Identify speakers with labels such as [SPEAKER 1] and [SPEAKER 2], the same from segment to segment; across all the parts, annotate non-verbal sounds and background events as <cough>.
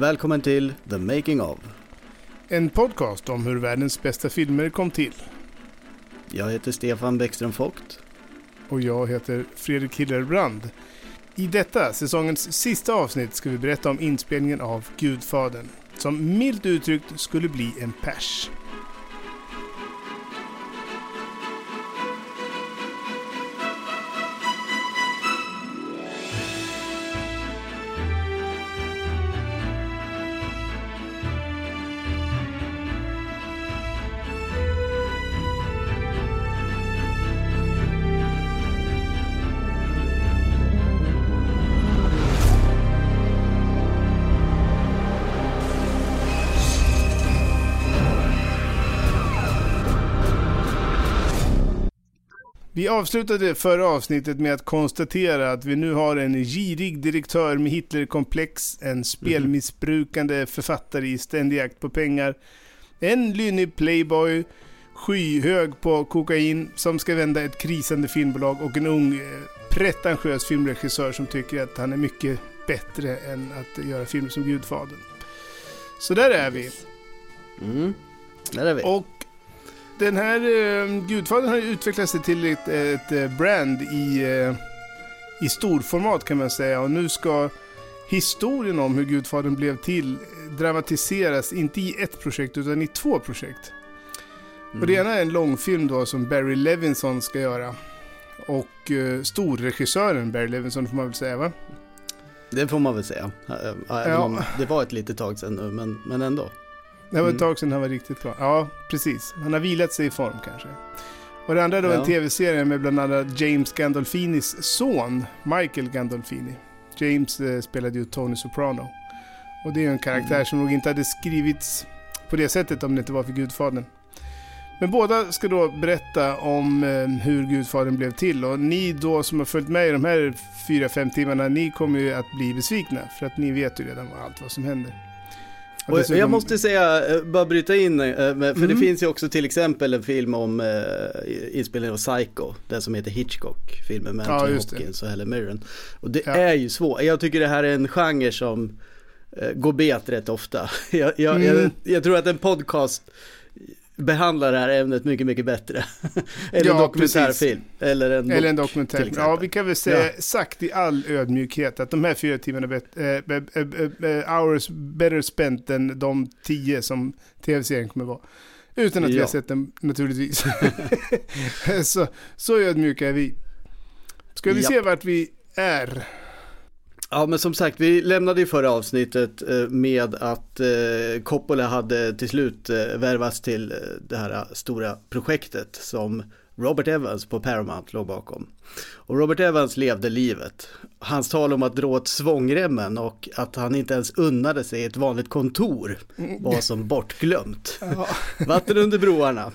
[SPEAKER 1] Välkommen till The Making of.
[SPEAKER 2] En podcast om hur världens bästa filmer kom till.
[SPEAKER 1] Jag heter Stefan Bäckström Vogt.
[SPEAKER 2] Och jag heter Fredrik Hillerbrand. I detta, säsongens sista avsnitt, ska vi berätta om inspelningen av Gudfadern. Som milt uttryckt skulle bli en pers. Avslutade förra avsnittet med att konstatera att vi nu har en girig direktör med Hitlerkomplex, en spelmissbrukande författare i ständig jakt på pengar, en lynnig playboy, skyhög på kokain som ska vända ett krisande filmbolag och en ung eh, pretentiös filmregissör som tycker att han är mycket bättre än att göra filmer som Gudfadern. Så där är vi.
[SPEAKER 1] Mm. Där är vi.
[SPEAKER 2] Och den här eh, Gudfadern har utvecklat sig till ett, ett eh, brand i, eh, i storformat kan man säga. Och nu ska historien om hur Gudfadern blev till dramatiseras, inte i ett projekt utan i två projekt. Och det ena är en långfilm då som Barry Levinson ska göra. Och eh, storregissören Barry Levinson får man väl säga va?
[SPEAKER 1] Det får man väl säga. Även
[SPEAKER 2] Ja.
[SPEAKER 1] om det var ett litet tag sedan nu, men, men ändå.
[SPEAKER 2] Det var ett
[SPEAKER 1] Mm.
[SPEAKER 2] tag sedan han var riktigt bra. Ja, precis. Han har vilat sig i form kanske. Och det andra då
[SPEAKER 1] Ja.
[SPEAKER 2] en tv-serie med bland annat James Gandolfinis son, Michael Gandolfini. James eh, spelade ju Tony Soprano. Och det är ju en karaktär
[SPEAKER 1] Mm.
[SPEAKER 2] som nog inte hade skrivits på det sättet om det inte var för Gudfadern. Men båda ska då berätta om eh, hur Gudfadern blev till. Och ni då som har följt med i de här fyra fem timmarna, ni kommer ju att bli besvikna. För att ni vet ju redan allt vad som händer.
[SPEAKER 1] Och
[SPEAKER 2] dessutom-
[SPEAKER 1] jag måste säga, eh, bara bryta in, eh, för det
[SPEAKER 2] Mm.
[SPEAKER 1] finns ju också till exempel en film om eh, inspelningen av Psycho, den som heter Hitchcock, filmen med
[SPEAKER 2] Ja,
[SPEAKER 1] Anthony
[SPEAKER 2] det.
[SPEAKER 1] Hopkins och Helen Mirren. Och det
[SPEAKER 2] Ja.
[SPEAKER 1] är ju svårt, jag tycker det här är en genre som går bet rätt ofta. <laughs> Jag, jag,
[SPEAKER 2] Mm.
[SPEAKER 1] jag, jag tror att en podcast behandlar det här ämnet mycket, mycket bättre. <laughs> eller
[SPEAKER 2] Ja,
[SPEAKER 1] en dokumentärfilm. Eller en
[SPEAKER 2] Eller en
[SPEAKER 1] bok,
[SPEAKER 2] dokumentär. Ja, vi kan väl säga
[SPEAKER 1] Ja.
[SPEAKER 2] sagt i all ödmjukhet att de här fyra timmarna är bet- eh, eh, eh, hours better spent än de tio som tv-serien kommer vara. Utan att vi
[SPEAKER 1] Ja.
[SPEAKER 2] har sett den naturligtvis. <laughs> <laughs> så, så ödmjuka är vi. Ska vi
[SPEAKER 1] Japp.
[SPEAKER 2] se vart vi är?
[SPEAKER 1] Ja men som sagt, vi lämnade ju förra avsnittet eh, med att eh, Coppola hade till slut eh, värvats till det här stora projektet som Robert Evans på Paramount låg bakom. Och Robert Evans levde livet. Hans tal om att dra åt svångremmen och att han inte ens unnade sig ett vanligt kontor var som bortglömt. <laughs>
[SPEAKER 2] Ja.
[SPEAKER 1] Vatten under broarna.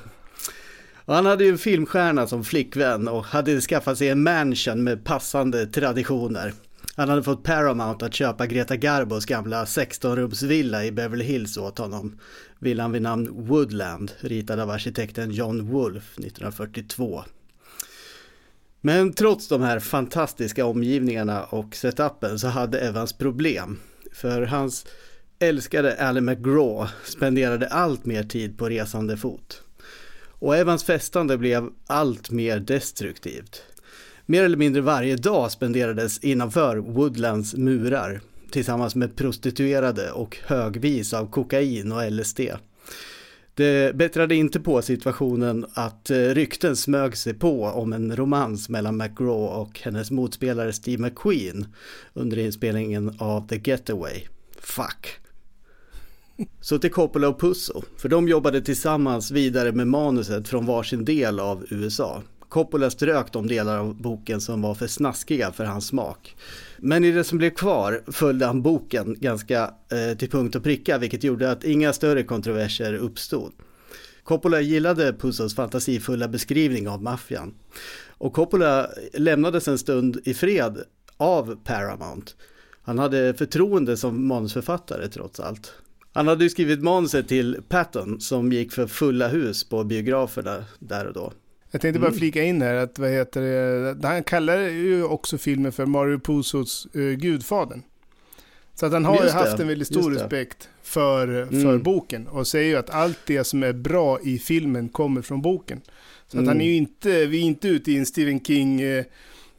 [SPEAKER 1] Och han hade ju en filmstjärna som flickvän och hade skaffat sig en mansion med passande traditioner. Han hade fått Paramount att köpa Greta Garbos gamla 16-rumsvilla i Beverly Hills åt honom. Villan vid namn Woodland, ritad av arkitekten John Wolfe 1942. Men trots de här fantastiska omgivningarna och setupen så hade Evans problem. För hans älskade Ally McGraw spenderade allt mer tid på resande fot. Och Evans festande blev allt mer destruktivt. Mer eller mindre varje dag spenderades innanför Woodlands murar tillsammans med prostituerade och högvis av kokain och LSD. Det bättrade inte på situationen att eh, rykten smög sig på om en romans mellan McGraw och hennes motspelare Steve McQueen under inspelningen av The Getaway. Fuck. Så till Coppola och Pusso, för de jobbade tillsammans vidare med manuset från varsin del av USA. Coppola strök de delar av boken som var för snaskiga för hans smak. Men i det som blev kvar följde han boken ganska eh, till punkt och pricka, vilket gjorde att inga större kontroverser uppstod. Coppola gillade Puzos fantasifulla beskrivning av maffian. Och Coppola lämnades en stund i fred av Paramount. Han hade förtroende som manusförfattare trots allt. Han hade ju skrivit manuset till Patton som gick för fulla hus på biograferna där och då.
[SPEAKER 2] Jag tänkte bara
[SPEAKER 1] Mm.
[SPEAKER 2] flika in här att vad heter det, han kallar ju också filmen för Mario Puzos uh, Gudfadern. Så att han har ju haft en väldigt stor respekt för, för
[SPEAKER 1] Mm.
[SPEAKER 2] boken. Och säger ju att allt det som är bra i filmen kommer från boken. Så att
[SPEAKER 1] Mm.
[SPEAKER 2] han är ju inte, vi är inte ute i en Stephen King eh,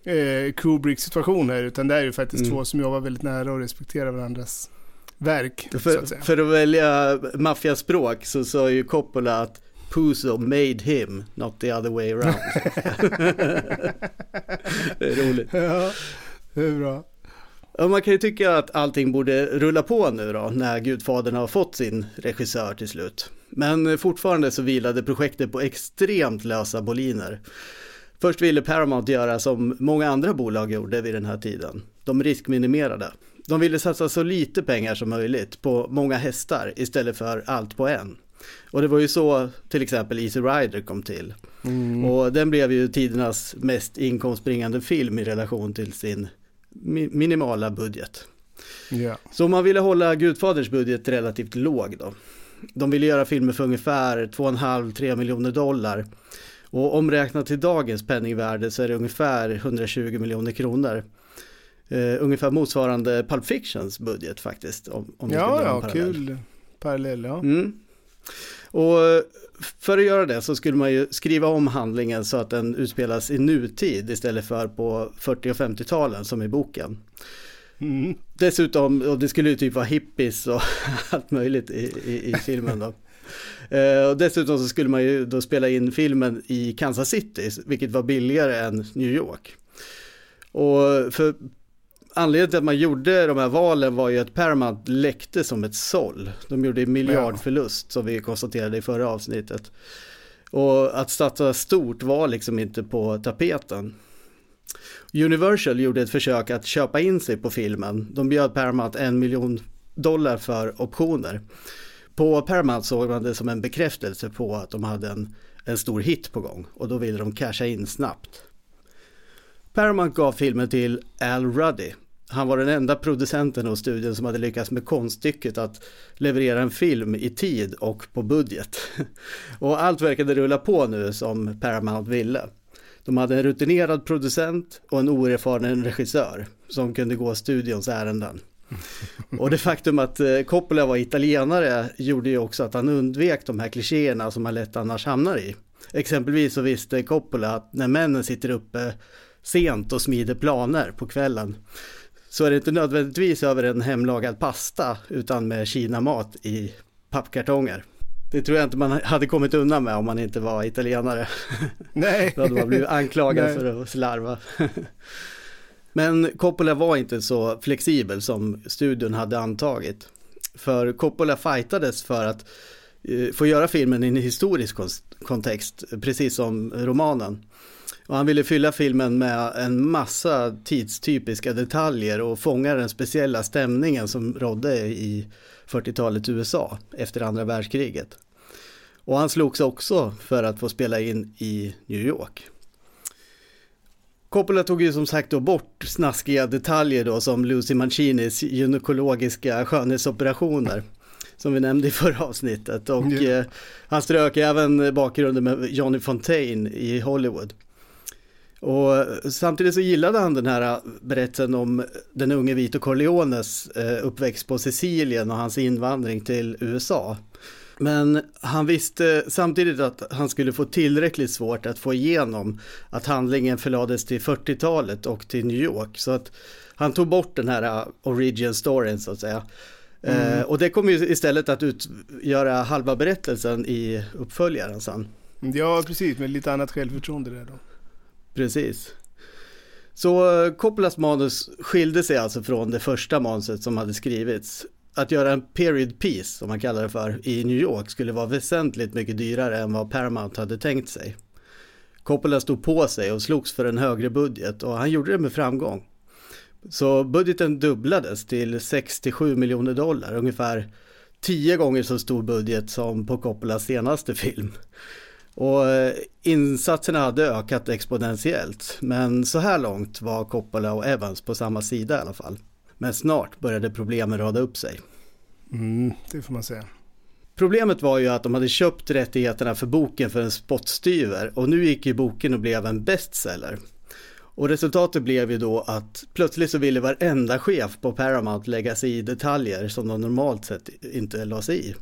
[SPEAKER 2] eh, Kubrick-situation här. Utan det är ju faktiskt
[SPEAKER 1] Mm.
[SPEAKER 2] två som jobbar väldigt nära och respekterar varandras verk. att
[SPEAKER 1] För,
[SPEAKER 2] säga.
[SPEAKER 1] för att välja maffiaspråk så sa ju Coppola att Puzo made him, not the other way around. <laughs> det är roligt.
[SPEAKER 2] ja, det är bra.
[SPEAKER 1] Ja, man kan ju tycka att allting borde rulla på nu då, när Gudfadern har fått sin regissör till slut. Men fortfarande så vilade projektet på extremt lösa boliner. Först ville Paramount göra som många andra bolag gjorde vid den här tiden. De riskminimerade. De ville satsa så lite pengar som möjligt på många hästar istället för allt på en. Och det var ju så till exempel Easy Rider kom till.
[SPEAKER 2] Mm.
[SPEAKER 1] Och den blev ju tidernas mest inkomstbringande film i relation till sin mi- minimala budget.
[SPEAKER 2] Ja.
[SPEAKER 1] Så man ville hålla Gudfaders budget relativt låg då. De ville göra filmer för ungefär 2,5-3 miljoner dollar. Och omräknat till dagens penningvärde så är det ungefär 120 miljoner kronor. Eh, ungefär motsvarande Pulp Fictions budget faktiskt. Om, om
[SPEAKER 2] Ja, ja,
[SPEAKER 1] parallell.
[SPEAKER 2] kul parallell. Ja.
[SPEAKER 1] Mm. Och eh, för att göra det så skulle man ju skriva om handlingen så att den utspelas i nutid istället för på 40 och 50-talen som i boken.
[SPEAKER 2] Mm.
[SPEAKER 1] Dessutom, och det skulle ju typ vara hippies och <laughs> allt möjligt i, i, i filmen då. <laughs> Eh, och dessutom så skulle man ju då spela in filmen i Kansas City, vilket var billigare än New York. Och för anledningen till att man gjorde de här valen var ju att Paramount läckte som ett såll. De gjorde en miljardförlust som vi konstaterade i förra avsnittet. Och att satsa stort var liksom inte på tapeten. Universal gjorde ett försök att köpa in sig på filmen. De bjöd Paramount en miljon dollar för optioner. På Paramount såg man det som en bekräftelse på att de hade en, en stor hit på gång och då ville de casha in snabbt. Paramount gav filmen till Al Ruddy. Han var den enda producenten hos studion som hade lyckats med konststycket att leverera en film i tid och på budget. <laughs> Och allt verkade rulla på nu som Paramount ville. De hade en rutinerad producent och en oerfaren regissör som kunde gå studions ärenden. <laughs> Och det faktum att eh, Coppola var italienare gjorde ju också att han undvek de här klichéerna som man lätt annars hamnar i. Exempelvis så visste Coppola att när männen sitter uppe sent och smider planer på kvällen så är det inte nödvändigtvis över en hemlagad pasta utan med kinamat i pappkartonger. Det tror jag inte man hade kommit undan med om man inte var italienare. <laughs>
[SPEAKER 2] Nej.
[SPEAKER 1] Då hade man blivit anklagad <laughs>
[SPEAKER 2] Nej.
[SPEAKER 1] för att slarva. <laughs> Men Coppola var inte så flexibel som studion hade antagit. För Coppola fightades för att eh, få göra filmen i en historisk kon- kontext, precis som romanen. Och han ville fylla filmen med en massa tidstypiska detaljer och fånga den speciella stämningen som rådde i 40-talets USA efter andra världskriget. Och han slogs också för att få spela in i New York. Coppola tog ju som sagt då bort snaskiga detaljer då som Lucy Mancinis gynekologiska skönhetsoperationer. Som vi nämnde i förra avsnittet och
[SPEAKER 2] Ja.
[SPEAKER 1] eh, han strök även bakgrunden med Johnny Fontaine i Hollywood. Och samtidigt så gillade han den här berättelsen om den unge Vito Corleones eh, uppväxt på Sicilien och hans invandring till USA. Men han visste samtidigt att han skulle få tillräckligt svårt att få igenom att handlingen förlades till 40-talet och till New York. Så att han tog bort den här uh, origin storyn så att säga. Eh, och det kommer ju istället att utgöra halva berättelsen i uppföljaren sen.
[SPEAKER 2] Ja, precis. Med lite annat självförtroende där då.
[SPEAKER 1] Precis. Så eh, Coppolas manus skilde sig alltså från det första manuset som hade skrivits. Att göra en period piece, som man kallar det för, i New York skulle vara väsentligt mycket dyrare än vad Paramount hade tänkt sig. Coppola stod på sig och slogs för en högre budget och han gjorde det med framgång. Så budgeten dubblades till 67 miljoner dollar, ungefär tio gånger så stor budget som på Coppolas senaste film. Och eh, insatserna hade ökat exponentiellt, men så här långt var Coppola och Evans på samma sida i alla fall. Men snart började problemen rada upp sig.
[SPEAKER 2] Mm, det får man säga.
[SPEAKER 1] Problemet var ju att de hade köpt rättigheterna för boken för en spottstyver och nu gick ju boken och blev en bestseller. Och resultatet blev ju då att plötsligt så ville varenda chef på Paramount lägga sig i detaljer som de normalt sett inte la sig i.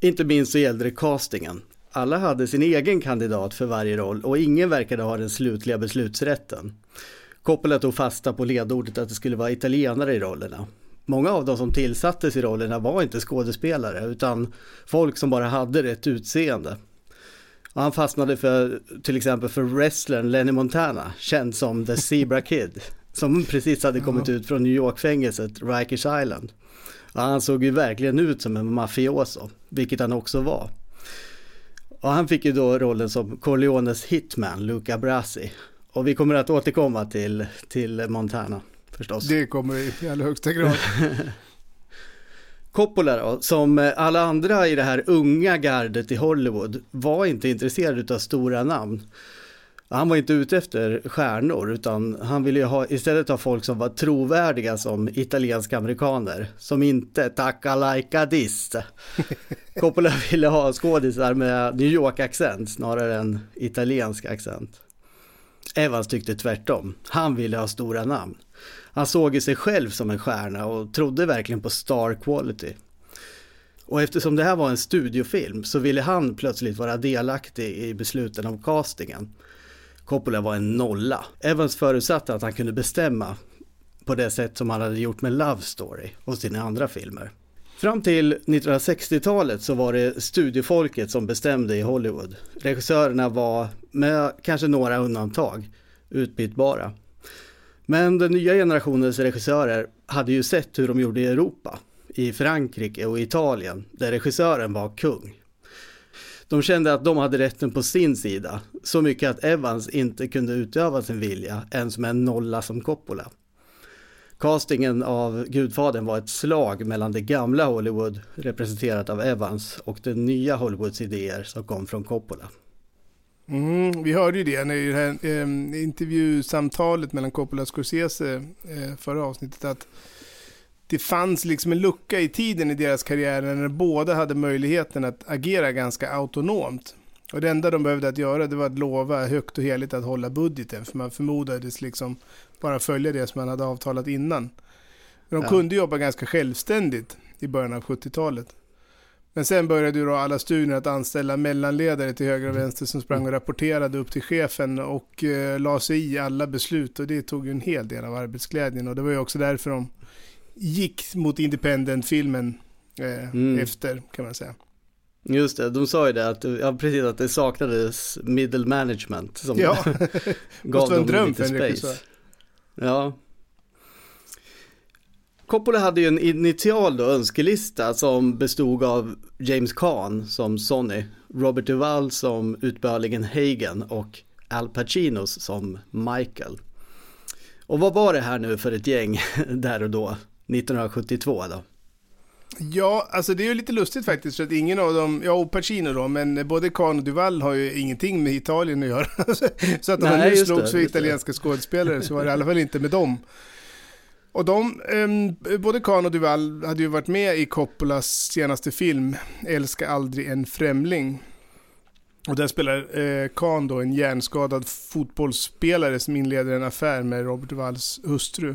[SPEAKER 1] Inte minst så gällde det castingen. Alla hade sin egen kandidat för varje roll och ingen verkade ha den slutliga beslutsrätten. Coppola tog fasta på ledordet att det skulle vara italienare i rollerna. Många av dem som tillsattes i rollerna var inte skådespelare utan folk som bara hade rätt utseende. Och han fastnade för till exempel för wrestlern Lenny Montana, känd som The Zebra Kid, som precis hade kommit ut från New York-fängelset Rikers Island. Och han såg ju verkligen ut som en mafioso, vilket han också var. Och han fick ju då rollen som Corleones hitman, Luca Brasi. Och vi kommer att återkomma till, till Montana förstås.
[SPEAKER 2] Det kommer vi i allra högsta grad. <laughs>
[SPEAKER 1] Coppola då, som alla andra i det här unga gardet i Hollywood, var inte intresserad av stora namn. Han var inte ute efter stjärnor utan han ville ha, istället ha folk som var trovärdiga som italienska amerikaner. Som inte tacka like dis. <laughs> Coppola ville ha skådisar med New York-accent snarare än italiensk accent. Evans tyckte tvärtom. Han ville ha stora namn. Han såg ju sig själv som en stjärna och trodde verkligen på star quality. Och eftersom det här var en studiofilm så ville han plötsligt vara delaktig i besluten om castingen. Coppola var en nolla. Evans förutsatte att han kunde bestämma på det sätt som han hade gjort med Love Story och sina andra filmer. Fram till 1960-talet så var det studiefolket som bestämde i Hollywood. Regissörerna var, med kanske några undantag, utbytbara. Men den nya generationens regissörer hade ju sett hur de gjorde i Europa, i Frankrike och Italien, där regissören var kung. De kände att de hade rätten på sin sida, så mycket att Evans inte kunde utöva sin vilja ens med en nolla som Coppola. Castingen av Gudfadern var ett slag mellan det gamla Hollywood, representerat av Evans, och det nya Hollywoods idéer som kom från Coppola.
[SPEAKER 2] Mm, vi hörde ju det i det här eh, intervjusamtalet mellan Coppola och Scorsese eh, förra avsnittet att det fanns liksom en lucka i tiden i deras karriär när båda hade möjligheten att agera ganska autonomt. Och det enda de behövde att göra det var att lova högt och heligt att hålla budgeten för man förmodades liksom bara följa det som man hade avtalat innan. Men de ja. kunde jobba ganska självständigt i början av 70-talet. Men sen började ju då alla studier att anställa mellanledare till höger och vänster som sprang och rapporterade upp till chefen och eh, la sig i alla beslut och det tog ju en hel del av arbetsglädjen och det var ju också därför de gick mot independent-filmen eh, mm. efter kan man säga.
[SPEAKER 1] Just det, de sa ju det att, ja, precis att det saknades middle management som
[SPEAKER 2] ja. <laughs> <laughs>
[SPEAKER 1] gav dem dröm lite space. Ja, Coppola hade ju en initial då, önskelista som bestod av James Caan som Sonny, Robert Duvall som utbörligen Hagen och Al Pacinos som Michael. Och vad var det här nu för ett gäng <laughs> där och då, 1972 då?
[SPEAKER 2] Ja, alltså det är ju lite lustigt faktiskt för att ingen av dem, ja och Pacino då, men både Kahn och Duvall har ju ingenting med Italien att göra. <laughs> så att om man nu slogs för italienska skådespelare så var det i alla fall inte med dem. Och de, eh, både Kahn och Duval hade ju varit med i Coppolas senaste film, Älska aldrig en främling. Och där spelar eh, Kahn då en hjärnskadad fotbollsspelare som inleder en affär med Robert Duvalls hustru.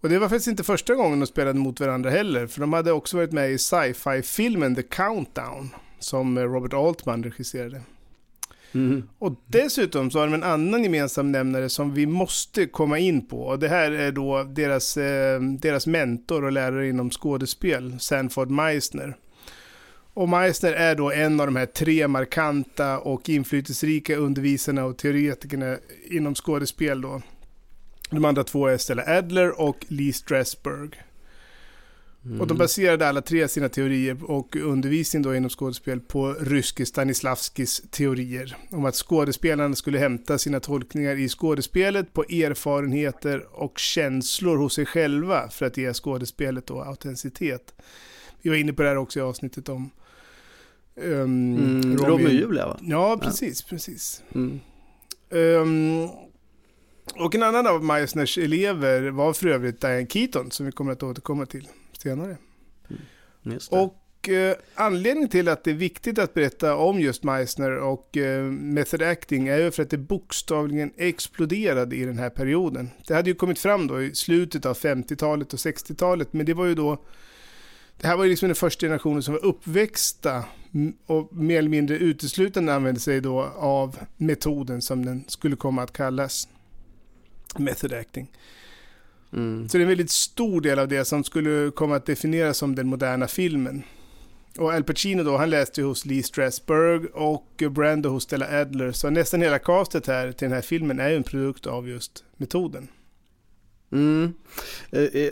[SPEAKER 2] Och det var faktiskt inte första gången de spelade mot varandra heller, för de hade också varit med i sci-fi-filmen The Countdown, som Robert Altman regisserade. Mm. Och dessutom så har de en annan gemensam nämnare som vi måste komma in på. Och det här är då deras, eh, deras mentor och lärare inom skådespel, Sanford Meisner. Och Meisner är då en av de här tre markanta och inflytelserika undervisarna och teoretikerna inom skådespel då. De andra två är Stella Adler och Lee Strasberg. Mm. Och de baserade alla tre sina teorier och undervisning då inom skådespel på ryske Stanislavskis teorier. Om att skådespelarna skulle hämta sina tolkningar i skådespelet på erfarenheter och känslor hos sig själva för att ge skådespelet då autenticitet. Vi var inne på det här också i avsnittet om
[SPEAKER 1] um, mm, Romeo och Julia va?
[SPEAKER 2] Ja, precis, ja. precis. Mm. Um, och en annan av Meissners elever var för övrigt Diane Keaton som vi kommer att återkomma till senare.
[SPEAKER 1] Mm,
[SPEAKER 2] och eh, anledningen till att det är viktigt att berätta om just Meissner och eh, method acting är ju för att det bokstavligen exploderade i den här perioden. Det hade ju kommit fram då i slutet av 50-talet och 60-talet, men det var ju då det här var ju liksom den första generationen som var uppväxta och mer eller mindre uteslutande använde sig då av metoden som den skulle komma att kallas. Method acting. Mm. Så det är en väldigt stor del av det som skulle komma att definieras som den moderna filmen. Och Al Pacino då, han läste hos Lee Strasberg och Brando hos Stella Adler. Så nästan hela castet här till den här filmen är ju en produkt av just metoden.
[SPEAKER 1] Mm. Eh, eh,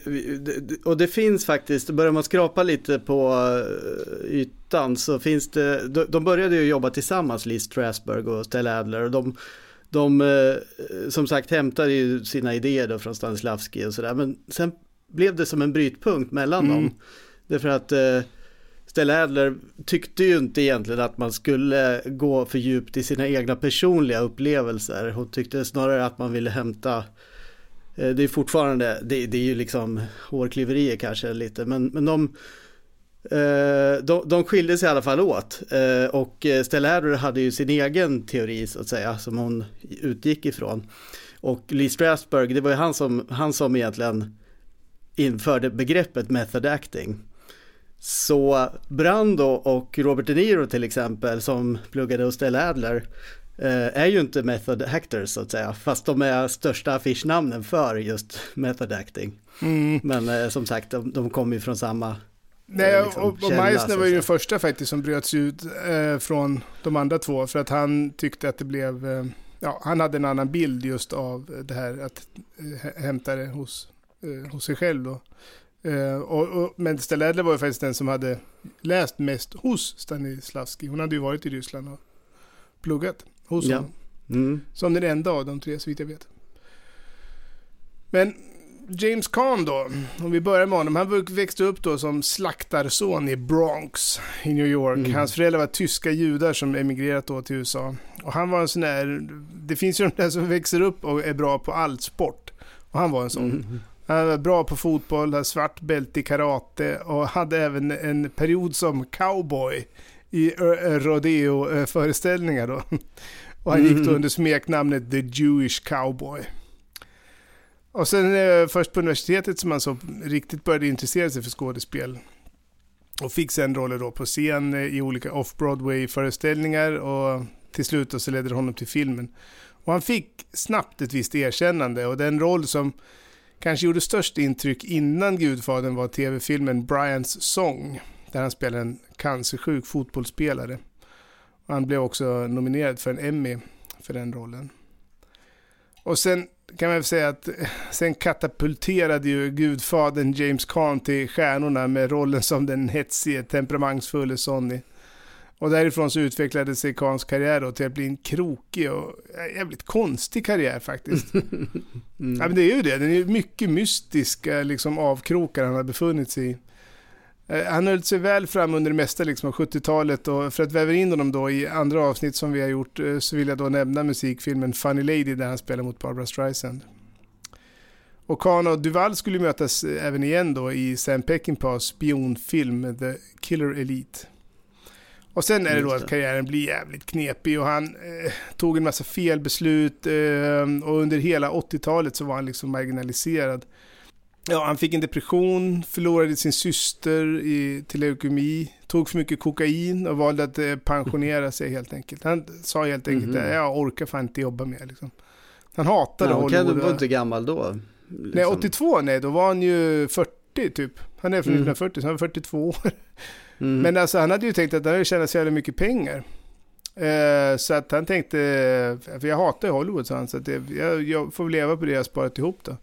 [SPEAKER 1] och det finns faktiskt, börjar man skrapa lite på eh, ytan så finns det, de började ju jobba tillsammans, Lee Strasberg och Stella Adler. Och de, de som sagt hämtade ju sina idéer då från Stanislavski och sådär. Men sen blev det som en brytpunkt mellan mm. dem. Därför att Stella Adler tyckte ju inte egentligen att man skulle gå för djupt i sina egna personliga upplevelser. Hon tyckte snarare att man ville hämta Eh, det är fortfarande, det, det är ju liksom hårklyverier kanske lite, men, men de, eh, de, de skilde sig i alla fall åt. Eh, och Stella Adler hade ju sin egen teori så att säga, som hon utgick ifrån. Och Lee Strasberg, det var ju han som, han som egentligen införde begreppet method acting. Så Brando och Robert De Niro till exempel som pluggade hos Stella Adler Eh, är ju inte method actors så att säga, fast de är största affischnamnen för just method acting. Mm. Men eh, som sagt, de, de kommer ju från samma
[SPEAKER 2] Nej, eh, liksom, och, och Meissner var ju den första faktiskt som bröts ut eh, från de andra två för att han tyckte att det blev, eh, ja, han hade en annan bild just av det här att eh, hämta det hos, eh, hos sig själv då. och, och, men Stella Adler var ju faktiskt den som hade läst mest hos Stanislavski. Hon hade ju varit i Ryssland och pluggat hos ja. honom. Mm. Som den enda av de tre, så vitt jag vet. Men James Caan då, om vi börjar med honom. Han växte upp då som slaktarson i Bronx i New York. Mm. Hans föräldrar var tyska judar som emigrerat då till USA. Och han var en sån där, det finns ju de där som växer upp och är bra på allt sport. Och han var en sån. Mm. Han var bra på fotboll, hade svart bälte i karate och hade även en period som cowboy i rodeo-föreställningar då. Och han gick då mm. under smeknamnet The Jewish Cowboy. Och sen eh, först på universitetet som han så riktigt började intressera sig för skådespel. Och fick sen roller då på scen eh, i olika off-Broadway-föreställningar och till slut så ledde det honom till filmen. Och han fick snabbt ett visst erkännande och den roll som kanske gjorde störst intryck innan Gudfadern var tv-filmen Brians Song där han spelar en cancersjuk fotbollsspelare. Och han blev också nominerad för en Emmy för den rollen. Och sen kan man väl säga att sen katapulterade ju gudfadern James Caan till stjärnorna med rollen som den hetsige, temperamentsfulle Sonny. Och därifrån så utvecklade sig Kahns karriär då till att bli en krokig och jävligt konstig karriär faktiskt. <laughs> mm. Ja men det är ju det, den är mycket mystiska liksom avkrokar han har befunnit sig i. Eh, han höll sig väl fram under det mesta liksom, av 70-talet och för att väva in honom då i andra avsnitt som vi har gjort eh, så vill jag då nämna musikfilmen Funny Lady där han spelar mot Barbara Streisand. Och Kahn och Duval skulle mötas eh, även igen då i Sam Peckinpahs spionfilm The Killer Elite. Och sen är det då att karriären blir jävligt knepig och han eh, tog en massa felbeslut eh, och under hela 80-talet så var han liksom marginaliserad. Ja, han fick en depression, förlorade sin syster i, till leukemi, tog för mycket kokain och valde att eh, pensionera sig helt enkelt. Han sa helt enkelt mm -hmm. jag orkar fan inte jobba mer. Liksom. Han hatade ja,
[SPEAKER 1] Hollywood. Han var inte gammal då?
[SPEAKER 2] Liksom. Nej, 82, nej, då var han ju 40 typ. Han är från mm. 1940, så han var 42 år. Mm. Men alltså han hade ju tänkt att han hade tjänat så jävla mycket pengar. Eh, så att han tänkte, för jag hatar Hollywood sa han, så att jag, jag får leva på det jag sparat ihop då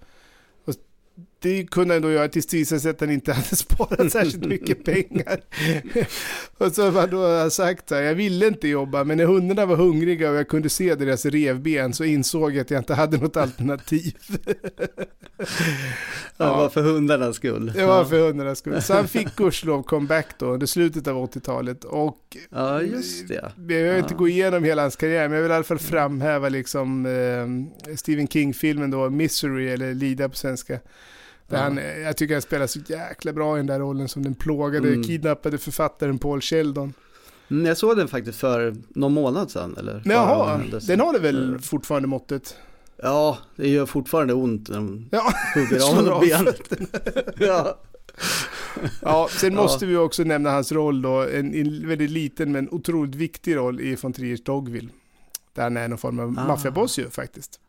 [SPEAKER 2] det kunde han då göra att han inte hade <laughs> sparat särskilt mycket pengar. <laughs> och så har då sagt så här, jag ville inte jobba, men när hundarna var hungriga och jag kunde se deras revben så insåg jag att jag inte hade något alternativ. <laughs>
[SPEAKER 1] ja, det var för hundarnas skull.
[SPEAKER 2] Det var för hundarnas skull. Så han fick gudskelov comeback då under slutet av 80-talet. Och
[SPEAKER 1] ja, just det.
[SPEAKER 2] Jag behöver ja. inte gå igenom hela hans karriär, men jag vill i alla fall framhäva liksom eh, Stephen King-filmen då, Misery, eller Lida på svenska
[SPEAKER 1] Ja.
[SPEAKER 2] han, eh, jag tycker han spelar så jäkla bra i den där rollen som den plågade,
[SPEAKER 1] Mm.
[SPEAKER 2] kidnappade författaren Paul Sheldon.
[SPEAKER 1] Mm, jag såg den faktiskt för någon månad sedan eller?
[SPEAKER 2] Jaha, den har det väl
[SPEAKER 1] Mm.
[SPEAKER 2] fortfarande måttet?
[SPEAKER 1] Ja, det gör fortfarande ont när de
[SPEAKER 2] Ja,
[SPEAKER 1] hugger <laughs> av honom benet. <laughs> ja.
[SPEAKER 2] ja sen
[SPEAKER 1] Ja.
[SPEAKER 2] måste vi också nämna hans roll då, en, en väldigt liten men otroligt viktig roll i von Triers Dogville. Där han är någon form av
[SPEAKER 1] Ah.
[SPEAKER 2] maffiaboss ju faktiskt.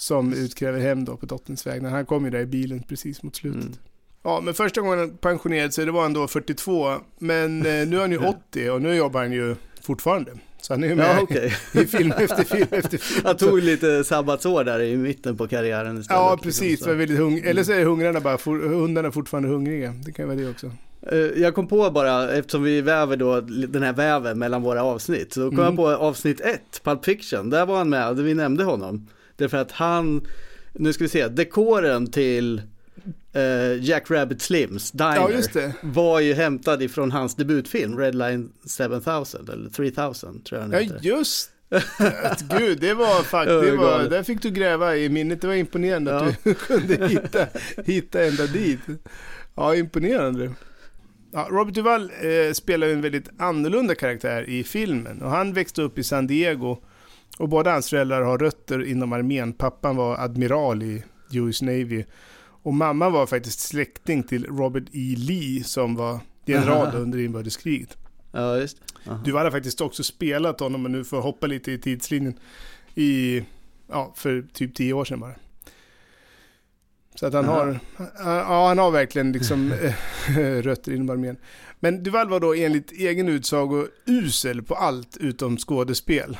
[SPEAKER 2] Som utkräver hem då på dotterns vägnar. Han kom ju där i bilen precis mot slutet.
[SPEAKER 1] Mm.
[SPEAKER 2] Ja, men första gången han pensionerade sig, det var han då 42. Men eh, nu är han ju 80 och nu jobbar han ju fortfarande. Så han är ju med
[SPEAKER 1] Ja, okej. <laughs>
[SPEAKER 2] i film efter film efter film.
[SPEAKER 1] Han tog lite sabbatsår där i mitten på karriären istället.
[SPEAKER 2] Ja,
[SPEAKER 1] liksom,
[SPEAKER 2] precis.
[SPEAKER 1] så.
[SPEAKER 2] Var väldigt hung... Eller så är hungrarna bara, for... hundarna fortfarande hungriga. Det kan ju vara det också.
[SPEAKER 1] Eh, Jag kom på bara, eftersom vi väver då den här väven mellan våra avsnitt, så kom
[SPEAKER 2] Mm.
[SPEAKER 1] jag på avsnitt ett, Pulp Fiction, där var han med, vi nämnde honom. Därför att han, nu ska vi se, dekoren till eh, Jack Rabbit Slims Diner
[SPEAKER 2] Ja, just
[SPEAKER 1] var ju hämtad ifrån hans debutfilm Redline 7000 eller 3000 tror jag den
[SPEAKER 2] Ja,
[SPEAKER 1] heter.
[SPEAKER 2] just <laughs> det. Gud, det var faktiskt,
[SPEAKER 1] Ja,
[SPEAKER 2] det var, där fick du gräva i minnet. Det var imponerande
[SPEAKER 1] Ja.
[SPEAKER 2] att du <laughs> kunde hitta, hitta ända dit. Ja, imponerande. Ja, Robert Duvall eh, spelar en väldigt annorlunda karaktär i filmen. Och han växte upp i San Diego. Och båda hans föräldrar har rötter inom armén. Pappan var admiral i US Navy. Och mamman var faktiskt släkting till Robert E. Lee som var general
[SPEAKER 1] Aha.
[SPEAKER 2] under inbördeskriget.
[SPEAKER 1] Ja, just Aha.
[SPEAKER 2] Du har faktiskt också spelat honom, men nu får jag hoppa lite i tidslinjen, i, ja, för typ tio år sedan bara. Så att han
[SPEAKER 1] Aha.
[SPEAKER 2] har, ja han har verkligen liksom <laughs> eh, <laughs> rötter inom armén. Men Duval var då enligt egen utsago usel på allt utom skådespel.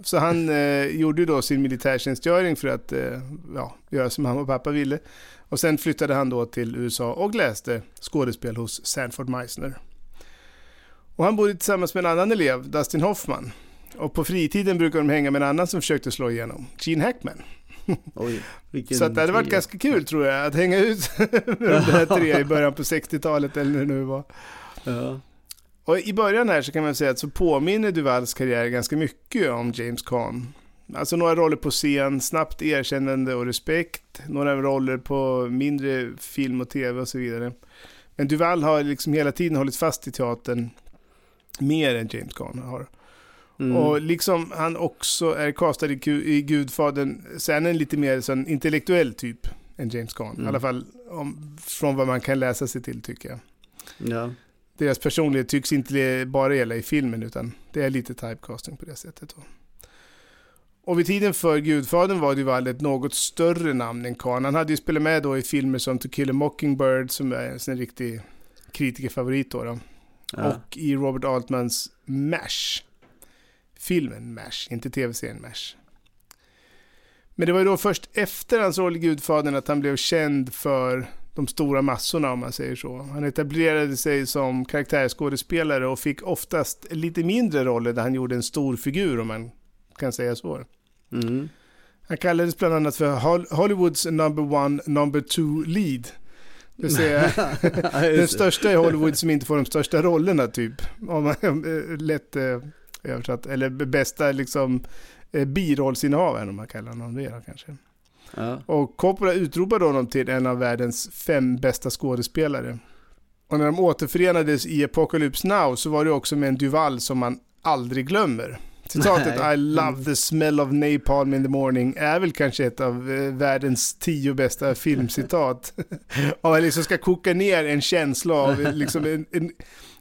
[SPEAKER 2] Så han eh, gjorde då sin militärtjänstgöring för att eh, ja, göra som han och pappa ville. Och sen flyttade han då till USA och läste skådespel hos Sanford Meisner. Och han bodde tillsammans med en annan elev, Dustin Hoffman. Och på fritiden brukade de hänga med en annan som försökte slå igenom, Gene Hackman. <laughs>
[SPEAKER 1] Oj,
[SPEAKER 2] Så det hade varit ganska kul tror jag, att hänga ut med <laughs> de där tre i början på 60-talet eller när det nu var.
[SPEAKER 1] Ja.
[SPEAKER 2] Och i början här så kan man säga att så påminner Duvals karriär ganska mycket om James Caan. Alltså några roller på scen, snabbt erkännande och respekt, några roller på mindre film och tv och så vidare. Men Duval har liksom hela tiden hållit fast i teatern mer än James Caan har.
[SPEAKER 1] Mm.
[SPEAKER 2] Och liksom han också är castad i, i Gudfadern, så är han en lite mer sån intellektuell typ än James Caan.
[SPEAKER 1] Mm.
[SPEAKER 2] I alla fall om, från vad man kan läsa sig till tycker jag.
[SPEAKER 1] ja.
[SPEAKER 2] Deras personlighet tycks inte bara gälla i filmen utan det är lite typecasting på det sättet. Då. Och vid tiden för Gudfadern var Duvall ett något större namn än Khan. Han hade ju spelat med då i filmer som To Kill a Mockingbird som är en riktig kritikerfavorit då. då.
[SPEAKER 1] Ja.
[SPEAKER 2] Och i Robert Altmans MASH. Filmen MASH, inte tv-serien MASH. Men det var ju då först efter hans roll i Gudfadern att han blev känd för de stora massorna om man säger så. Han etablerade sig som karaktärsskådespelare och fick oftast lite mindre roller där han gjorde en stor figur om man kan säga så.
[SPEAKER 1] Mm.
[SPEAKER 2] Han kallades bland annat för Hol- Hollywoods number one, number two lead. Det vill säga <laughs> den största i Hollywood som inte får de största rollerna typ. Om man eh, lätt eh, översatt. Eller bästa liksom eh, birollsinnehavaren om man kallar honom det kanske.
[SPEAKER 1] Ja.
[SPEAKER 2] Och Coppola utropade honom till en av världens fem bästa skådespelare. Och när de återförenades i Apocalypse Now så var det också med en Duval som man aldrig glömmer. Citatet
[SPEAKER 1] Nej.
[SPEAKER 2] I love the smell of napalm in the morning är väl kanske ett av eh, världens tio bästa filmcitat. <laughs> Om man liksom ska koka ner en känsla av eh, liksom en, en,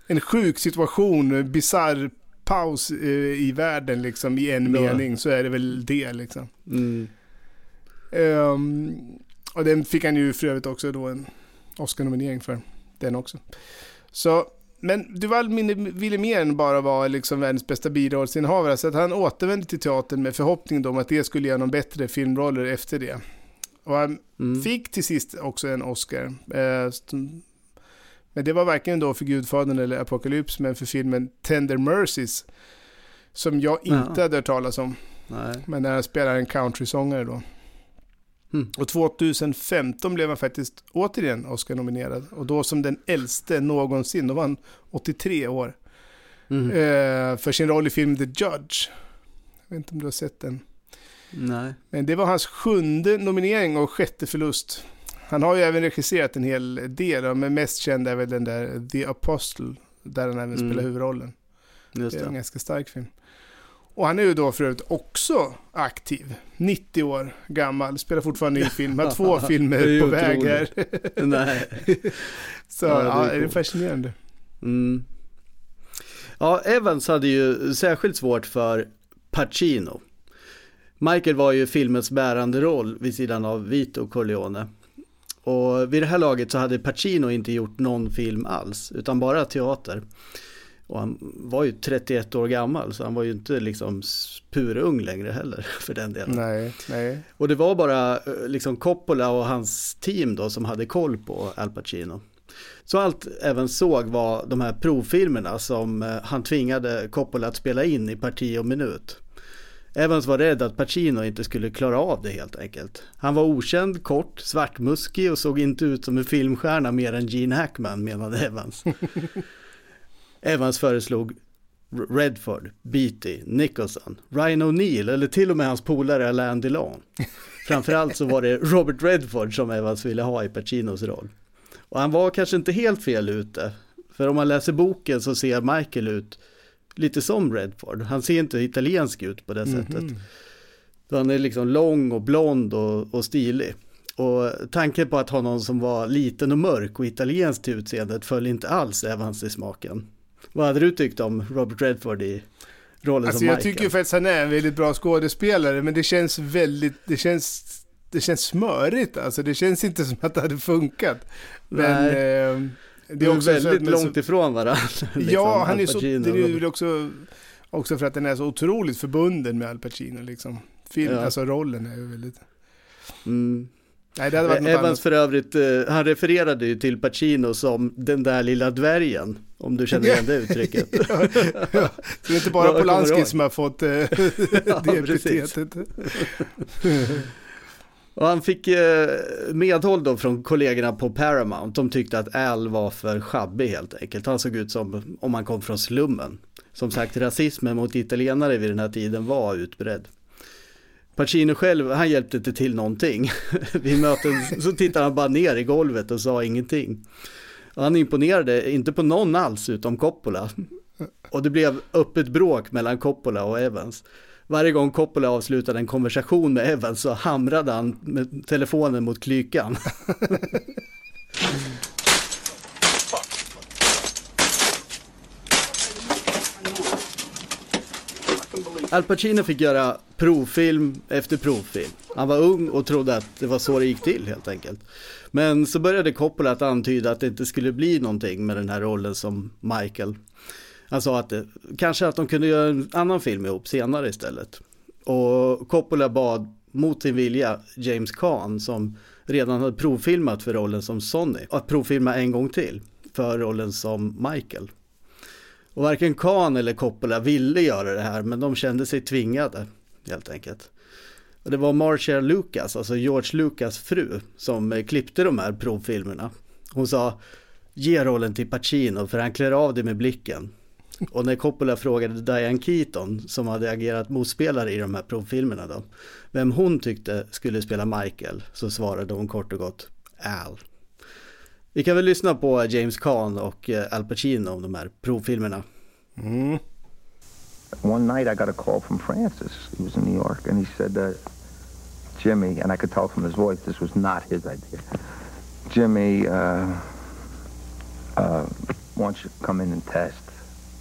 [SPEAKER 2] en sjuk situation, bizarr paus eh, i världen liksom i en
[SPEAKER 1] Ja.
[SPEAKER 2] mening så är det väl det liksom.
[SPEAKER 1] Mm.
[SPEAKER 2] Ehm, och den fick han ju för övrigt också då en Oscar-nominering för. Den också. Så, men Duval ville mer än bara vara liksom världens bästa birollsinnehavare. Så att han återvände till teatern med förhoppning då om att det skulle ge honom bättre filmroller efter det. Och han
[SPEAKER 1] Mm.
[SPEAKER 2] fick till sist också en Oscar. Eh, men det var varken då för Gudfadern eller Apocalypse, men för filmen Tender Mercies. Som jag inte
[SPEAKER 1] Ja.
[SPEAKER 2] hade hört talas om.
[SPEAKER 1] Nej.
[SPEAKER 2] Men när han spelar en countrysångare då.
[SPEAKER 1] Mm.
[SPEAKER 2] Och 2015 blev han faktiskt återigen Oscar-nominerad. Och då som den äldste någonsin. Då var han 83 år.
[SPEAKER 1] Mm.
[SPEAKER 2] Eh, för sin roll i filmen The Judge. Jag vet inte om du har sett den.
[SPEAKER 1] Nej.
[SPEAKER 2] Men det var hans sjunde nominering och sjätte förlust. Han har ju även regisserat en hel del, men mest känd är väl den där The Apostle, där han även
[SPEAKER 1] Mm.
[SPEAKER 2] spelar huvudrollen.
[SPEAKER 1] Just
[SPEAKER 2] Det är en
[SPEAKER 1] det.
[SPEAKER 2] ganska stark film. Och han är ju då för övrigt också aktiv. 90 år gammal, spelar fortfarande i film. Har två <laughs> filmer på väg här.
[SPEAKER 1] Nej. <laughs>
[SPEAKER 2] Så
[SPEAKER 1] Ja, det är
[SPEAKER 2] ja, det är fascinerande.
[SPEAKER 1] Mm. Ja, Evans hade ju särskilt svårt för Pacino. Michael var ju filmens bärande roll vid sidan av Vito Corleone. Och vid det här laget så hade Pacino inte gjort någon film alls, utan bara teater. Och han var ju 31 år gammal, så han var ju inte liksom purung längre heller <laughs> för den delen.
[SPEAKER 2] Nej, nej.
[SPEAKER 1] Och det var bara eh, liksom Coppola och hans team då som hade koll på Al Pacino. Så allt även såg var de här provfilmerna som eh, han tvingade Coppola att spela in i parti och minut. Evans var rädd att Pacino inte skulle klara av det helt enkelt. Han var okänd, kort, svartmuskig och såg inte ut som en filmstjärna mer än Gene Hackman menade Evans. <laughs> Evans föreslog Redford, Beatty, Nicholson, Ryan O'Neill eller till och med hans polare Alain Delon. Framförallt så var det Robert Redford som Evans ville ha i Pacinos roll. Och han var kanske inte helt fel ute. För om man läser boken så ser Michael ut lite som Redford. Han ser inte italiensk ut på det sättet.
[SPEAKER 2] Mhm.
[SPEAKER 1] Han är liksom lång och blond och, och stilig. Och tanken på att ha någon som var liten och mörk och italiensk till utseendet föll inte alls Evans i smaken. Vad hade du tyckt om Robert Redford i rollen
[SPEAKER 2] Alltså
[SPEAKER 1] som
[SPEAKER 2] jag
[SPEAKER 1] Michael?
[SPEAKER 2] tycker ju faktiskt han är en väldigt bra skådespelare, men det känns väldigt, det känns, det känns smörigt alltså. Det känns inte som att det hade funkat. Men eh,
[SPEAKER 1] det är
[SPEAKER 2] så
[SPEAKER 1] väldigt
[SPEAKER 2] så-
[SPEAKER 1] långt ifrån varandra. <laughs> liksom,
[SPEAKER 2] ja, han är så, det är väl också, också för att den är så otroligt förbunden med Al Pacino liksom. Film,
[SPEAKER 1] Ja.
[SPEAKER 2] alltså rollen är ju väldigt...
[SPEAKER 1] Mm.
[SPEAKER 2] Nej, det hade varit något
[SPEAKER 1] Evans
[SPEAKER 2] annat.
[SPEAKER 1] för övrigt, eh, han refererade ju till Pacino som den där lilla dvärgen. Om du känner igen det <laughs> uttrycket.
[SPEAKER 2] ja, ja. Så det är inte bara Polanski som har fått eh, <laughs>
[SPEAKER 1] Ja, <laughs>
[SPEAKER 2] det epitetet.
[SPEAKER 1] Och han fick eh, medhåll då från kollegorna på Paramount. De tyckte att Al var för sjabbig helt enkelt. Han såg ut som om han kom från slummen. Som sagt, rasismen mot italienare vid den här tiden var utbredd. Pacino själv, han hjälpte inte till någonting. <laughs> Vid möten så tittade han bara ner i golvet och sa ingenting. Och han imponerade inte på någon alls utom Coppola. Och det blev öppet bråk mellan Coppola och Evans. Varje gång Coppola avslutade en konversation med Evans så hamrade han med telefonen mot klykan. <laughs> Al Pacino fick göra provfilm efter provfilm. Han var ung och trodde att det var så det gick till helt enkelt. Men så började Coppola att antyda att det inte skulle bli någonting med den här rollen som Michael. Han sa att det, kanske att de kunde göra en annan film ihop senare istället. Och Coppola bad mot sin vilja James Caan som redan hade provfilmat för rollen som Sonny att provfilma en gång till för rollen som Michael. Och varken Kahn eller Coppola ville göra det här men de kände sig tvingade helt enkelt. Och det var Marcia Lucas, alltså George Lucas fru, som eh, klippte de här provfilmerna. Hon sa ge rollen till Pacino för han klär av det med blicken. Och när Coppola frågade Diane Keaton, som hade agerat motspelare i de här provfilmerna då, vem hon tyckte skulle spela Michael, så svarade hon kort och gott Al. Vi kan väl lyssna på James Caan och eh, Al Pacino om de här provfilmerna.
[SPEAKER 2] Mm.
[SPEAKER 3] One night I got a call from Francis. He was in New York, and he said, uh, Jimmy, and I could tell from his voice this was not his idea. Jimmy, uh, uh, why don't you come in and test?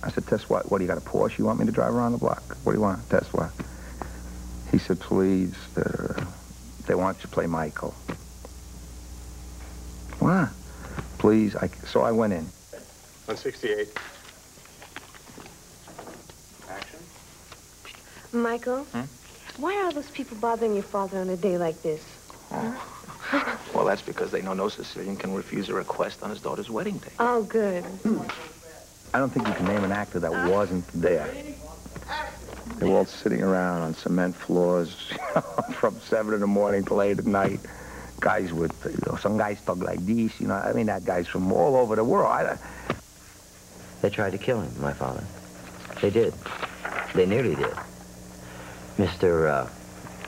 [SPEAKER 3] I said, test what? What, do you got a Porsche you want me to drive around the block? What do you want? Test what? He said, please, uh, they want you to play Michael. What? Please. I, so I went in.
[SPEAKER 4] 168. Action.
[SPEAKER 5] Michael, hmm? why are those people bothering your father on a day like this? Oh. <laughs>
[SPEAKER 3] Well, that's because they know no Sicilian can refuse a request on his daughter's wedding day.
[SPEAKER 5] Oh, good. Hmm.
[SPEAKER 3] I don't think you can name an actor that uh. wasn't there. They were all sitting around on cement floors <laughs> from 7 in the morning till 8 at night. Guys with, you know, some guys talk like this, you know. I mean, that guy's from all over the world. I,
[SPEAKER 6] They tried to kill him, my father. They did. They nearly did. Mr. Uh,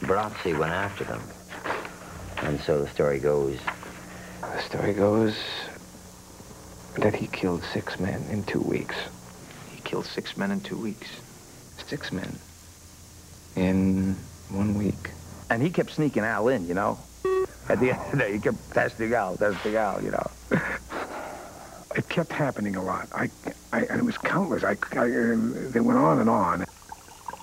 [SPEAKER 6] Brazzi went after them. And so the story goes,
[SPEAKER 3] The story goes that he killed six men in two weeks.
[SPEAKER 7] He killed six men in two weeks.
[SPEAKER 3] Six men in one week. And he kept sneaking Al in, you know. At the <laughs> end of the day, he kept testing out, testing out, you know.
[SPEAKER 8] It kept happening a lot. I, I and it was countless. I, I, they went on and on.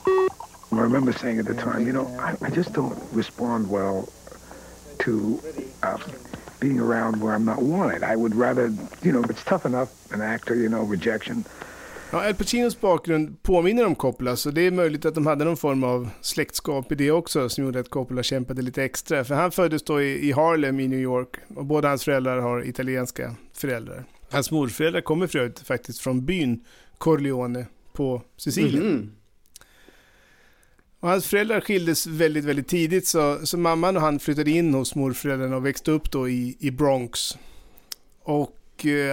[SPEAKER 8] I remember saying at the time, you know, I, I just don't respond well to uh, being around where I'm not wanted. I would rather, you know, it's tough enough, an actor, you know, rejection.
[SPEAKER 2] Ja, Al Pacinos bakgrund påminner om Coppola, så det är möjligt att de hade någon form av släktskap i det också som gjorde att Coppola kämpade lite extra. För han föddes då i, Harlem i New York och båda hans föräldrar har italienska föräldrar. Hans morföräldrar kommer för övrigt faktiskt från byn Corleone på Sicilien.
[SPEAKER 1] Mhm.
[SPEAKER 2] Och hans föräldrar skildes väldigt, väldigt tidigt så, så mamman och han flyttade in hos morföräldrarna och växte upp då i, i Bronx. Och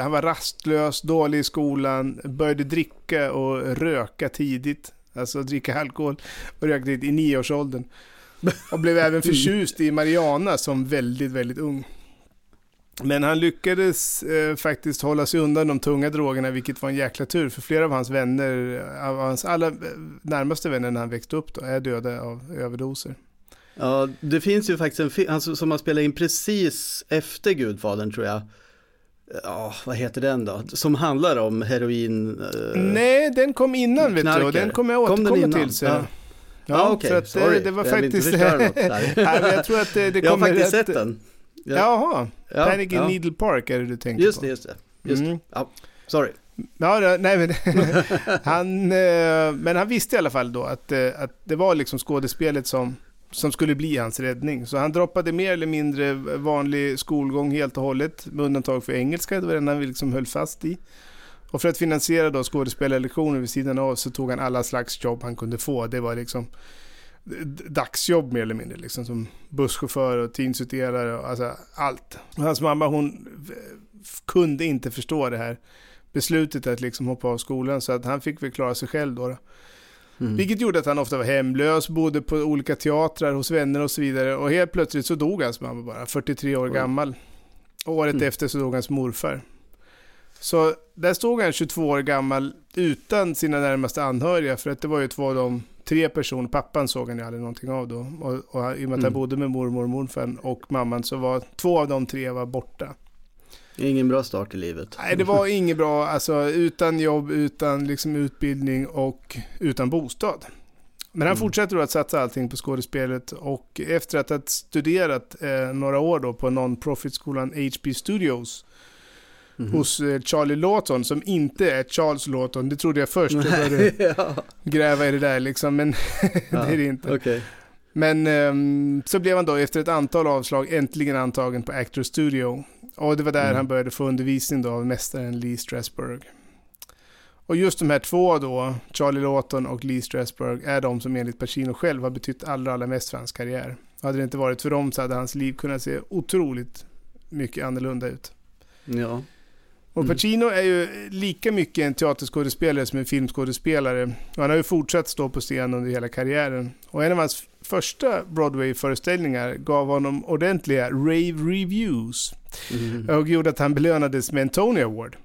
[SPEAKER 2] han var rastlös, dålig i skolan, började dricka och röka tidigt. Alltså dricka alkohol och röka tidigt i nioårsåldern. Och blev även <laughs> förtjust i Mariana som väldigt, väldigt ung. Men han lyckades eh, faktiskt hålla sig undan de tunga drogerna, vilket var en jäkla tur. För flera av hans vänner, av hans allra eh, närmaste vänner när han växte upp då, är döda av överdoser.
[SPEAKER 1] Ja, det finns ju faktiskt en film alltså, som man spelar in precis efter Gudfadern tror jag. Ja, vad heter den då? Som handlar om heroin. eh,
[SPEAKER 2] Nej, den kom innan vet du, och den kommer jag
[SPEAKER 1] Kom
[SPEAKER 2] återkomma
[SPEAKER 1] innan?
[SPEAKER 2] till sen.
[SPEAKER 1] Ja.
[SPEAKER 2] Ja,
[SPEAKER 1] okej,
[SPEAKER 2] så att
[SPEAKER 1] sorry.
[SPEAKER 2] det, var
[SPEAKER 1] Jag
[SPEAKER 2] faktiskt...
[SPEAKER 1] förstöra något där. <laughs>
[SPEAKER 2] Nej, men jag tror att det, det
[SPEAKER 1] jag har faktiskt
[SPEAKER 2] rätt-
[SPEAKER 1] sett den. Ja,
[SPEAKER 2] Jaha,
[SPEAKER 1] ja,
[SPEAKER 2] Panic in
[SPEAKER 1] ja.
[SPEAKER 2] Needle Park är det du tänker
[SPEAKER 1] Just
[SPEAKER 2] på?
[SPEAKER 1] det, just det. Just
[SPEAKER 2] Mm.
[SPEAKER 1] det. Ja, sorry.
[SPEAKER 2] Ja, nej men <laughs> han, eh, men han visste i alla fall då att, eh, att det var liksom skådespelet som, som skulle bli hans räddning. Så han droppade mer eller mindre vanlig skolgång helt och hållet, med undantag för engelska, det var den han liksom höll fast i. Och för att finansiera då skådespelarlektioner vid sidan av så tog han alla slags jobb han kunde få. Det var liksom dagsjobb mer eller mindre, liksom som busschaufför och tidningsutdelare och alltså allt. Och hans mamma hon kunde inte förstå det här beslutet att liksom hoppa av skolan så att han fick väl klara sig själv då. då.
[SPEAKER 1] Mm.
[SPEAKER 2] Vilket gjorde att han ofta var hemlös, bodde på olika teatrar hos vänner och så vidare. Och helt plötsligt så dog hans mamma bara, 43 år
[SPEAKER 1] Oj.
[SPEAKER 2] gammal. Och året
[SPEAKER 1] Mm.
[SPEAKER 2] efter så dog hans morfar. Så där stod han 22 år gammal utan sina närmaste anhöriga för att det var ju två av de tre personer, pappan såg han ju aldrig någonting av då. Och, och i och med att han
[SPEAKER 1] Mm.
[SPEAKER 2] bodde med mormor och morfar och mamman så var två av de tre var borta.
[SPEAKER 1] Ingen bra start i livet.
[SPEAKER 2] Nej, det var inget bra. Alltså utan jobb, utan liksom utbildning och utan bostad. Men han
[SPEAKER 1] Mm.
[SPEAKER 2] fortsätter då att satsa allting på skådespelet och efter att ha studerat eh, några år då på non-profit-skolan HB Studios
[SPEAKER 1] Mhm.
[SPEAKER 2] hos eh, Charlie Lawton som inte är Charles Lawton. Det trodde jag först. Jag började <laughs>
[SPEAKER 1] ja,
[SPEAKER 2] gräva i det där liksom, men <laughs> det är det inte.
[SPEAKER 1] okej.
[SPEAKER 2] Men ehm, så blev han då efter ett antal avslag äntligen antagen på Actors Studio. Och det var där
[SPEAKER 1] Mm.
[SPEAKER 2] han började få undervisning då av mästaren Lee Strasberg. Och just de här två då, Charlie Lawton och Lee Strasberg, är de som enligt Pacino själv har betytt allra, allra mest för hans karriär. Hade det inte varit för dem så hade hans liv kunnat se otroligt mycket annorlunda ut.
[SPEAKER 1] Ja.
[SPEAKER 2] Och
[SPEAKER 1] Mm.
[SPEAKER 2] Pacino är ju lika mycket en teaterskådespelare som en filmskådespelare. Och han har ju fortsatt stå på scen under hela karriären. Och en av hans första Broadway-föreställningar gav honom ordentliga rave reviews.
[SPEAKER 1] Mhm.
[SPEAKER 2] Och gjorde att han belönades med en Tony Award.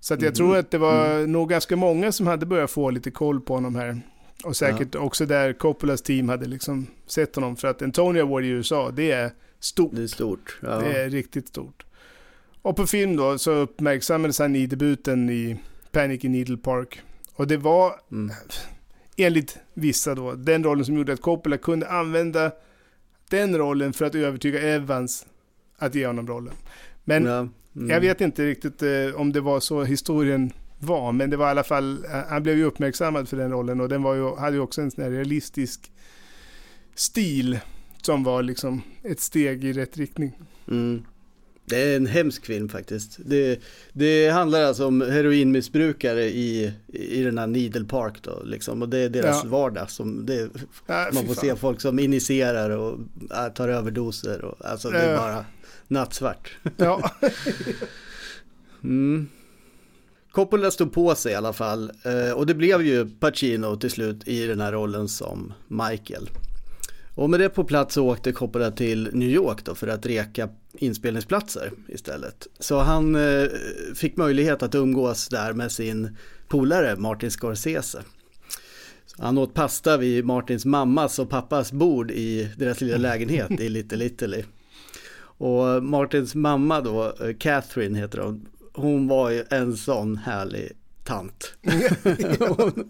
[SPEAKER 2] Så att jag
[SPEAKER 1] Mhm.
[SPEAKER 2] tror att det var nog ganska många som hade börjat få lite koll på honom här. Och säkert också där Coppolas team hade liksom sett honom. För att en Tony Award i USA, det är stort.
[SPEAKER 1] Det är stort. Ja.
[SPEAKER 2] Det är riktigt stort. Och på film då så uppmärksammades han i debuten i Panic in Needle Park. Och det var,
[SPEAKER 1] Mm.
[SPEAKER 2] enligt vissa då, den rollen som gjorde att Coppola kunde använda den rollen för att övertyga Evans att ge honom rollen. Men
[SPEAKER 1] ja. Mm.
[SPEAKER 2] jag vet inte riktigt eh, om det var så historien var, men det var i alla fall, eh, han blev ju uppmärksammad för den rollen och den var ju, hade ju också en sån här realistisk stil som var liksom ett steg i rätt riktning.
[SPEAKER 1] Mm. Det är en hemsk film faktiskt. Det, det handlar alltså om heroinmissbrukare i, i den här Needle Park då liksom. Och det är deras
[SPEAKER 2] Ja.
[SPEAKER 1] vardag som det,
[SPEAKER 2] Ja,
[SPEAKER 1] man får
[SPEAKER 2] fan.
[SPEAKER 1] se folk som initierar och äh, tar överdoser och alltså det är bara nattsvart.
[SPEAKER 2] Ja. <laughs>
[SPEAKER 1] Mm. Coppola stod på sig i alla fall eh, och det blev ju Pacino till slut i den här rollen som Michael. Och med det på plats så åkte Coppola till New York då för att reka inspelningsplatser istället. Så han eh, fick möjlighet att umgås där med sin polare Martin Scorsese. Så han åt pasta vid Martins mammas och pappas bord i deras lilla lägenhet i Little Italy. Och Martins mamma då, eh, Catherine heter hon, hon var ju en sån härlig tant. hon,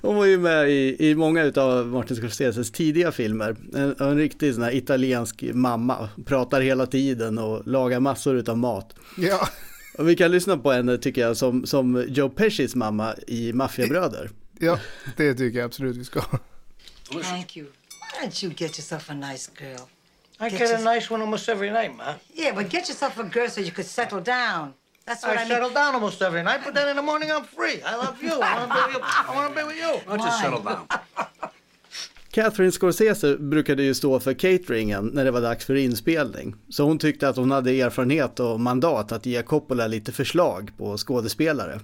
[SPEAKER 1] <laughs> hon, var ju med i, i många av Martin Scorseses tidiga filmer. En, en riktig sån här italiensk mamma. Pratar hela tiden och lagar massor av mat.
[SPEAKER 2] Ja.
[SPEAKER 1] Och vi kan lyssna på henne tycker jag som, som Joe Pescis mamma i Maffiabröder.
[SPEAKER 2] Ja, det tycker jag absolut vi ska.
[SPEAKER 9] Thank you. Why don't you get yourself a nice girl?
[SPEAKER 10] I
[SPEAKER 9] Get
[SPEAKER 10] get a nice one almost every night, ma.
[SPEAKER 9] Yeah, but get yourself a girl so you could settle down. That's what I,
[SPEAKER 10] I
[SPEAKER 9] mean.
[SPEAKER 10] settle down almost every night, but then in the morning I'm free. I love you. I want to be with you. I want to be with you.
[SPEAKER 9] Don't you settle
[SPEAKER 10] down? <laughs>
[SPEAKER 1] Catherine Scorsese brukade ju stå för cateringen när det var dags för inspelning. Så hon tyckte att hon hade erfarenhet och mandat att ge Coppola lite förslag på skådespelare.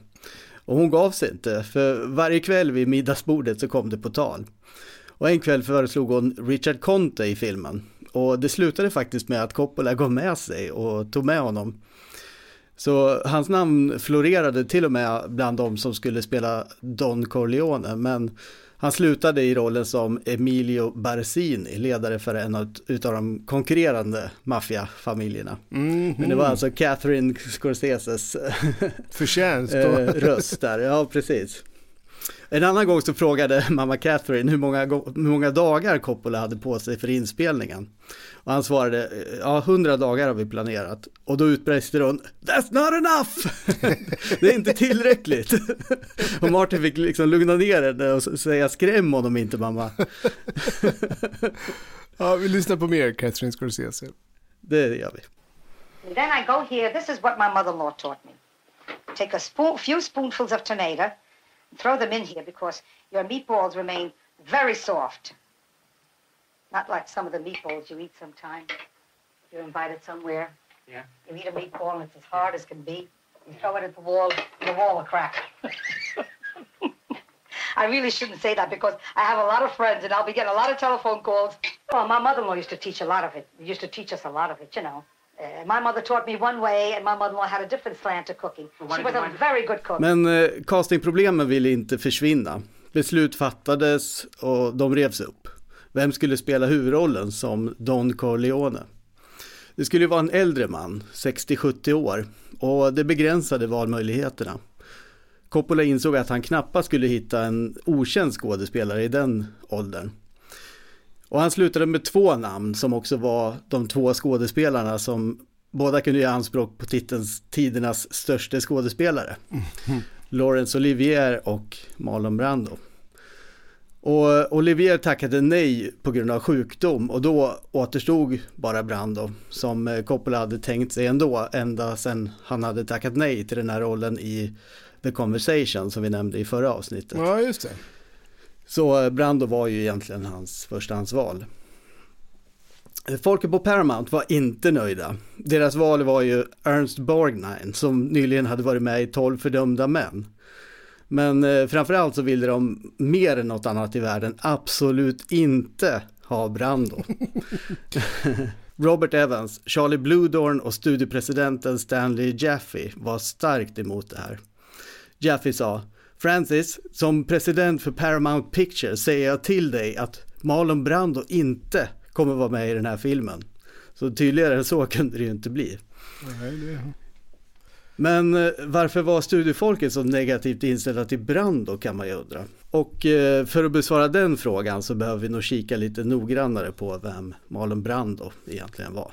[SPEAKER 1] Och hon gav sig inte, för varje kväll vid middagsbordet så kom det på tal. Och en kväll föreslog hon Richard Conte i filmen. Och det slutade faktiskt med att Coppola gav med sig och tog med honom. Så hans namn florerade till och med bland de som skulle spela Don Corleone, men han slutade i rollen som Emilio Barsini, ledare för en av de konkurrerande maffiafamiljerna. Men det var alltså Catherine Scorseses
[SPEAKER 2] Förtjänst.
[SPEAKER 1] eh, röst där, ja precis. En annan gång så frågade mamma Catherine hur många, hur många dagar Coppola hade på sig för inspelningen. Och han svarade, eh, ja hundra dagar har vi planerat. Och då utbrister hon, that's not enough! <laughs> det är inte tillräckligt. och Martin fick liksom lugna ner henne och säga, skräm honom inte mamma. <laughs>
[SPEAKER 2] Ja, vi lyssnar på mer Catherine Scorsese.
[SPEAKER 1] Det gör vi.
[SPEAKER 11] And then I go here. This is what my mother-in-law taught me. Take a spoon, few spoonfuls of tomato, throw them in here because your meatballs remain very soft. Not like some of the meatballs you eat sometimes. You're invited somewhere.
[SPEAKER 10] Yeah.
[SPEAKER 11] You eat a meatball and it's as hard as can be. You throw it at the wall, and the wall will crack. <laughs> I really shouldn't say that because I have a lot of friends and I'll be getting a lot of telephone calls. Well, my mother-in-law used to teach a lot of it. Used to teach us a lot of it, you know. My mother taught me one way and my mother-in-law had a different slant to cooking. She was a very good cook.
[SPEAKER 1] Men eh, castingproblemen ville inte försvinna. Beslut fattades och de revs upp. Vem skulle spela huvudrollen som Don Corleone? Det skulle vara en äldre man, 60-70 år, och det begränsade valmöjligheterna. Coppola insåg att han knappast skulle hitta en okänd skådespelare i den åldern. Och han slutade med två namn som också var de två skådespelarna som båda kunde göra anspråk på titelns tidernas största skådespelare. Laurence Olivier och Marlon Brando. Och Olivier tackade nej på grund av sjukdom och då återstod bara Brando som eh, Coppola hade tänkt sig ändå ända sedan han hade tackat nej till den här rollen i The Conversation som vi nämnde i förra avsnittet.
[SPEAKER 2] Ja, just det.
[SPEAKER 1] Så eh, Brando var ju egentligen hans förstahandsval. Folket på Paramount var inte nöjda. Deras val var ju Ernst Borgnine som nyligen hade varit med i 12 fördömda män. Men eh, framförallt så ville de mer än något annat i världen absolut inte ha Brando. <laughs> Robert Evans, Charlie Bluedorn och studiepresidenten Stanley Jaffe var starkt emot det här. Jaffe sa, Francis, som president för Paramount Pictures säger jag till dig att Marlon Brando inte kommer vara med i den här filmen. Så tydligare än så kunde det ju inte bli.
[SPEAKER 2] Nej, det...
[SPEAKER 1] Men eh, varför var studiefolket så negativt inställda till Brando kan man ju undra. Och eh, för att besvara den frågan så behöver vi nog kika lite noggrannare på vem Marlon Brando egentligen var.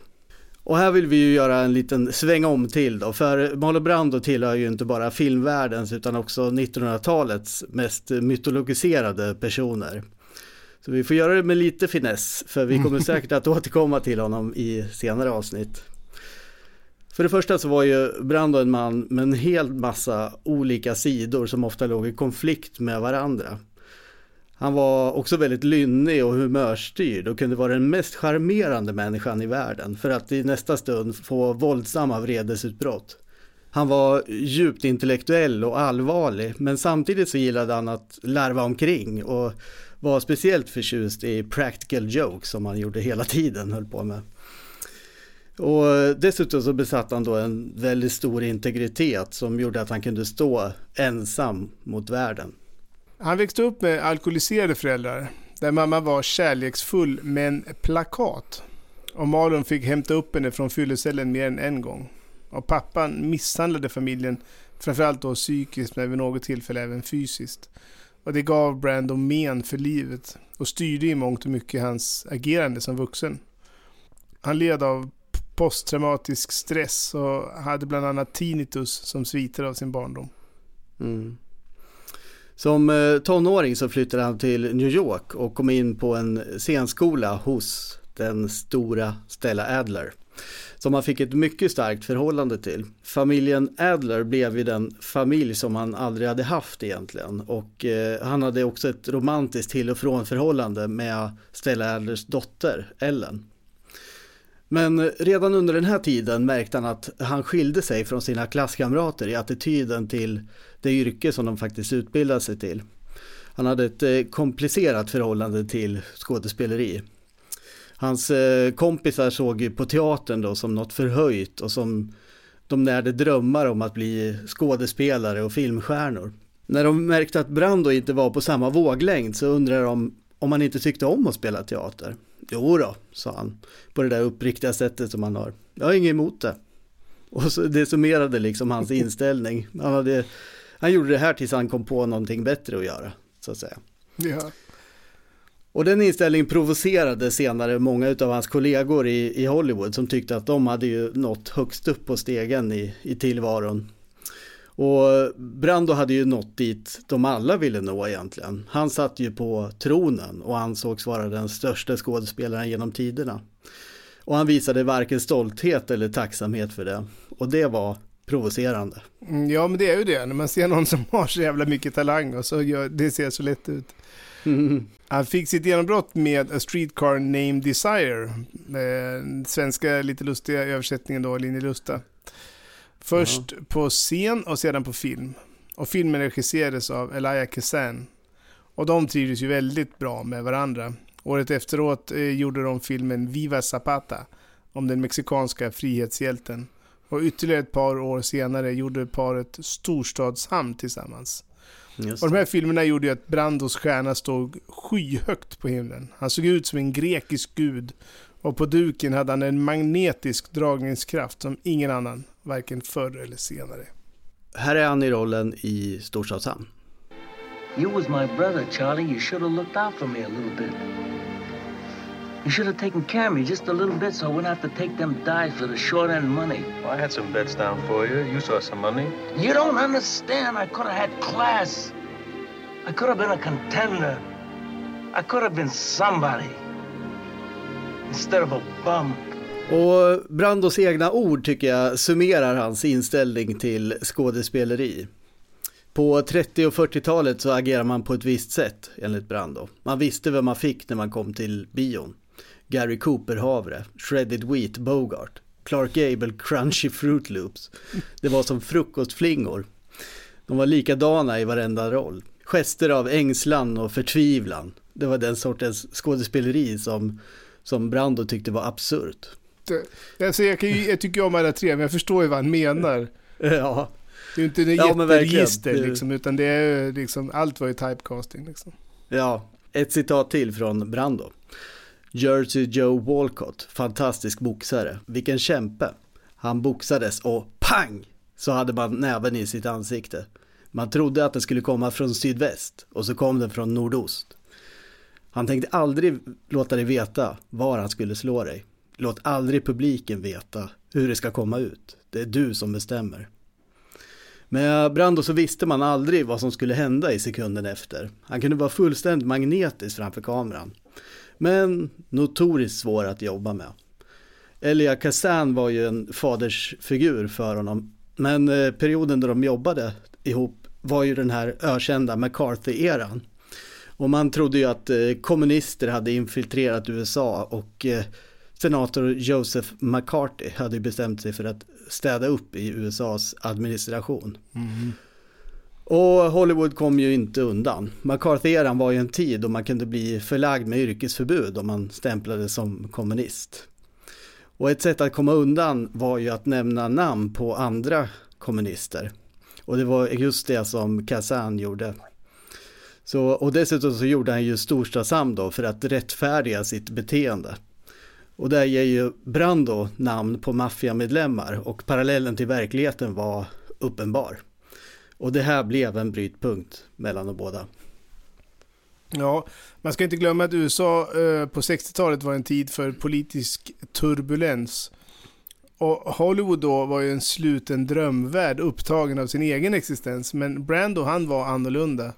[SPEAKER 1] Och här vill vi ju göra en liten sväng om till då, för Marlon Brando tillhör ju inte bara filmvärldens utan också 1900-talets mest mytologiserade personer. Så vi får göra det med lite finess, för vi kommer <laughs> säkert att återkomma till honom i senare avsnitt. För det första så var ju Brando en man med en hel massa olika sidor som ofta låg i konflikt med varandra. Han var också väldigt lynnig och humörstyrd och kunde vara den mest charmerande människan i världen för att i nästa stund få våldsamma vredesutbrott. Han var djupt intellektuell och allvarlig, men samtidigt så gillade han att larva omkring och var speciellt förtjust i practical jokes som han gjorde hela tiden, höll på med. Och dessutom så besatt han då en väldigt stor integritet som gjorde att han kunde stå ensam mot världen.
[SPEAKER 2] Han växte upp med alkoholiserade föräldrar, där mamma var kärleksfull men plakat. Och Malon fick hämta upp henne från fyllecellen mer än en gång. Och pappan misshandlade familjen, framförallt då psykiskt men vid något tillfälle även fysiskt. Och det gav Brandon men för livet och styrde i mångt och mycket hans agerande som vuxen. Han led av posttraumatisk stress och hade bland annat tinnitus som sviter av sin barndom.
[SPEAKER 1] Mm. Som eh, tonåring så flyttade han till New York och kom in på en scenskola hos den stora Stella Adler som han fick ett mycket starkt förhållande till. Familjen Adler blev ju den familj som han aldrig hade haft egentligen och eh, han hade också ett romantiskt till och från förhållande med Stella Adlers dotter Ellen. Men redan under den här tiden märkte han att han skilde sig från sina klasskamrater i attityden till det yrke som de faktiskt utbildade sig till. Han hade ett eh, komplicerat förhållande till skådespeleri. Hans eh, kompisar såg ju på teatern då som något förhöjt och som de närde drömmar om att bli skådespelare och filmstjärnor. När de märkte att Brando inte var på samma våglängd så undrade de om han inte tyckte om att spela teater. Jo då, sa han, på det där uppriktiga sättet som han har. Jag har inget emot det. Och så, det summerade liksom hans <laughs> inställning. Han, hade, han gjorde det här tills han kom på någonting bättre att göra, så att säga.
[SPEAKER 2] Ja.
[SPEAKER 1] Och den inställningen provocerade senare många av hans kollegor i, i Hollywood som tyckte att de hade ju nått högst upp på stegen i, i tillvaron. Och Brando hade ju nått dit de alla ville nå egentligen. Han satt ju på tronen och ansågs vara den största skådespelaren genom tiderna. Och han visade varken stolthet eller tacksamhet för det. Och det var provocerande.
[SPEAKER 2] Mm, ja, men det är ju det. När man ser någon som har så jävla mycket talang och så gör, det ser så lätt ut. Mm. Han fick sitt genombrott med A Streetcar Named Desire. Eh, svenska lite lustiga översättningen då, Linje Lusta. Först ja. på scen och sedan på film. Och filmen regisserades av Elia Kazan. Och de trivdes ju väldigt bra med varandra. Året efteråt eh, gjorde de filmen Viva Zapata om den mexikanska frihetshjälten. Och ytterligare ett par år senare gjorde paret Storstadshamn tillsammans. Och de här filmerna gjorde ju att Brandos stjärna stod skyhögt på himlen. Han såg ut som en grekisk gud och på duken hade han en magnetisk dragningskraft som ingen annan, varken förr eller senare.
[SPEAKER 1] Här är han i rollen i Storstadshamn.
[SPEAKER 12] You was my brother, Charlie. You should have looked out for me a little bit. You should have taken care of me just a little bit so I wouldn't have to take them dives for the short end money.
[SPEAKER 4] Well, I had some bets down for you. You saw some money.
[SPEAKER 12] You don't understand. I could have had class. I could have been a contender. I could have been somebody. Instead of a bum.
[SPEAKER 1] Och Brandos egna ord tycker jag summerar hans inställning till skådespeleri. På 30 och 40-talet så agerar man på ett visst sätt enligt Brando. Man visste vem man fick när man kom till bion. Gary Cooper havre, Shredded Wheat Bogart, Clark Gable Crunchy Fruit Loops. Det var som frukostflingor. De var likadana i varenda roll. Gester av ängslan och förtvivlan. Det var den sortens skådespeleri som, som Brando tyckte var absurt.
[SPEAKER 2] Alltså jag, kan ju, jag tycker om alla tre, men jag förstår ju vad han menar.
[SPEAKER 1] Ja.
[SPEAKER 2] Det är ju inte en ja, jätteregister liksom, utan det är liksom, allt var ju typecasting liksom.
[SPEAKER 1] Ja, ett citat till från Brando. Jersey Joe Walcott, fantastisk boxare. Vilken kämpe. Han boxades och pang! Så hade man näven i sitt ansikte. Man trodde att den skulle komma från sydväst och så kom den från nordost. Han tänkte aldrig låta dig veta var han skulle slå dig. Låt aldrig publiken veta hur det ska komma ut. Det är du som bestämmer. Med Brando så visste man aldrig vad som skulle hända i sekunden efter. Han kunde vara fullständigt magnetisk framför kameran. Men notoriskt svår att jobba med. Elia Kazan var ju en fadersfigur för honom. Men eh, perioden då de jobbade ihop var ju den här ökända McCarthy-eran. Och man trodde ju att eh, kommunister hade infiltrerat USA och eh, senator Joseph McCarthy hade bestämt sig för att städa upp i USAs administration.
[SPEAKER 2] Mm.
[SPEAKER 1] Och Hollywood kom ju inte undan. McCarthy-eran var ju en tid då man kunde bli förlagd med yrkesförbud om man stämplades som kommunist. Och ett sätt att komma undan var ju att nämna namn på andra kommunister. Och det var just det som Kazan gjorde. Så, och dessutom så gjorde han ju Storstasam då för att rättfärdiga sitt beteende. Och där ger ju Brando namn på maffiamedlemmar och parallellen till verkligheten var uppenbar. Och det här blev en brytpunkt mellan de båda.
[SPEAKER 2] Ja, man ska inte glömma att USA eh, på 60-talet var en tid för politisk turbulens. Och Hollywood då var ju en sluten drömvärld upptagen av sin egen existens. Men Brando han var annorlunda.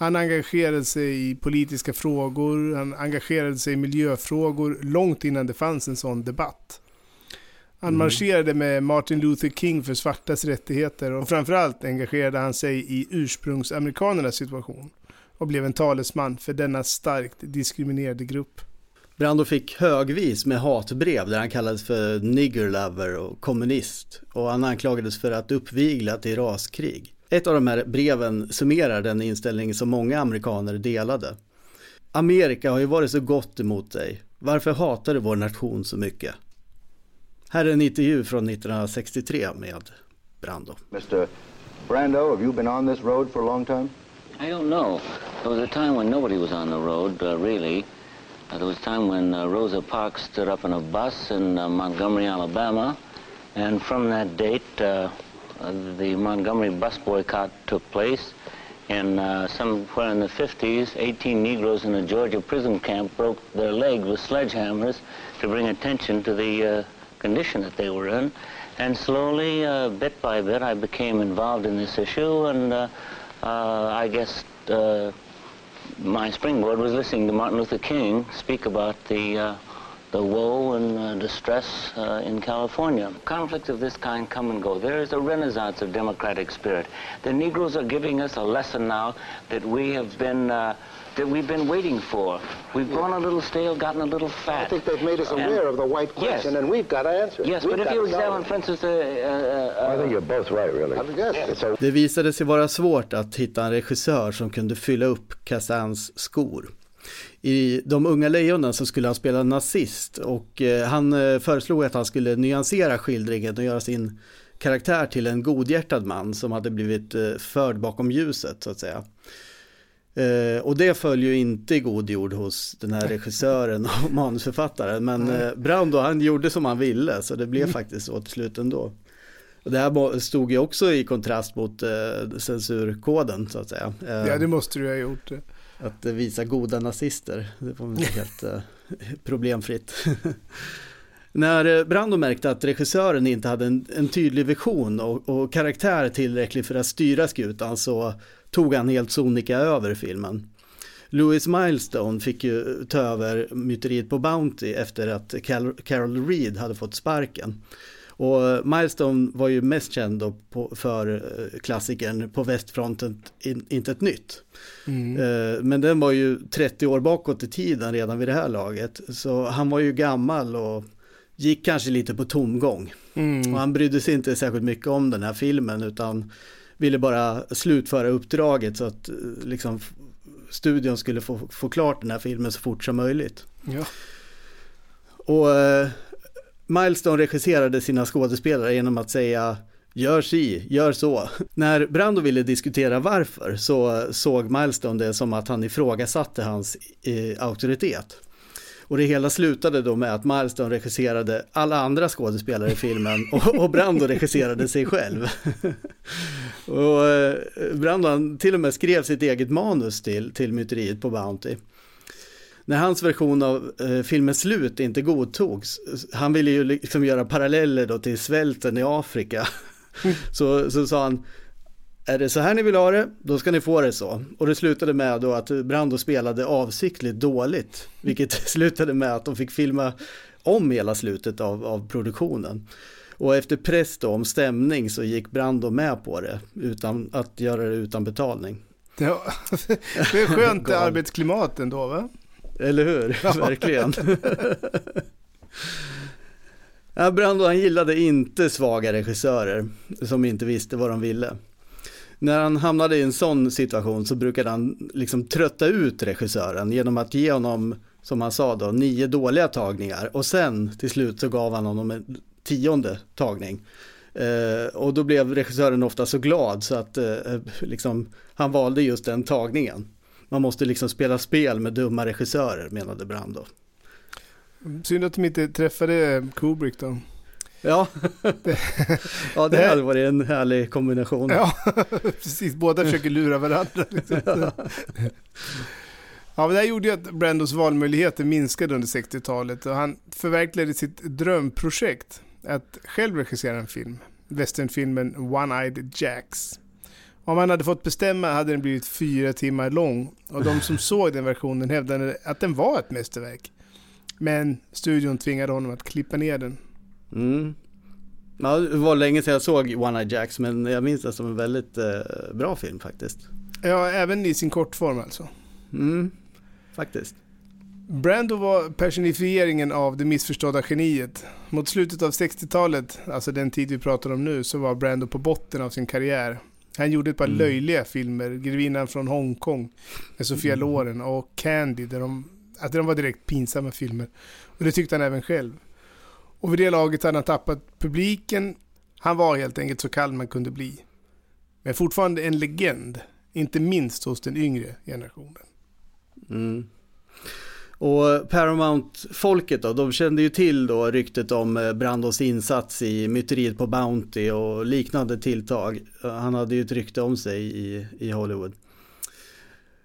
[SPEAKER 2] Han engagerade sig i politiska frågor, han engagerade sig i miljöfrågor långt innan det fanns en sån debatt. Han
[SPEAKER 1] Mm.
[SPEAKER 2] marscherade med Martin Luther King för svartas rättigheter och framförallt engagerade han sig i ursprungsamerikanernas situation och blev en talesman för denna starkt diskriminerade grupp.
[SPEAKER 1] Brando fick högvis med hatbrev där han kallades för nigger lover och kommunist och han anklagades för att uppvigla till raskrig. Ett av de här breven summerar den inställning som många amerikaner delade. Amerika har ju varit så gott emot dig. Varför hatar du vår nation så mycket? Här är en intervju från 1963 med Brando.
[SPEAKER 13] Mr. Brando, have you been on this road for a long time?
[SPEAKER 14] I don't know. There was a time when nobody was on the road, uh, really. Uh, there was a time when uh, Rosa Parks stood up in a bus in uh, Montgomery, Alabama. And from that date, uh, uh, the Montgomery bus boycott took place. And uh, somewhere in the 50s, 18 Negroes in a Georgia prison camp broke their leg with sledgehammers to bring attention to the uh, condition that they were in. And slowly, uh, bit by bit, I became involved in this issue. And uh, uh, I guess uh, my springboard was listening to Martin Luther King speak about the uh, the woe and uh, distress uh, in California. Conflicts of this kind come and go. There is a renaissance of democratic spirit. The Negroes are giving us a lesson now that we have been. Uh, that we've been waiting for. We've grown a little stale, gotten a little fat.
[SPEAKER 15] I think they've made us
[SPEAKER 14] And-
[SPEAKER 15] aware of the white
[SPEAKER 14] Yes.
[SPEAKER 15] question, and we've got to answer it.
[SPEAKER 14] Yes,
[SPEAKER 15] We've
[SPEAKER 14] but if you examine,
[SPEAKER 15] it.
[SPEAKER 14] for instance, uh, uh,
[SPEAKER 13] I think you're both right, really.
[SPEAKER 15] I guess.
[SPEAKER 13] It's a
[SPEAKER 1] Det visade sig vara svårt att hitta en regissör som kunde fylla upp Kazans skor. I De unga lejonen så skulle han spela nazist och eh, han eh, föreslog att han skulle nyansera skildringen och göra sin karaktär till en godhjärtad man som hade blivit eh, förd bakom ljuset så att säga. Och det föll ju inte i god jord hos den här regissören och <laughs> manusförfattaren men Brando han gjorde som han ville så det blev faktiskt så till slut ändå. Och det här stod ju också i kontrast mot censurkoden så att säga.
[SPEAKER 2] Ja, det måste du ha gjort.
[SPEAKER 1] Att visa goda nazister, det var inte helt eh, problemfritt. <laughs> När eh, Brando märkte att regissören inte hade en, en tydlig vision och, och karaktär tillräcklig för att styra skutan så tog han helt sonika över filmen. Louis Milestone fick ju ta över myteriet på Bounty efter att Carol Reed hade fått sparken. Och eh, Milestone var ju mest känd på, för eh, klassikern På västfronten in, inte ett nytt.
[SPEAKER 2] Mm.
[SPEAKER 1] Eh, Men den var ju 30 år bakåt i tiden redan vid det här laget. Så han var ju gammal och gick kanske lite på tomgång.
[SPEAKER 2] Mm.
[SPEAKER 1] Och han brydde sig inte särskilt mycket om den här filmen utan ville bara slutföra uppdraget så att liksom studion skulle få, få klart den här filmen så fort som möjligt.
[SPEAKER 2] Ja.
[SPEAKER 1] Och Milestone regisserade sina skådespelare genom att säga Gör si, gör så. När Brando ville diskutera varför så såg Milestone det som att han ifrågasatte hans eh, auktoritet. Och det hela slutade då med att Milestone regisserade alla andra skådespelare i filmen och, och Brando regisserade sig själv. <laughs> och eh, Brando han till och med skrev sitt eget manus till, till myteriet på Bounty. När hans version av eh, filmens slut inte godtogs, han ville ju liksom göra paralleller då till svälten i Afrika, så, så sa han är det så här ni vill ha det, då ska ni få det så. Och det slutade med då att Brando spelade avsiktligt dåligt, vilket <laughs> slutade med att de fick filma om hela slutet av, av produktionen. Och efter press då om stämning så gick Brando med på det, utan att göra det utan betalning.
[SPEAKER 2] Ja, <laughs> det är skönt <laughs> arbetsklimat ändå va?
[SPEAKER 1] Eller hur? <laughs>
[SPEAKER 2] Ja.
[SPEAKER 1] Verkligen. Ja, Brando han gillade inte svaga regissörer som inte visste vad de ville. När han hamnade i en sån situation så brukade han liksom trötta ut regissören genom att ge honom, som han sa då, nio dåliga tagningar och sen till slut så gav han honom en tionde tagning. Eh, och då blev regissören ofta så glad så att eh, liksom, han valde just den tagningen. Man måste liksom spela spel med dumma regissörer menade Brando.
[SPEAKER 2] Synd att de inte träffade Kubrick då.
[SPEAKER 1] Ja, <laughs> ja det hade varit en härlig kombination.
[SPEAKER 2] Ja, <laughs> precis. Båda försöker lura varandra. Liksom. <laughs> Ja, men det här gjorde ju att Brandos valmöjligheter minskade under 60-talet och han förverkligade sitt drömprojekt att själv regissera en film. Westernfilmen One-Eyed Jacks. Om han hade fått bestämma hade den blivit fyra timmar lång och de som såg den versionen hävdade att den var ett mästerverk. Men studion tvingade honom att klippa ner den.
[SPEAKER 1] Mm. Ja, det var länge sedan jag såg One Eye Jacks men jag minns det som en väldigt eh, bra film faktiskt.
[SPEAKER 2] Ja, även i sin kortform alltså.
[SPEAKER 1] Mm, faktiskt.
[SPEAKER 2] Brando var personifieringen av det missförstådda geniet. Mot slutet av 60-talet, alltså den tid vi pratar om nu, så var Brando på botten av sin karriär. Han gjorde ett par mm. löjliga filmer, Grevinnan från Hongkong med Sofia mm. Loren och Candy, där de, att de var direkt pinsamma filmer. Och det tyckte han även själv. Och vid det laget hade han tappat publiken. Han var helt enkelt så kall man kunde bli. Men fortfarande en legend, inte minst hos den yngre generationen.
[SPEAKER 1] Mm. Och Paramount-folket då, de kände ju till då ryktet om eh, Brandos insats i myteriet på Bounty och liknande tilltag. Eh, han hade ju ett rykte om sig i, i Hollywood.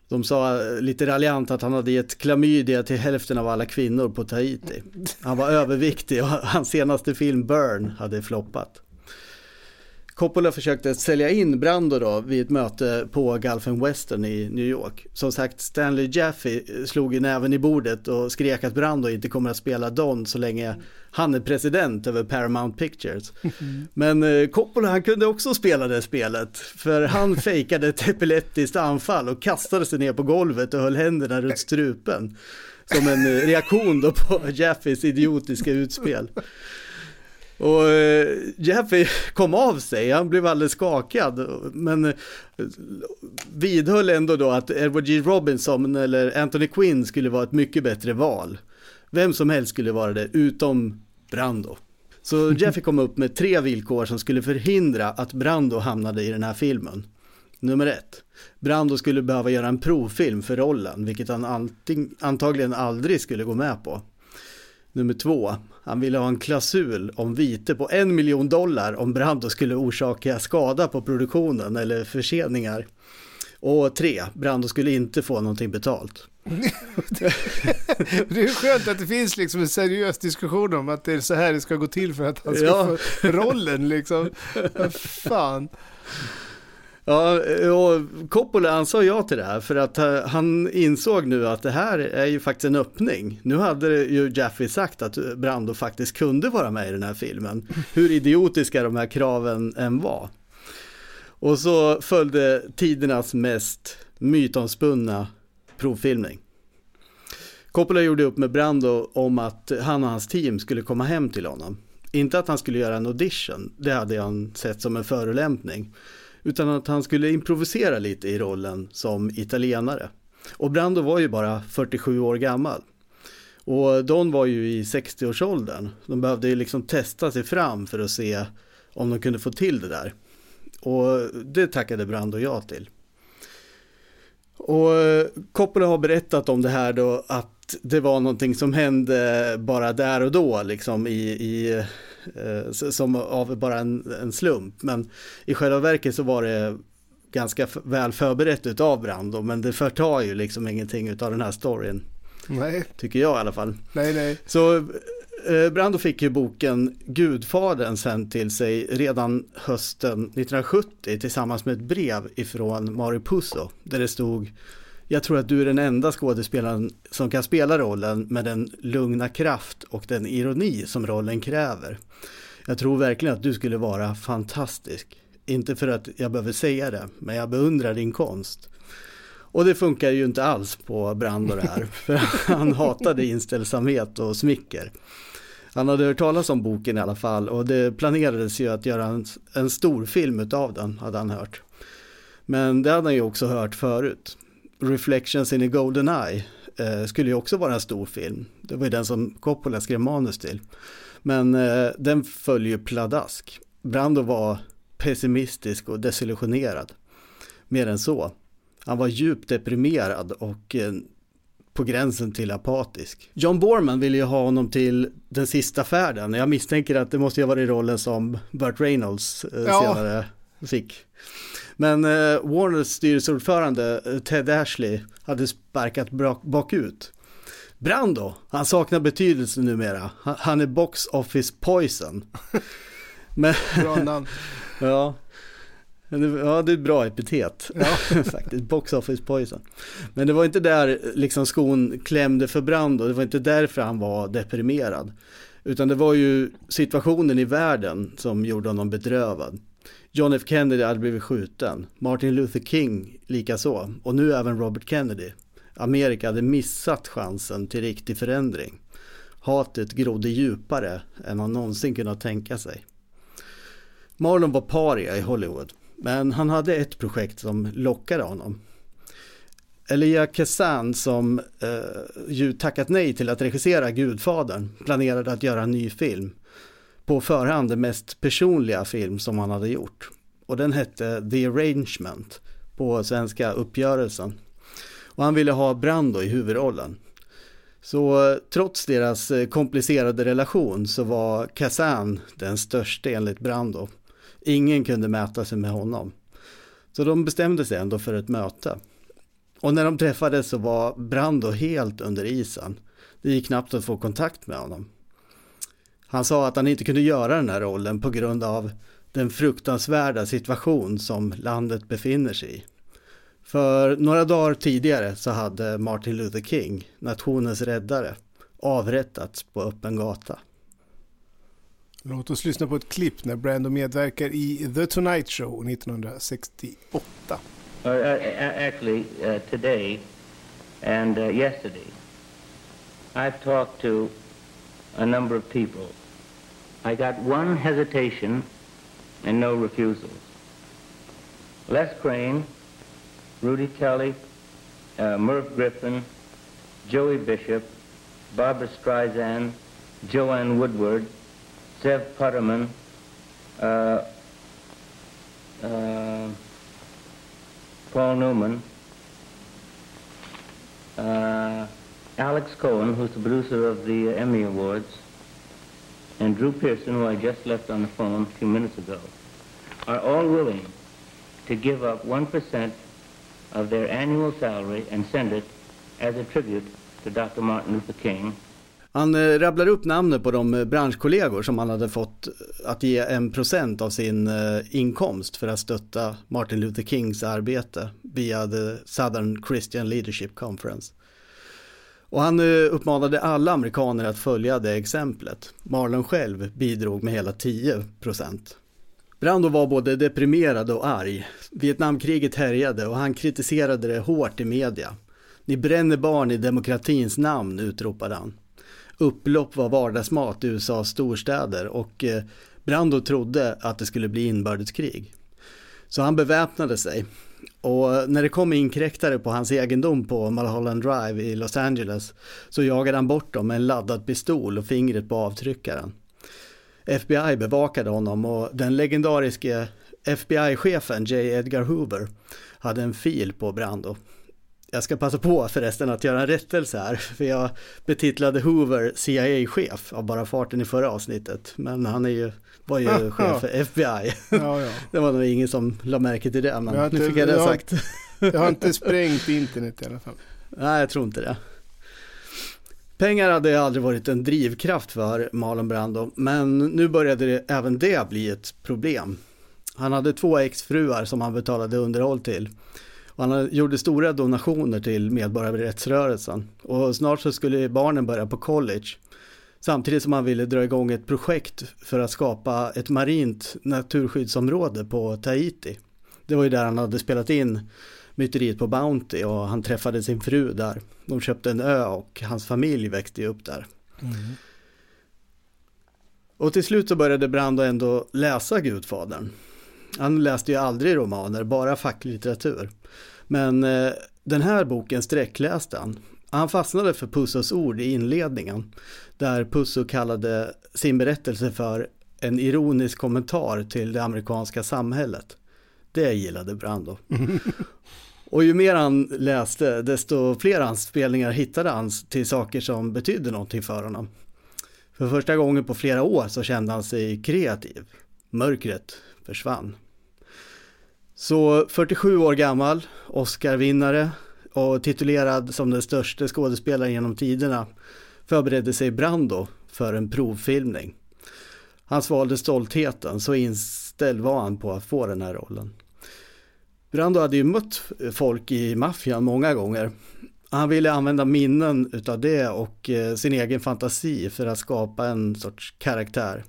[SPEAKER 1] De sa eh, lite raljant att han hade gett klamydia till hälften av alla kvinnor på Tahiti. Han var överviktig och <laughs> hans senaste film Burn hade floppat. Coppola försökte sälja in Brando då vid ett möte på Gulfen Western i New York. Som sagt, Stanley Jaffe slog ju näven i bordet och skrek att Brando inte kommer att spela Don så länge han är president över Paramount Pictures. <laughs> Men eh, Coppola han kunde också spela det spelet. För han <laughs> fejkade ett epileptiskt anfall och kastade sig ner på golvet och höll händerna runt strupen. Som en eh, reaktion då på Jaffes idiotiska utspel. Och eh, Jeffy <laughs> kom av sig, han blev alldeles skakad. Men eh, vidhöll ändå då att Edward G. Robinson eller Anthony Quinn skulle vara ett mycket bättre val. Vem som helst skulle vara det, utom Brando. Så <laughs> Jeffy kom upp med tre villkor som skulle förhindra att Brando hamnade i den här filmen. Nummer ett. Brando skulle behöva göra en provfilm för rollen, vilket han antagligen aldrig skulle gå med på. Nummer två, han ville ha en klausul om vite på en miljon dollar om Brando skulle orsaka skada på produktionen eller förseningar. Och tre, Brando skulle inte få någonting betalt. <laughs>
[SPEAKER 2] det är skönt att det finns liksom en seriös diskussion om att det är så här det ska gå till för att han ska
[SPEAKER 1] ja.
[SPEAKER 2] få rollen liksom. Fan.
[SPEAKER 1] Ja, och Coppola han sa ja till det här för att eh, han insåg nu att det här är ju faktiskt en öppning. Nu hade ju Jaffe sagt att Brando faktiskt kunde vara med i den här filmen. Hur idiotiska de här kraven än var. Och så följde tidernas mest mytomspunna provfilmning. Coppola gjorde upp med Brando om att han och hans team skulle komma hem till honom. Inte att han skulle göra en audition, det hade han sett som en förolämpning utan att han skulle improvisera lite i rollen som italienare. Och Brando var ju bara 47 år gammal. Och Don var ju i 60-årsåldern. De behövde ju liksom testa sig fram för att se om de kunde få till det där. Och det tackade Brando ja till. Och Coppola har berättat om det här då att det var någonting som hände bara där och då liksom i, i som av bara en, en, slump. Men i själva verket så var det ganska väl förberett av Brando, men det förtar ju liksom ingenting av den här storyn.
[SPEAKER 2] Nej.
[SPEAKER 1] Tycker jag i alla fall.
[SPEAKER 2] Nej, nej.
[SPEAKER 1] Så eh, Brando fick ju boken Gudfadern sen till sig redan hösten 1970 tillsammans med ett brev ifrån Mario Puzo där det stod jag tror att du är den enda skådespelaren som kan spela rollen med den lugna kraft och den ironi som rollen kräver. Jag tror verkligen att du skulle vara fantastisk. Inte för att jag behöver säga det, men jag beundrar din konst. Och det funkar ju inte alls på Brando det här, <laughs> för han hatade inställsamhet och smicker. Han hade hört talas om boken i alla fall och det planerades ju att göra en, en stor film utav den, hade han hört. Men det hade han ju också hört förut. Reflections in a Golden Eye eh, skulle ju också vara en stor film. Det var ju den som Coppola skrev manus till. Men eh, den föll ju pladask. Brando var pessimistisk och desillusionerad. Mer än så. Han var djupt deprimerad och eh, på gränsen till apatisk. John Borman ville ju ha honom till Den sista färden. Jag misstänker att det måste ju ha varit rollen som Burt Reynolds eh, ja. senare fick. Men eh, Warners styrelseordförande eh, Ted Ashley hade sparkat bakut. Brando, han saknar betydelse numera. Han är box office poison.
[SPEAKER 2] Men, <laughs> Bra namn. <laughs>
[SPEAKER 1] ja, Ja, det är ett bra epitet. Ja. <laughs> Faktiskt, box office poison. Men det var inte där liksom skon klämde för Brando, det var inte därför han var deprimerad. Utan det var ju situationen i världen som gjorde honom bedrövad. John F Kennedy hade blivit skjuten, Martin Luther King likaså och nu även Robert Kennedy. Amerika hade missat chansen till riktig förändring. Hatet grodde djupare än han någonsin kunnat tänka sig. Marlon var paria i Hollywood. Men han hade ett projekt som lockade honom. Elia Kazan som eh, ju tackat nej till att regissera Gudfadern planerade att göra en ny film. På förhand den mest personliga film som han hade gjort. Och den hette The Arrangement på svenska Uppgörelsen. Och han ville ha Brando i huvudrollen. Så eh, trots deras eh, komplicerade relation så var Kazan den största enligt Brando. Ingen kunde mäta sig med honom. Så de bestämde sig ändå för ett möte. Och när de träffades så var Brando helt under isen. Det gick knappt att få kontakt med honom. Han sa att han inte kunde göra den här rollen på grund av den fruktansvärda situation som landet befinner sig i. För några dagar tidigare så hade Martin Luther King, nationens räddare, avrättats på öppen gata.
[SPEAKER 2] Låt oss lyssna på ett klipp när Brando medverkar i The Tonight Show 1968.
[SPEAKER 14] Uh, actually, uh, today and uh, yesterday, I've talked to a number of people. I got one hesitation and no refusals. Les Crane, Rudy Kelly, uh, Murph Griffin, Joey Bishop, Barbara Streisand, Joanne Woodward, Zev Putterman, uh, uh, Paul Newman, uh, Alex Cohen, who's the producer of the Emmy Awards, and Drew Pearson, who I just left on the phone a few minutes ago, are all willing to give up 1% of their annual salary and send it as a tribute to Dr. Martin Luther King
[SPEAKER 1] Han eh, rabblar upp namnen på de eh, branschkollegor som han hade fått eh, att ge en procent av sin inkomst för att stötta Martin Luther Kings arbete via The Southern Christian Leadership Conference. Och han eh, uppmanade alla amerikaner att följa det exemplet. Marlon själv bidrog med hela 10 procent. Brando var både deprimerad och arg. Vietnamkriget härjade och han kritiserade det hårt i media. Ni bränner barn i demokratins namn, utropade han upplopp var vardagsmat i USAs storstäder och eh, Brando trodde att det skulle bli inbördeskrig. Så han beväpnade sig och när det kom inkräktare på hans egendom på Mulholland Drive i Los Angeles så jagade han bort dem med en laddad pistol och fingret på avtryckaren. FBI bevakade honom och den legendariske FBI-chefen J. Edgar Hoover hade en fil på Brando jag ska passa på förresten att göra en rättelse här, <laughs> för jag betitlade Hoover CIA-chef av bara farten i förra avsnittet, men han är ju, var ju chef för FBI. Ja, ja. <laughs> Det var nog ingen som la märke till det, men inte, nu fick jag det jag, sagt.
[SPEAKER 2] jag har inte sprängt internet i alla fall.
[SPEAKER 1] Nej, jag tror inte det. Pengar hade aldrig varit en drivkraft för Marlon Brando, men nu började det, även det bli ett problem. Han hade två exfruar som han betalade underhåll till. Och han gjorde stora donationer till medborgarrättsrörelsen och snart så skulle barnen börja på college. Samtidigt som han ville dra igång ett projekt för att skapa ett marint naturskyddsområde på Tahiti. Det var ju där han hade spelat in myteriet på Bounty och han träffade sin fru där. De köpte en ö och hans familj växte upp där. Mm. Och till slut så började Brando ändå läsa Gudfadern. Han läste ju aldrig romaner, bara facklitteratur. Men eh, den här boken sträckläste han. Han fastnade för Pussos ord i inledningen, där Pusso kallade sin berättelse för en ironisk kommentar till det amerikanska samhället. Det gillade Brando. <laughs> Och ju mer han läste, desto fler anspelningar hittade han till saker som betydde någonting för honom. För första gången på flera år så kände han sig kreativ. Mörkret försvann. Så 47 år gammal, Oscarvinnare och titulerad som den största skådespelaren genom tiderna förberedde sig Brando för en provfilmning. Han svalde stoltheten, så inställd var han på att få den här rollen. Brando hade ju mött folk i maffian många gånger. Han ville använda minnen utav det och eh, sin egen fantasi för att skapa en sorts karaktär.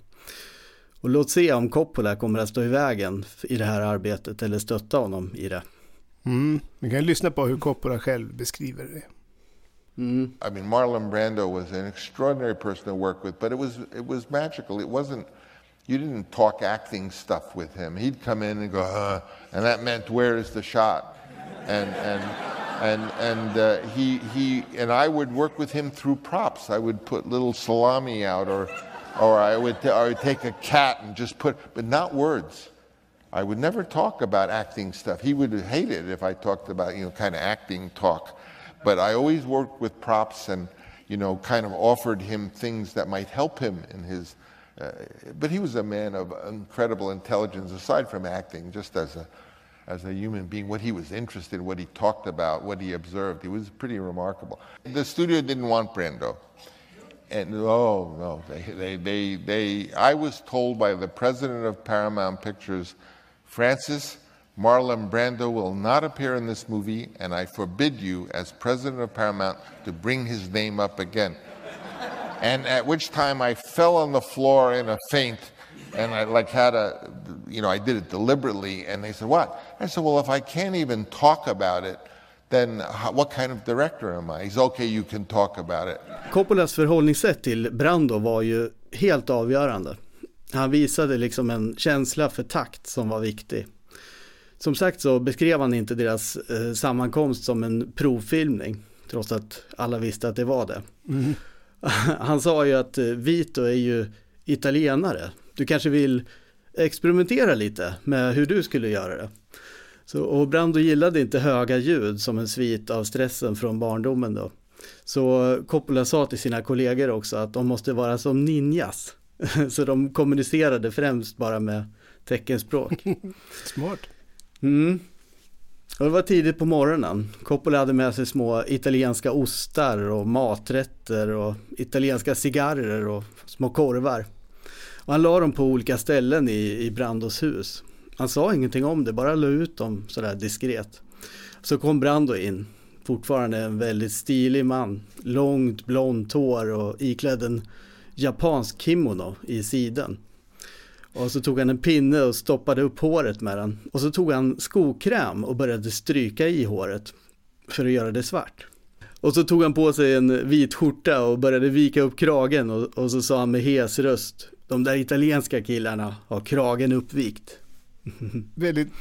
[SPEAKER 1] Och låt se om Coppola kommer att stå i vägen i det här arbetet eller stötta honom i det.
[SPEAKER 2] Mm. Vi kan lyssna på hur Coppola själv beskriver det.
[SPEAKER 1] Mm.
[SPEAKER 15] I mean, Marlon Brando was an extraordinary person to work with, but it was it was magical. It wasn't. You didn't talk acting stuff with him. He'd come in and go, huh, and that meant where is the shot, and and and and uh, he he and I would work with him through props. I would put little salami out, or or I would I would take a cat and just put, but not words. I would never talk about acting stuff. He would hate it if I talked about you know kind of acting talk. But I always worked with props and, you know, kind of offered him things that might help him in his. Uh, but he was a man of incredible intelligence, aside from acting, just as a, as a human being, what he was interested in, what he talked about, what he observed. He was pretty remarkable. The studio didn't want Brando. And oh no, they, they, they, they, I was told by the president of Paramount Pictures, Francis, Marlon Brando will not appear in this movie, and I forbid you, as president of Paramount, to bring his name up again. <laughs> and at which time I fell on the floor in a faint, and I like had a, you know, I did it deliberately. And they said, "What?" I said, "Well, if I can't even talk about it." Then what kind of director am I? He's okay, you can talk about it.
[SPEAKER 1] Coppolas förhållningssätt till Brando var ju helt avgörande. Han visade liksom en känsla för takt som var viktig. Som sagt så beskrev han inte deras eh, sammankomst som en provfilmning, trots att alla visste att det var det.
[SPEAKER 2] Mm. <laughs>
[SPEAKER 1] Han sa ju att eh, Vito är ju italienare. Du kanske vill experimentera lite med hur du skulle göra det. Så, och Brando gillade inte höga ljud som en svit av stressen från barndomen då. Så Coppola sa till sina kollegor också att de måste vara som ninjas. <laughs> Så de kommunicerade främst bara med teckenspråk. <laughs>
[SPEAKER 2] Smart.
[SPEAKER 1] Mm. Och det var tidigt på morgonen. Coppola hade med sig små italienska ostar och maträtter och italienska cigarrer och små korvar. Och han la dem på olika ställen i, i Brandos hus. Han sa ingenting om det, bara la ut dem sådär diskret. Så kom Brando in, fortfarande en väldigt stilig man. Långt blont hår och iklädd en japansk kimono i siden. Och så tog han en pinne och stoppade upp håret med den. Och så tog han skokräm och började stryka i håret för att göra det svart. Och så tog han på sig en vit skjorta och började vika upp kragen och, och så sa han med hes röst, de där italienska killarna har kragen uppvikt. <laughs>
[SPEAKER 2] Väldigt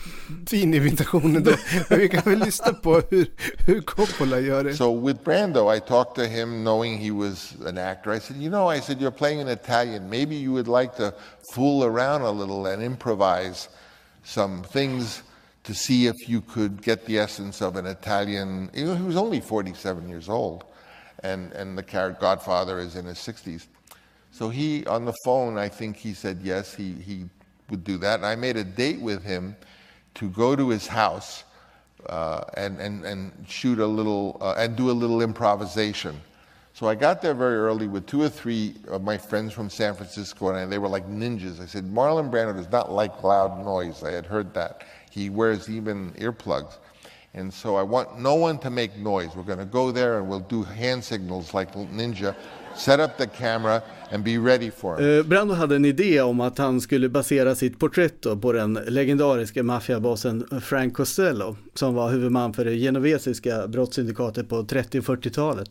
[SPEAKER 2] fin. Men vi kan väl lyssna på hur, hur Coppola gör det.
[SPEAKER 15] So with Brando, I talked to him knowing he was an actor. I said, you know, I said, you're playing an Italian. Maybe you would like to fool around a little and improvise some things to see if you could get the essence of an Italian. You know, he was only 47 years old, and, and the character Godfather is in his 60s. So he, on the phone, I think he said yes, he, he would do that. And I made a date with him to go to his house uh, and, and, and shoot a little, uh, and do a little improvisation. So I got there very early with two or three of my friends from San Francisco, and they were like ninjas. I said, Marlon Brando does not like loud noise. I had heard that. He wears even earplugs. And so I want no one to make noise. We're going to go there and we'll do hand signals like Ninja, set up the camera and be ready for it.
[SPEAKER 1] Eh, Brando hade en idé om att han skulle basera sitt porträtt på den legendariske maffiabossen Frank Costello som var huvudman för det genovesiska brottssyndikatet på 30 och 40-talet.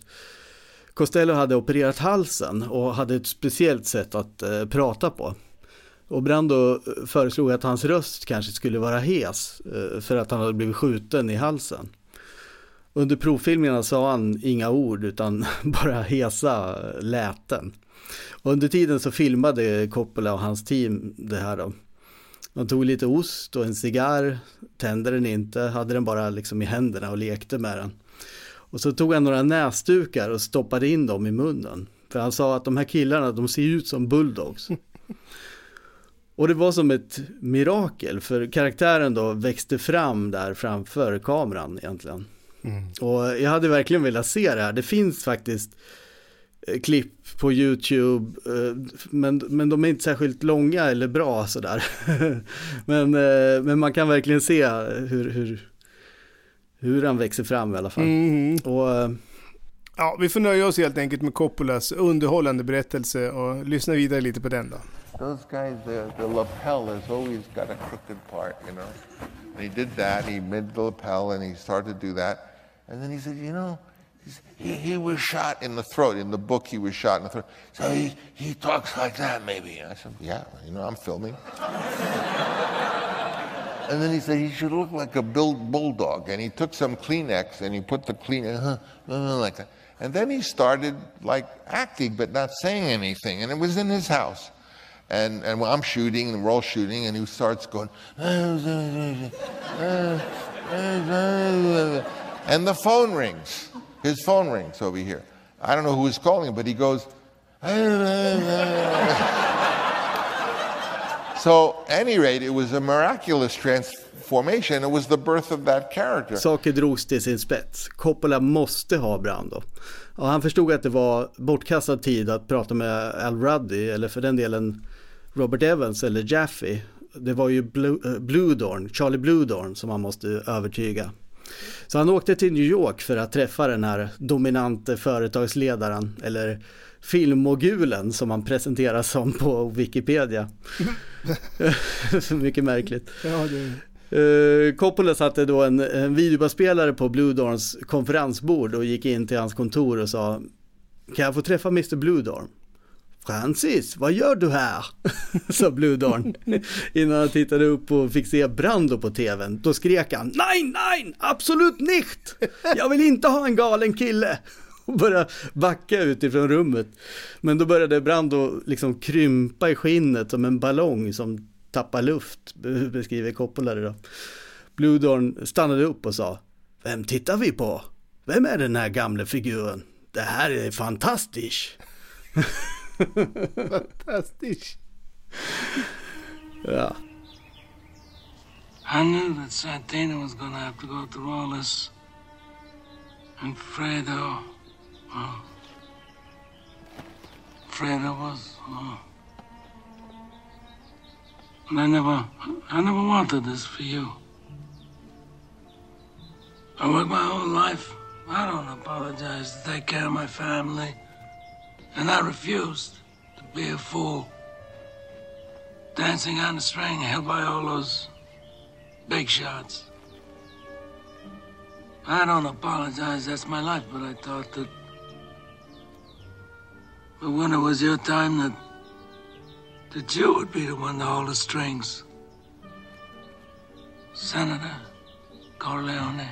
[SPEAKER 1] Costello hade opererat halsen och hade ett speciellt sätt att eh, prata på. Och Brando eh, föreslog att hans röst kanske skulle vara hes eh, för att han hade blivit skjuten i halsen. Under provfilmerna sa han inga ord utan <laughs> bara hesa läten. Och under tiden så filmade Coppola och hans team det här då. De tog lite ost och en cigarr, tände den inte, hade den bara liksom i händerna och lekte med den. Och så tog han några näsdukar och stoppade in dem i munnen. För han sa att de här killarna, de ser ut som bulldogs. <laughs> Och det var som ett mirakel, för karaktären då växte fram där framför kameran egentligen.
[SPEAKER 2] Mm.
[SPEAKER 1] Och jag hade verkligen velat se det här. Det finns faktiskt eh, klipp på YouTube, eh, men, men de är inte särskilt långa eller bra sådär. <laughs> men, eh, men man kan verkligen se hur, hur, hur han växer fram i alla fall.
[SPEAKER 2] Mm.
[SPEAKER 1] Och,
[SPEAKER 2] Ja, vi får nöja oss helt enkelt med Coppolas underhållande berättelse och lyssna vidare lite på den då.
[SPEAKER 15] Those guys, the, the lapel has always got a crooked part, you know. And he did that. He made the lapel, and he started to do that. And then he said, you know, he, he was shot in the throat. In the book, he was shot in the throat. So he, he talks like that, maybe. I said, yeah, you know, I'm filming. And then he said he should look like a bull bulldog. And he took some Kleenex and he put the Kleenex uh, uh, like that. And then he started like acting, but not saying anything. And it was in his house. And, and I'm shooting, and we're all shooting, and he starts going, and the phone rings. His phone rings over here. I don't know who is calling, but he goes, <laughs> so, any rate, it was a miraculous transformation. It was the birth of that character.
[SPEAKER 1] Saker drogs till sin spets. Coppola måste ha Brando. Och han förstod att det var bortkastad tid att prata med Al Ruddy eller för den delen Robert Evans eller Jaffe. Det var ju Blue, eh, Blue Dorn, Charlie Bluedorn som han måste övertyga. Så han åkte till New York för att träffa den här dominante företagsledaren eller filmmogulen som han presenteras som på Wikipedia. <laughs> Mycket märkligt.
[SPEAKER 2] Ja, det...
[SPEAKER 1] Uh, Coppola satte då en, en videobandspelare på Bluedorns konferensbord och gick in till hans kontor och sa Kan jag få träffa Mr Bluedorn? Francis, vad gör du här? <laughs> sa Bluedorn innan han tittade upp och fick se Brando på tvn. Då skrek han Nej, nej, absolut nicht! Jag vill inte ha en galen kille! Och började backa utifrån rummet. Men då började Brando liksom krympa i skinnet som en ballong som tappar luft, beskriver Coppola det då. Bluedorn stannade upp och sa Vem tittar vi på? Vem är den här gamla figuren? Det här är fantastiskt! <laughs>
[SPEAKER 2] Fantastiskt.
[SPEAKER 1] Ja.
[SPEAKER 12] I knew that Santana was gonna have to go through all this. And Fredo, oh. Fredo was. And I never, I never wanted this for you. I worked my whole life. I don't apologize to take care of my family. And I refused to be a fool. Dancing on the string held by all those big shots. I don't apologize, that's my life, but I thought that. But when it was your time, that. that you would be the one to hold the strings. Senator Corleone.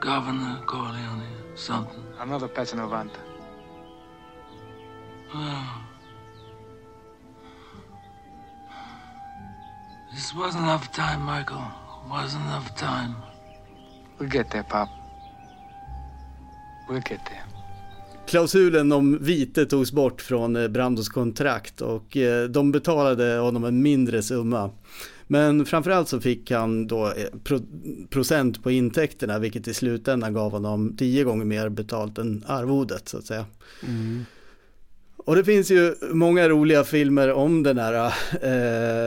[SPEAKER 12] Governor Corleone, something.
[SPEAKER 7] Another Pezzo Novanta.
[SPEAKER 12] Oh. This wasn't enough time, Michael. Wasn't enough time.
[SPEAKER 7] We'll get there, Pop. We'll get there.
[SPEAKER 1] Klausulen om vite togs bort från eh, Brandos kontrakt och eh, de betalade honom en mindre summa. Men framförallt så fick han då eh, pro procent på intäkterna vilket i slutändan gav honom tio gånger mer betalt än arvodet så att säga.
[SPEAKER 2] Mm.
[SPEAKER 1] Och det finns ju många roliga filmer om den här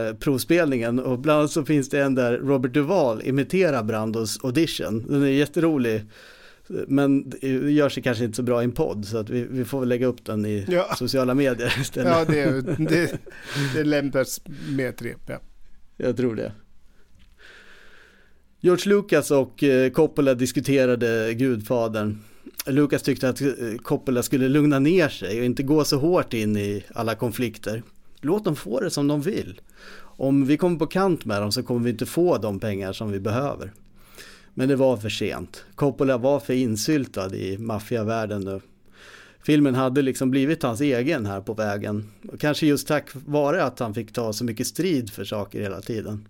[SPEAKER 1] eh, provspelningen och bland annat så finns det en där Robert Duvall imiterar Brandos audition. Den är jätterolig. Men det gör sig kanske inte så bra i en podd så att vi, vi får väl lägga upp den i
[SPEAKER 2] Ja.
[SPEAKER 1] sociala medier <laughs> istället.
[SPEAKER 2] Ja, det, det, det lämpas med ett rep. Ja.
[SPEAKER 1] Jag tror det. George Lucas och eh, Coppola diskuterade Gudfadern. Lucas tyckte att eh, Coppola skulle lugna ner sig och inte gå så hårt in i alla konflikter. Låt dem få det som de vill. Om vi kommer på kant med dem så kommer vi inte få de pengar som vi behöver. Men det var för sent. Coppola var för insyltad i maffiavärlden nu. Filmen hade liksom blivit hans egen här på vägen. Och kanske just tack vare att han fick ta så mycket strid för saker hela tiden.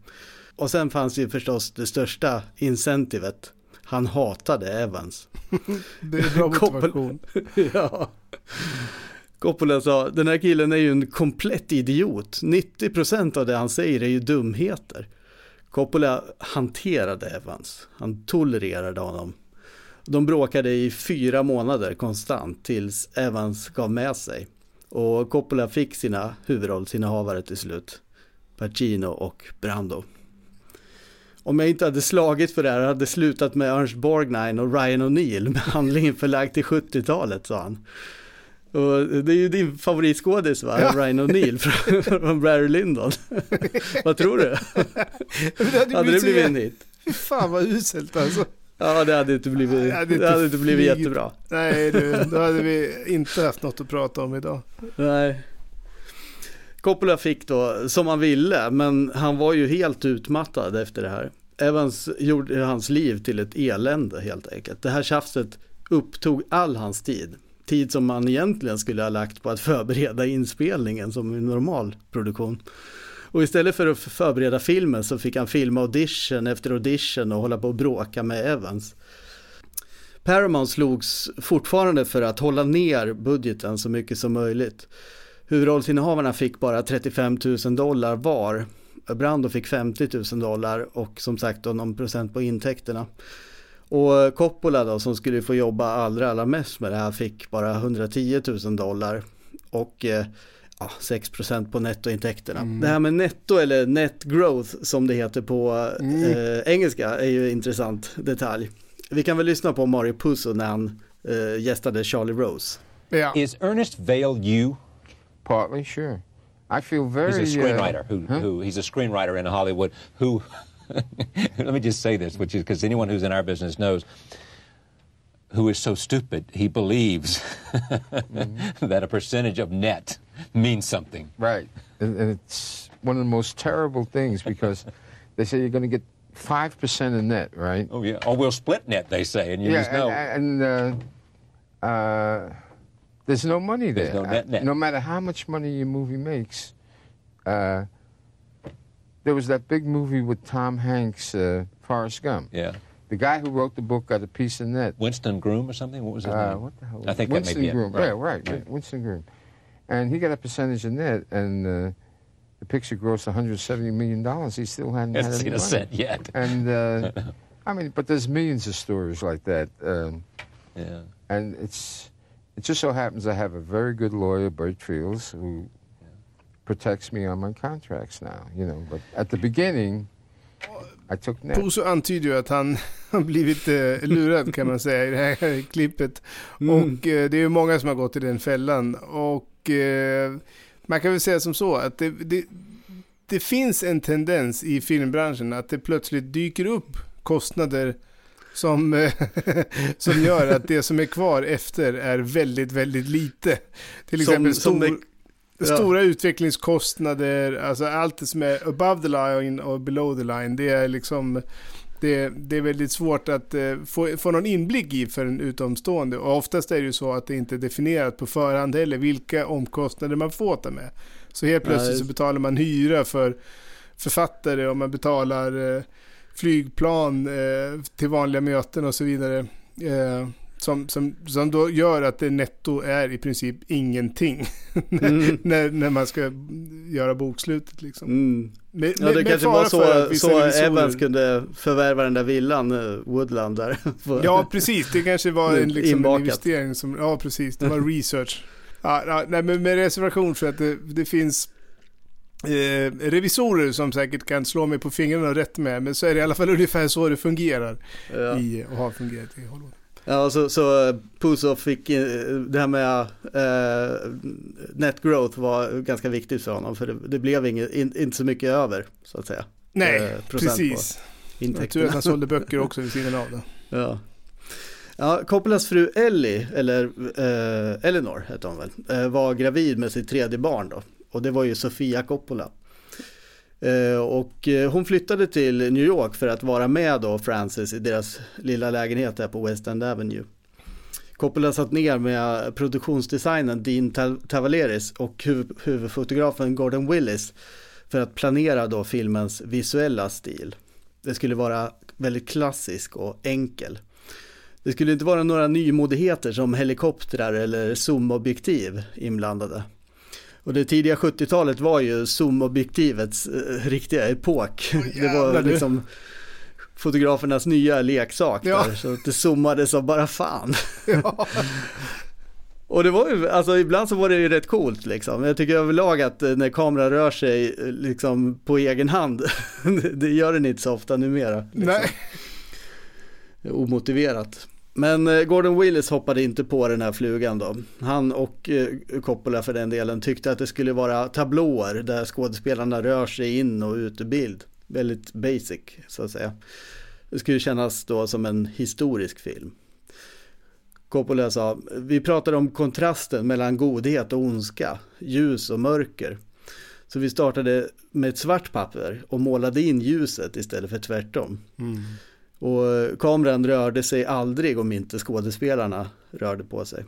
[SPEAKER 1] Och sen fanns ju förstås det största incentivet. Han hatade Evans. <laughs>
[SPEAKER 2] det är bra motivation. <laughs>
[SPEAKER 1] ja. Coppola sa, den här killen är ju en komplett idiot. 90% av det han säger är ju dumheter. Coppola hanterade Evans. Han tolererade honom. De bråkade i fyra månader konstant tills Evans gav med sig. Och Coppola fick sina huvudrollsinnehavare till slut. Pacino och Brando. Om jag inte hade slagit för det här hade slutat med Ernst Borgnine och Ryan O'Neill med handlingen förlagd till 70-talet sa han. Och det är ju din favoritskådis va? Ja. Ryan O'Neill <laughs> från, Barry Lyndon. <laughs> vad tror du?
[SPEAKER 2] det hade,
[SPEAKER 1] hade det blivit en hit?
[SPEAKER 2] Fan vad uselt alltså.
[SPEAKER 1] Ja, det hade inte blivit, det hade inte, det hade inte blivit jättebra.
[SPEAKER 2] Nej, du, då hade vi inte haft något att prata om idag.
[SPEAKER 1] Nej. Coppola fick då som han ville, men han var ju helt utmattad efter det här. Evans gjorde hans liv till ett elände helt enkelt. Det här tjafset upptog all hans tid. Tid som man egentligen skulle ha lagt på att förbereda inspelningen som en normal produktion. Och istället för att förbereda filmen så fick han filma audition efter audition och hålla på och bråka med Evans. Paramount slogs fortfarande för att hålla ner budgeten så mycket som möjligt. Huvudrollsinnehavarna fick bara 35 000 dollar var. Brando fick 50 000 dollar och som sagt då någon procent på intäkterna. Och Coppola då som skulle få jobba allra, allra mest med det här fick bara 110 000 dollar. Och eh, ja, 6% på nettointäkterna. Mm. Det här med netto eller net growth som det heter på mm. eh, engelska är ju en intressant detalj. Vi kan väl lyssna på Mario Puzo när han eh, gästade Charlie Rose.
[SPEAKER 16] Yeah. Is Ernest Vale you?
[SPEAKER 17] Partly, sure. I feel very.
[SPEAKER 16] He's a screenwriter uh, who, huh? who he's a screenwriter in Hollywood who. <laughs> let me just say this, which is because anyone who's in our business knows who is so stupid he believes mm-hmm. <laughs> that a percentage of net means something.
[SPEAKER 17] Right. And, and, it's one of the most terrible things because <laughs> they say you're going to get 5% of net, right?
[SPEAKER 16] Oh, yeah. Oh, we'll split net, they say, and you
[SPEAKER 17] yeah,
[SPEAKER 16] just know.
[SPEAKER 17] And, and uh, uh, there's no money there.
[SPEAKER 16] No net, net.
[SPEAKER 17] No matter how much money your movie makes. Uh, there was that big movie with Tom Hanks, uh, Forrest Gump.
[SPEAKER 16] Yeah.
[SPEAKER 17] The guy who wrote the book got a piece of net.
[SPEAKER 16] Winston Groom or something? What was his uh, name?
[SPEAKER 17] What the hell?
[SPEAKER 16] I think
[SPEAKER 17] Winston
[SPEAKER 16] that may be
[SPEAKER 17] Groom.
[SPEAKER 16] It. Right.
[SPEAKER 17] Yeah, right, right. Winston Groom. And he got a percentage of net, and uh, the picture grossed 170 million dollars. He still hadn't had
[SPEAKER 16] seen a cent yet.
[SPEAKER 17] And uh, <laughs> I mean, but there's millions of stories like that. Um,
[SPEAKER 16] yeah.
[SPEAKER 17] And it's it just so happens I have a very good lawyer, Bert Fields, who protects me on my contracts now. You know, but at the beginning.
[SPEAKER 2] Poso antyder ju att han <laughs> har blivit eh, lurad kan man säga i det här <laughs> klippet. Mm. Och eh, det är ju många som har gått i den fällan. Och eh, man kan väl säga som så att det, det, det, finns en tendens i filmbranschen att det plötsligt dyker upp kostnader som, eh, <laughs> som gör att det som är kvar efter är väldigt, väldigt lite. Till exempel som, stor, som Stora utvecklingskostnader, alltså allt det som är above the line och below the line, det är liksom det, det är väldigt svårt att eh, få, få någon inblick i för en utomstående. Och oftast är det ju så att det inte är definierat på förhand heller vilka omkostnader man får ta med. Så helt plötsligt Nej. så betalar man hyra för författare och man betalar eh, flygplan eh, till vanliga möten och så vidare. Eh, som, som, som då gör att det netto är i princip ingenting. <laughs> Mm. när, när man ska göra bokslutet liksom.
[SPEAKER 1] Mm. Med, ja, det kanske var så, så Evans kunde förvärva den där villan, uh, Woodland där. <laughs>
[SPEAKER 2] ja, precis. Det kanske var en, liksom, en investering som, ja precis, det var <laughs> research. Ja, ja, nej, men med reservation för att det, det finns eh, revisorer som säkert kan slå mig på fingrarna rätt med, men så är det i alla fall ungefär så det fungerar ja. i, och har fungerat i Hollywood.
[SPEAKER 1] Ja, så, så Puzo fick, det här med uh, net growth var ganska viktigt för honom för det, det blev inget, in, inte så mycket över så att säga.
[SPEAKER 2] Nej, uh, precis. Jag tror att han sålde <laughs> böcker också vid sidan av det.
[SPEAKER 1] Ja. Ja, Coppolas fru Ellie, eller eh, Eleanor hette hon väl, eh, var gravid med sitt tredje barn då. Och det var ju Sofia Coppola. Eh, och eh, hon flyttade till New York för att vara med då Frances i deras lilla lägenhet där på West End Avenue. Coppola satt ner med produktionsdesignern Dean Tavaleris och huvudfotografen Gordon Willis för att planera då filmens visuella stil. Det skulle vara väldigt klassisk och enkel. Det skulle inte vara några nymodigheter som helikoptrar eller zoomobjektiv inblandade. Och det tidiga 70-talet var ju zoomobjektivets eh, riktiga epok. <laughs> Det var liksom fotografernas nya leksak ja. där, så det zoomade som bara fan. Ja. <laughs> Och det var ju, alltså ibland så var det ju rätt coolt liksom. Jag tycker överlag att eh, när kameran rör sig eh, liksom på egen hand, <laughs> det gör den inte så ofta numera. Liksom. Nej. Omotiverat. Men eh, Gordon Willis hoppade inte på den här flugan då. Han och eh, Coppola för den delen tyckte att det skulle vara tablåer där skådespelarna rör sig in och ut ur bild. Väldigt basic så att säga. Det skulle kännas då som en historisk film. Coppola sa, vi pratade om kontrasten mellan godhet och ondska, ljus och mörker. Så vi startade med ett svart papper och målade in ljuset istället för tvärtom. Mm. Och kameran rörde sig aldrig om inte skådespelarna rörde på sig.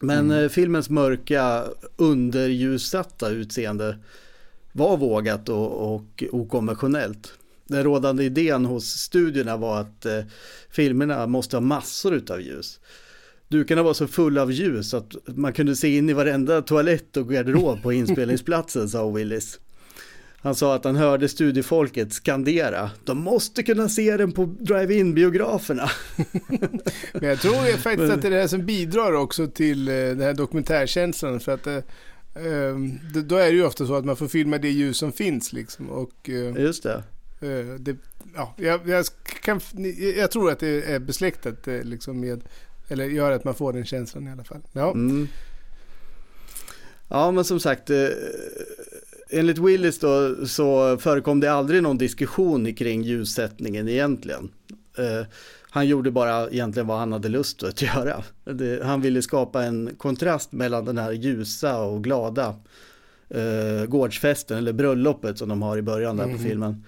[SPEAKER 1] Men mm. Eh, filmens mörka underljussatta utseende var vågat och, och okonventionellt den rådande idén hos studierna var att eh, filmerna måste ha massor utav ljus. Dukarna var så fulla av ljus att man kunde se in i varenda toalett och garderob på <laughs> inspelningsplatsen, sa Willis. Han sa att han hörde studiefolket skandera. De måste kunna se den på drive-in biograferna. <laughs>
[SPEAKER 2] Men jag tror faktiskt att det är det här som bidrar också till eh, den här dokumentärkänslan. För att eh, ehm, då är det ju ofta så att man får filma det ljus som finns liksom. Och,
[SPEAKER 1] eh, Just det.
[SPEAKER 2] Det, ja, jag, jag, kan, jag tror att det är besläktat liksom med, eller gör att man får den känslan i alla fall. Ja, mm.
[SPEAKER 1] ja men som sagt, enligt Willis då så förekom det aldrig någon diskussion kring ljussättningen egentligen. Han gjorde bara egentligen vad han hade lust att göra. Han ville skapa en kontrast mellan den här ljusa och glada gårdsfesten eller bröllopet som de har i början där på mm. filmen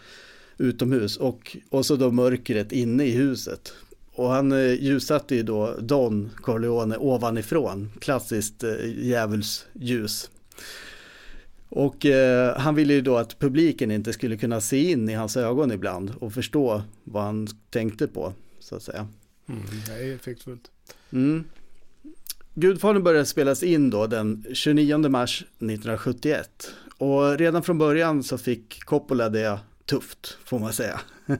[SPEAKER 1] utomhus och, och så då mörkret inne i huset. Och han eh, ljussatte ju då Don Corleone ovanifrån, klassiskt eh, djävulsljus. Och eh, han ville ju då att publiken inte skulle kunna se in i hans ögon ibland och förstå vad han tänkte på, så att säga.
[SPEAKER 2] Mm, det är effektfullt.
[SPEAKER 1] Mm. Gudfadern började spelas in då den 29 mars 1971 och redan från början så fick Coppola det tufft får man säga. <laughs>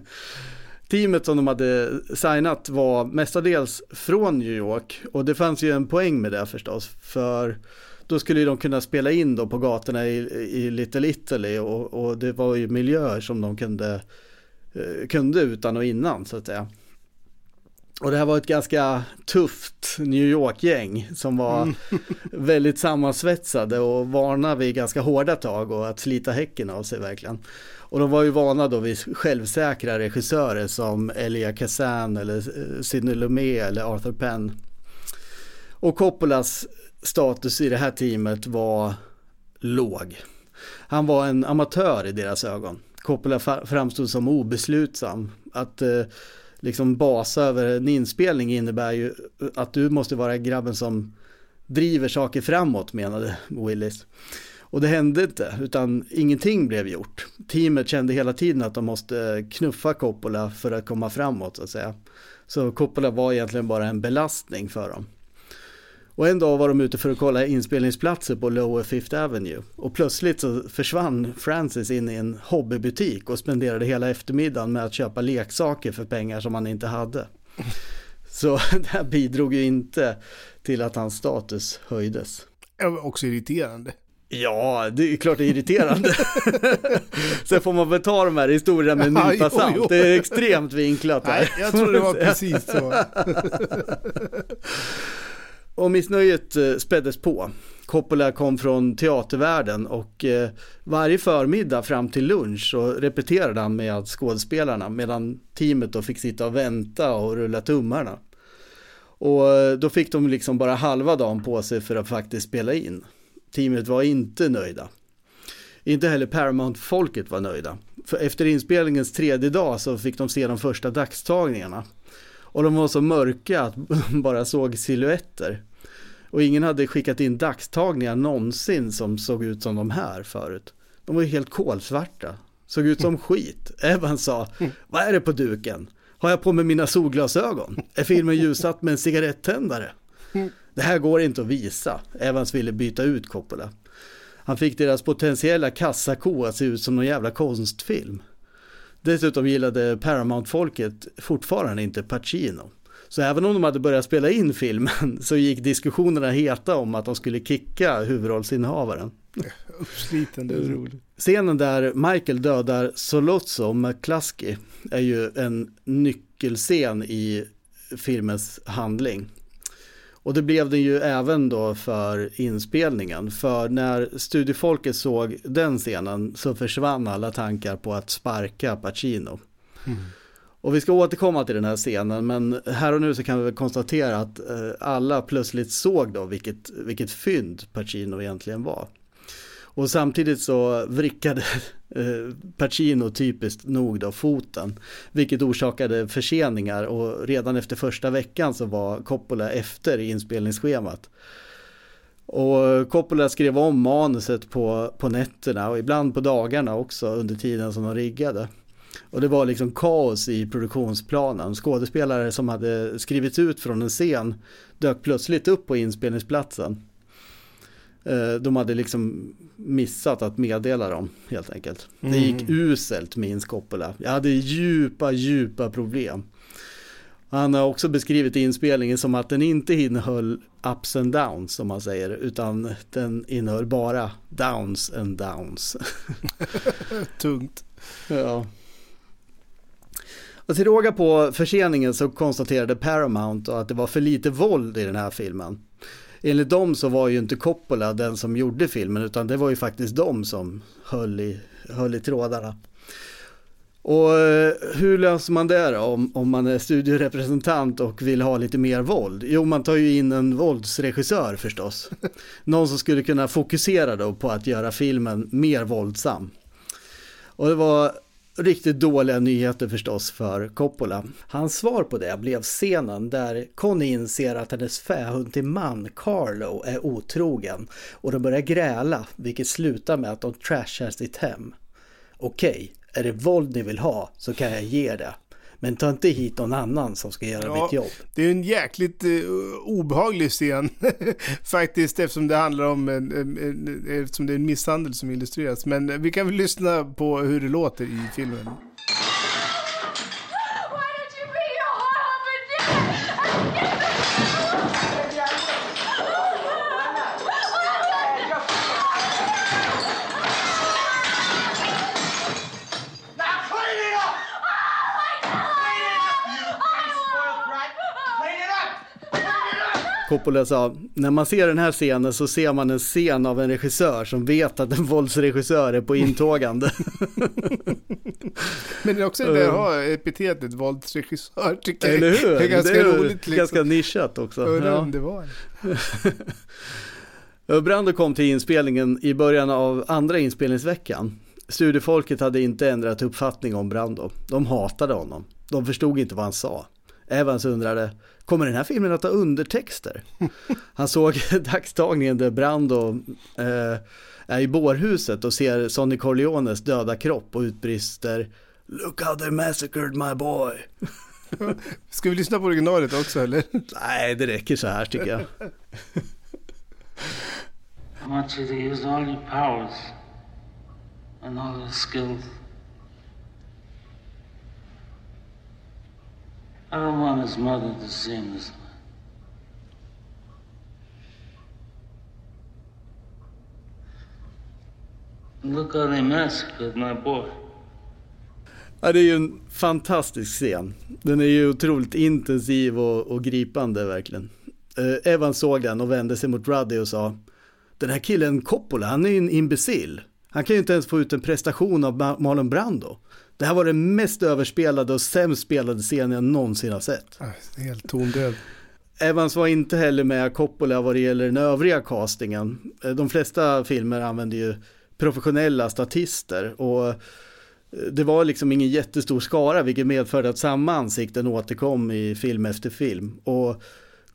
[SPEAKER 1] Teamet som de hade signat var mestadels från New York och det fanns ju en poäng med det förstås. För då skulle de kunna spela in då på gatorna i, i Little Italy och, och, det var ju miljöer som de kunde, eh, kunde utan och innan så att säga. Och det här var ett ganska tufft New York-gäng som var mm. <laughs> väldigt sammansvetsade och vana vid ganska hårda tag och att slita häcken av sig verkligen. Och de var ju vana då vid självsäkra regissörer som Elia Kazan eller eh, Sidney Lumet eller Arthur Penn. Och Coppolas status i det här teamet var låg. Han var en amatör i deras ögon. Coppola framstod som obeslutsam. Att eh, liksom basa över en inspelning innebär ju att du måste vara grabben som driver saker framåt menade Willis. Och det hände inte, utan ingenting blev gjort. Teamet kände hela tiden att de måste knuffa Coppola för att komma framåt så att säga. Så Coppola var egentligen bara en belastning för dem. Och en dag var de ute för att kolla inspelningsplatser på Lower Fifth Avenue. Och plötsligt så försvann Francis in i en hobbybutik och spenderade hela eftermiddagen med att köpa leksaker för pengar som han inte hade. Så <laughs> det här bidrog ju inte till att hans status höjdes.
[SPEAKER 2] Också irriterande.
[SPEAKER 1] Ja, det är klart det är irriterande. <laughs> Sen får man väl ta de här historierna med en nypa salt. Det är extremt vinklat. Här.
[SPEAKER 2] Nej, jag tror det var <laughs> precis så
[SPEAKER 1] och missnöjet eh, späddes på. Coppola kom från teatervärlden och eh, varje förmiddag fram till lunch så repeterade han med skådespelarna medan teamet då fick sitta och vänta och rulla tummarna. Och eh, då fick de liksom bara halva dagen på sig för att faktiskt spela in. Teamet var inte nöjda. Inte heller Paramount-folket var nöjda. För efter inspelningens tredje dag så fick de se de första dagstagningarna. Och de var så mörka att de <laughs> bara såg silhuetter. Och ingen hade skickat in dagstagningar någonsin som såg ut som de här förut. De var ju helt kolsvarta. Såg ut som skit. <laughs> Evan sa, vad är det på duken? Har jag på mig mina solglasögon? Är filmen ljussatt med en cigarettändare? Det här går inte att visa. Evans ville byta ut Coppola. Han fick deras potentiella kassako att se ut som någon jävla konstfilm. Dessutom gillade Paramount-folket fortfarande inte Pacino. Så även om de hade börjat spela in filmen så gick diskussionerna heta om att de skulle kicka huvudrollsinnehavaren.
[SPEAKER 2] Uppsliten, det är roligt.
[SPEAKER 1] Scenen där Michael dödar Solozzo McCluskey är ju en nyckelscen i filmens handling. Och det blev den ju även då för inspelningen. För när studiefolket såg den scenen så försvann alla tankar på att sparka Pacino.
[SPEAKER 2] Mm.
[SPEAKER 1] Och vi ska återkomma till den här scenen men här och nu så kan vi väl konstatera att eh, alla plötsligt såg då vilket, vilket fynd Pacino egentligen var. Och samtidigt så vrickade <laughs> eh, Pacino typiskt nog då foten, vilket orsakade förseningar och redan efter första veckan så var Coppola efter i inspelningsschemat. Och Coppola skrev om manuset på, på nätterna och ibland på dagarna också under tiden som de riggade. Och det var liksom kaos i produktionsplanen. Skådespelare som hade skrivits ut från en scen dök plötsligt upp på inspelningsplatsen. Eh, de hade liksom missat att meddela dem helt enkelt. Det
[SPEAKER 2] Mm.
[SPEAKER 1] gick uselt minns Coppola. Jag hade djupa, djupa problem. Han har också beskrivit inspelningen som att den inte innehöll ups and downs som man säger, utan den innehöll bara downs and downs. <laughs>
[SPEAKER 2] Tungt.
[SPEAKER 1] Ja. Och till råga på förseningen så konstaterade Paramount att det var för lite våld i den här filmen. Enligt dem så var ju inte Coppola den som gjorde filmen utan det var ju faktiskt de som höll i, höll i trådarna. Och eh, hur löser man det då om, om man är studiorepresentant och vill ha lite mer våld? Jo, man tar ju in en våldsregissör förstås. Någon som skulle kunna fokusera då på att göra filmen mer våldsam. Och det var riktigt dåliga nyheter förstås för Coppola. Hans svar på det blev scenen där Connie inser att hennes fähund till man Carlo är otrogen och de börjar gräla vilket slutar med att de trashar sitt hem. Okej, är det våld ni vill ha så kan jag ge det. Men ta inte hit någon annan som ska göra
[SPEAKER 2] Ja,
[SPEAKER 1] mitt jobb.
[SPEAKER 2] Det är en jäkligt eh, obehaglig scen <laughs> faktiskt eftersom det handlar om en, en, en, eftersom det är en misshandel som illustreras. Men vi kan väl lyssna på hur det låter i filmen.
[SPEAKER 1] Coppola sa, när man ser den här scenen så ser man en scen av en regissör som vet att en våldsregissör är på intågande. <laughs>
[SPEAKER 2] Men det är också det där att ha epitetet våldsregissör tycker jag
[SPEAKER 1] Eller hur?
[SPEAKER 2] är ganska
[SPEAKER 1] det är
[SPEAKER 2] roligt. Liksom.
[SPEAKER 1] Ganska nischat också.
[SPEAKER 2] Om det var <laughs>
[SPEAKER 1] Brando kom till inspelningen i början av andra inspelningsveckan. Studiefolket hade inte ändrat uppfattning om Brando. De hatade honom. De förstod inte vad han sa. Evans undrade, kommer den här filmen att ha undertexter? <laughs> Han såg <laughs> dagstagningen där Brando eh, är i bårhuset och ser Sonny Corleones döda kropp och utbrister Look how they massacred my boy. <laughs>
[SPEAKER 2] Ska vi lyssna på originalet också eller?
[SPEAKER 1] Nej, det räcker så här tycker jag.
[SPEAKER 12] I want you to use all your powers and all your skills. I don't want his mother to see him this way. Look how they massacred my boy.
[SPEAKER 1] Ja, det är ju en fantastisk scen. Den är ju otroligt intensiv och, och gripande verkligen. Eh, Evan såg den och vände sig mot Ruddy och sa Den här killen Coppola, han är ju en imbecill. Han kan ju inte ens få ut en prestation av Ma- Marlon Brando. Det här var den mest överspelade och sämst spelade scenen jag någonsin har sett.
[SPEAKER 2] Helt tondöv.
[SPEAKER 1] Evans var inte heller med Coppola vad det gäller den övriga castingen. Eh, De flesta filmer använder ju professionella statister och eh, det var liksom ingen jättestor skara vilket medförde att samma ansikten återkom i film efter film. Och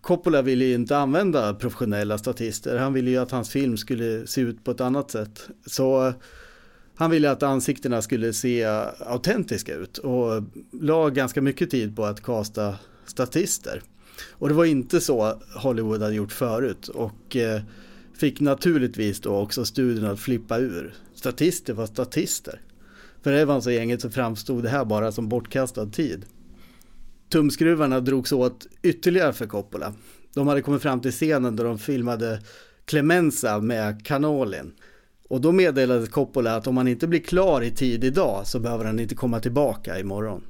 [SPEAKER 1] Coppola ville ju inte använda professionella statister, han ville ju att hans film skulle se ut på ett annat sätt. Så han ville att ansiktena skulle se autentiska ut och la ganska mycket tid på att kasta statister. Och det var inte så Hollywood hade gjort förut och eh, fick naturligtvis då också studion att flippa ur. Statister var statister. För Evans alltså och gänget så framstod det här bara som bortkastad tid. Tumskruvarna drogs åt ytterligare för Coppola. De hade kommit fram till scenen där de filmade Clemenza med Canolin. Och då meddelade Coppola att om han inte blir klar i tid idag så behöver han inte komma tillbaka imorgon.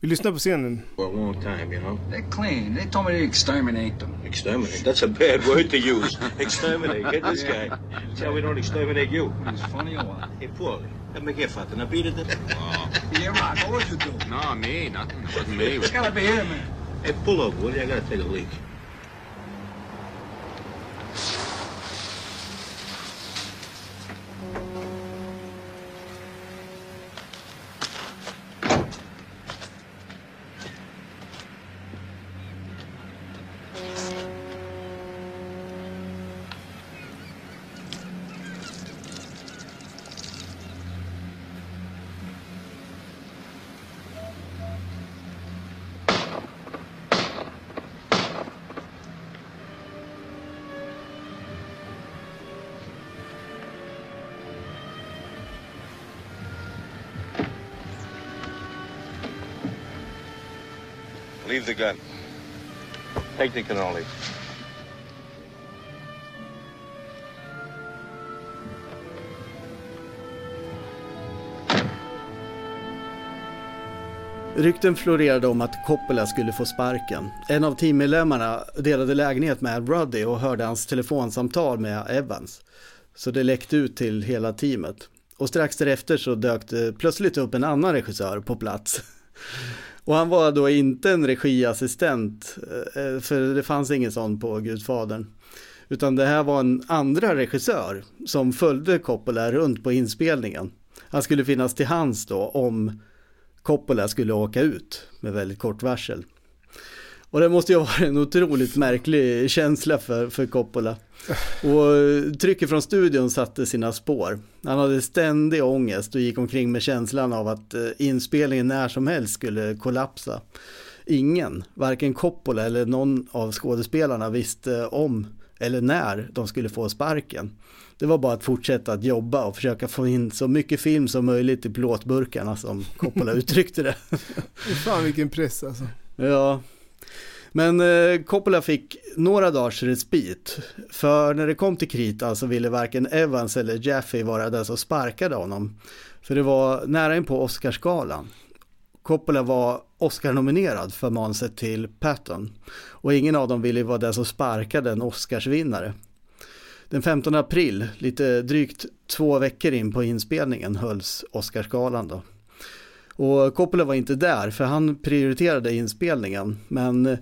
[SPEAKER 2] Vi lyssnar på scenen.
[SPEAKER 18] For a long time, you know. They're clean. They told me to exterminate them. Exterminate? That's a bad word to use. exterminate. Get this guy. See how we don't exterminate you. He's funny or what? Hey, Paulie. Let me get father. Now beat it. <laughs> Yeah, Rock. What would you do?
[SPEAKER 19] No, me. Nothing. It wasn't me. <laughs>
[SPEAKER 18] It's gotta be him, man. Hey, pull over, will you? I gotta take a leak.
[SPEAKER 4] Leave the gun. Take the cannoli.
[SPEAKER 1] Rykten florerade om att Coppola skulle få sparken. En av teammedlemmarna delade lägenhet med Ruddy och hörde hans telefonsamtal med Evans. Så det läckte ut till hela teamet. Och strax därefter så dök det plötsligt upp en annan regissör på plats. Och han var då inte en regiassistent, eh, eh, för det fanns ingen sån på Gudfadern. Utan det här var en andra regissör som följde Coppola runt på inspelningen. Han skulle finnas till hands då om Coppola skulle åka ut med väldigt kort varsel. Och det måste ju ha varit en otroligt märklig känsla för, för Coppola. Och trycket från studion satte sina spår. Han hade ständig ångest och gick omkring med känslan av att eh, inspelningen när som helst skulle kollapsa. Ingen, varken Coppola eller någon av skådespelarna visste om eller när de skulle få sparken. Det var bara att fortsätta att jobba och försöka få in så mycket film som möjligt i plåtburkarna som Coppola <laughs> uttryckte det.
[SPEAKER 2] Fan vilken press alltså.
[SPEAKER 1] Ja, men eh, Coppola fick några dagars respit. För när det kom till krita så alltså ville varken Evans eller Jaffe vara den som sparkade honom. För det var nära in på Oscarsgalan. Coppola var Oscar-nominerad för manuset till Patton. Och ingen av dem ville vara den som sparkade en Oscarsvinnare. Den 15 april, lite drygt två veckor in på inspelningen, hölls Oscarsgalan då. Och Coppola var inte där för han prioriterade inspelningen. Men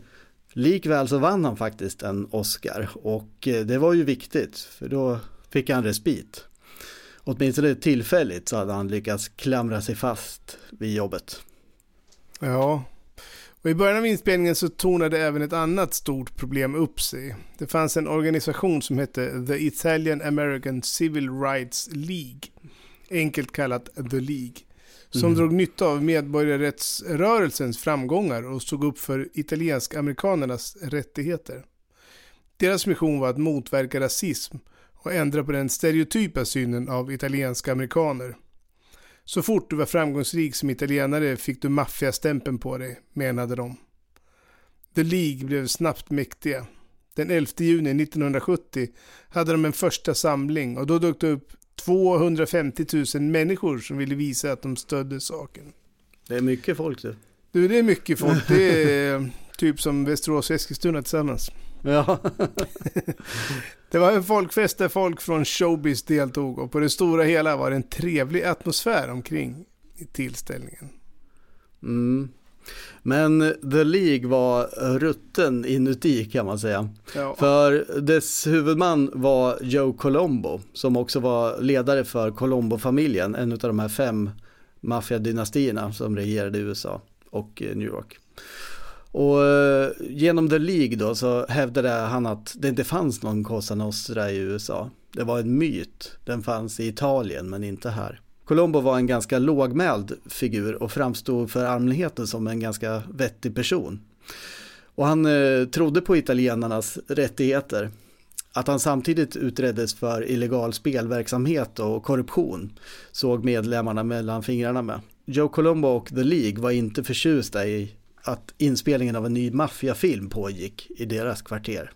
[SPEAKER 1] likväl så vann han faktiskt en Oscar och eh, det var ju viktigt för då fick han respit. Åtminstone tillfälligt så hade han lyckats klamra sig fast vid jobbet.
[SPEAKER 2] Ja, och i början av inspelningen så tornade även ett annat stort problem upp sig. Det fanns en organisation som hette The Italian American Civil Rights League, enkelt kallat The League, som
[SPEAKER 1] Mm.
[SPEAKER 2] drog nytta av medborgarrättsrörelsens framgångar och stod upp för italiensk-amerikanernas rättigheter. Deras mission var att motverka rasism och ändra på den stereotypa synen av italienska amerikaner. Så fort du var framgångsrik som italienare fick du maffiastämpeln på dig, menade de. The League blev snabbt mäktiga. Den 11 juni 1970 hade de en första samling och då dök det upp 250 000 människor som ville visa att de stödde saken.
[SPEAKER 1] Det är mycket folk du.
[SPEAKER 2] Du, det är mycket folk. <laughs> Det är typ som Västerås och Eskilstuna tillsammans.
[SPEAKER 1] Ja. <laughs>
[SPEAKER 2] Det var en folkfest där folk från showbiz deltog och på det stora hela var det en trevlig atmosfär omkring i tillställningen.
[SPEAKER 1] Mm. Men The League var rutten inuti kan man säga.
[SPEAKER 2] Ja.
[SPEAKER 1] För dess huvudman var Joe Colombo som också var ledare för Colombo-familjen, en av de här fem maffiadynastierna som regerade i USA och eh, New York. Och eh, genom The League då så hävdade han att det inte fanns någon Cosa Nostra i USA. Det var en myt. Den fanns i Italien men inte här. Colombo var en ganska lågmäld figur och framstod för allmänheten som en ganska vettig person. Och han eh, trodde på italienarnas rättigheter. Att han samtidigt utreddes för illegal spelverksamhet och korruption såg medlemmarna mellan fingrarna med. Joe Colombo och The League var inte förtjusta i att inspelningen av en ny maffiafilm pågick i deras kvarter.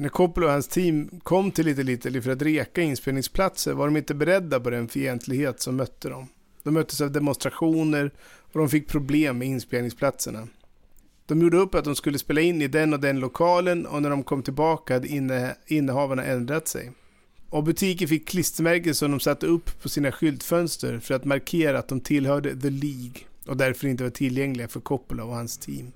[SPEAKER 2] När Coppola och hans team kom till Little Italy för att reka inspelningsplatser var de inte beredda på den fientlighet som mötte dem. De möttes av demonstrationer och de fick problem med inspelningsplatserna. De gjorde upp att de skulle spela in i den och den lokalen och när de kom tillbaka hade inne, innehavarna ändrat sig. Och butiken fick klistermärken som de satte upp på sina skyltfönster för att markera att de tillhörde The League och därför inte var tillgängliga för Coppola och hans team.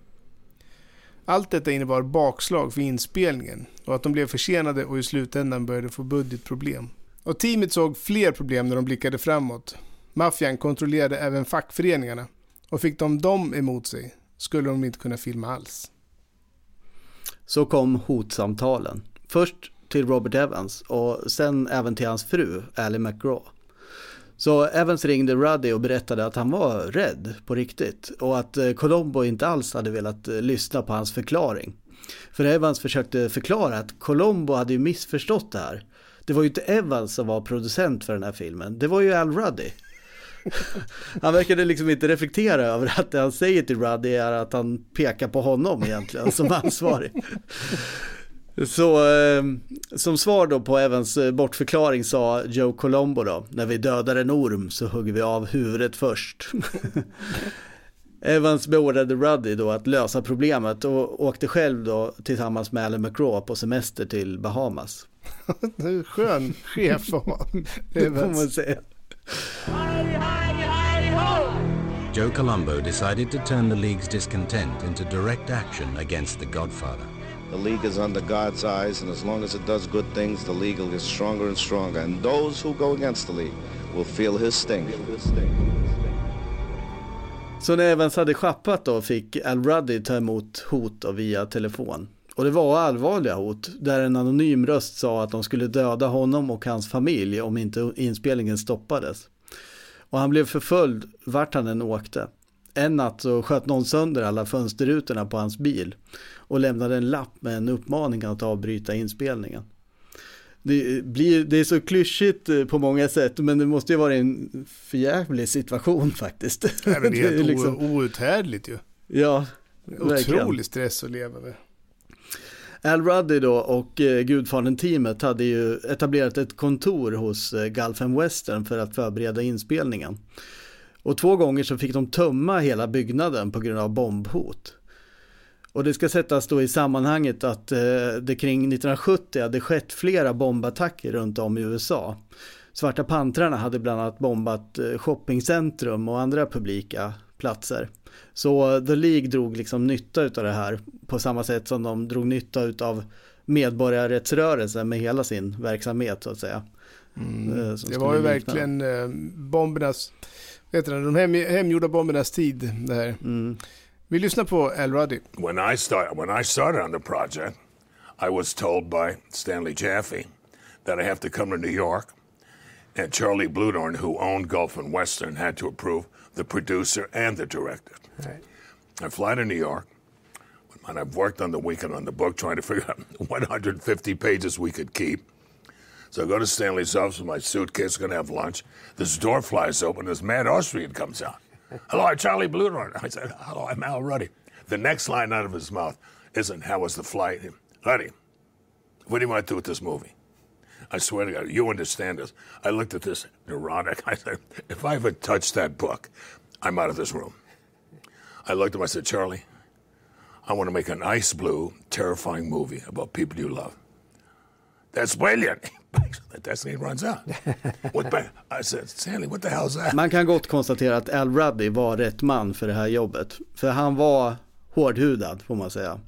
[SPEAKER 2] Allt detta innebar bakslag för inspelningen och att de blev försenade och i slutändan började få budgetproblem. Och teamet såg fler problem när de blickade framåt. Maffian kontrollerade även fackföreningarna och fick de dem emot sig skulle de inte kunna filma alls.
[SPEAKER 1] Så kom hotsamtalen. Först till Robert Evans och sen även till hans fru, Ally McGraw. Så Evans ringde Ruddy och berättade att han var rädd på riktigt och att eh, Colombo inte alls hade velat eh, lyssna på hans förklaring. För Evans försökte förklara att Colombo hade ju missförstått det här. Det var ju inte Evans som var producent för den här filmen, det var ju Al Ruddy. <laughs> Han verkade liksom inte reflektera över att det han säger till Ruddy är att han pekar på honom egentligen som ansvarig. Så eh, som svar då på Evans eh, bortförklaring sa Joe Colombo då, när vi dödar en orm så hugger vi av huvudet först. <laughs> Evans beordrade Ruddy då att lösa problemet och åkte själv då tillsammans med Alan McGraw på semester till Bahamas. <laughs>
[SPEAKER 2] Skön chef att ha. <laughs>
[SPEAKER 1] Det får man säga.
[SPEAKER 20] Joe Colombo decided to turn the League's discontent into direct action against the Godfather.
[SPEAKER 21] The League is under God's eyes, and as long as it does good things, the League will get stronger and stronger. And those who go against the League will feel his sting.
[SPEAKER 1] Så när Evans hade schappat då fick Al Ruddy ta emot hot via telefon. Och det var allvarliga hot, där en anonym röst sa att de skulle döda honom och hans familj om inte inspelningen stoppades. Och han blev förföljd vart han än åkte. En natt så sköt någon sönder alla fönsterrutorna på hans bil och lämnade en lapp med en uppmaning att avbryta inspelningen. Det, blir, det är så klyschigt eh, på många sätt men det måste ju vara en förjävlig situation faktiskt. <laughs>
[SPEAKER 2] Nej, men det är <laughs> helt
[SPEAKER 1] liksom...
[SPEAKER 2] outhärdligt ju.
[SPEAKER 1] Ja, verkligen.
[SPEAKER 2] Otrolig stress att leva med.
[SPEAKER 1] Al Ruddy då och eh, Gudfadern-teamet hade ju etablerat ett kontor hos eh, Gulf Western för att förbereda inspelningen. Och två gånger så fick de tömma hela byggnaden på grund av bombhot. Och det ska sättas då i sammanhanget att eh, det kring 1970 hade skett flera bombattacker runt om i USA. Svarta pantrarna hade bland annat bombat eh, shoppingcentrum och andra publika platser. Så The League drog liksom nytta av det här på samma sätt som de drog nytta av medborgarrättsrörelsen med hela sin verksamhet så att säga.
[SPEAKER 2] Mm. Eh, det var ju verkligen eh, bombernas, vet du, de hem, hemgjorda bombernas tid det här.
[SPEAKER 1] Mm.
[SPEAKER 2] Vi lyssnar på Al Ruddy.
[SPEAKER 22] When I, start, when I started on the project I was told by Stanley Jaffe that I have to come to New York and Charlie Bludorn, who owned Gulf and Western, had to approve the producer and the director.
[SPEAKER 2] Right.
[SPEAKER 22] I fly to New York, and I've worked on the weekend on the book trying to figure out <laughs> 150 pages we could keep. So I go to Stanley's office with my suitcase, going to have lunch. This door flies open, this mad Austrian comes out. Hello, I'm Charlie Bluedorn. <laughs> I said, hello, I'm Al Ruddy. The next line out of his mouth isn't, how was the flight? Ruddy, what do you want to do with this movie? I swear to God, you understand this. I looked at this neurotic. <laughs> I said, if I ever touch that book, I'm out of this room. I looked at him, I said, Charlie, I want to make an ice blue, terrifying movie about people you love. That's brilliant. <laughs>
[SPEAKER 1] Man kan gott konstatera att Al Ruddy var rätt man för det här jobbet. För han var hårdhudad får man säga.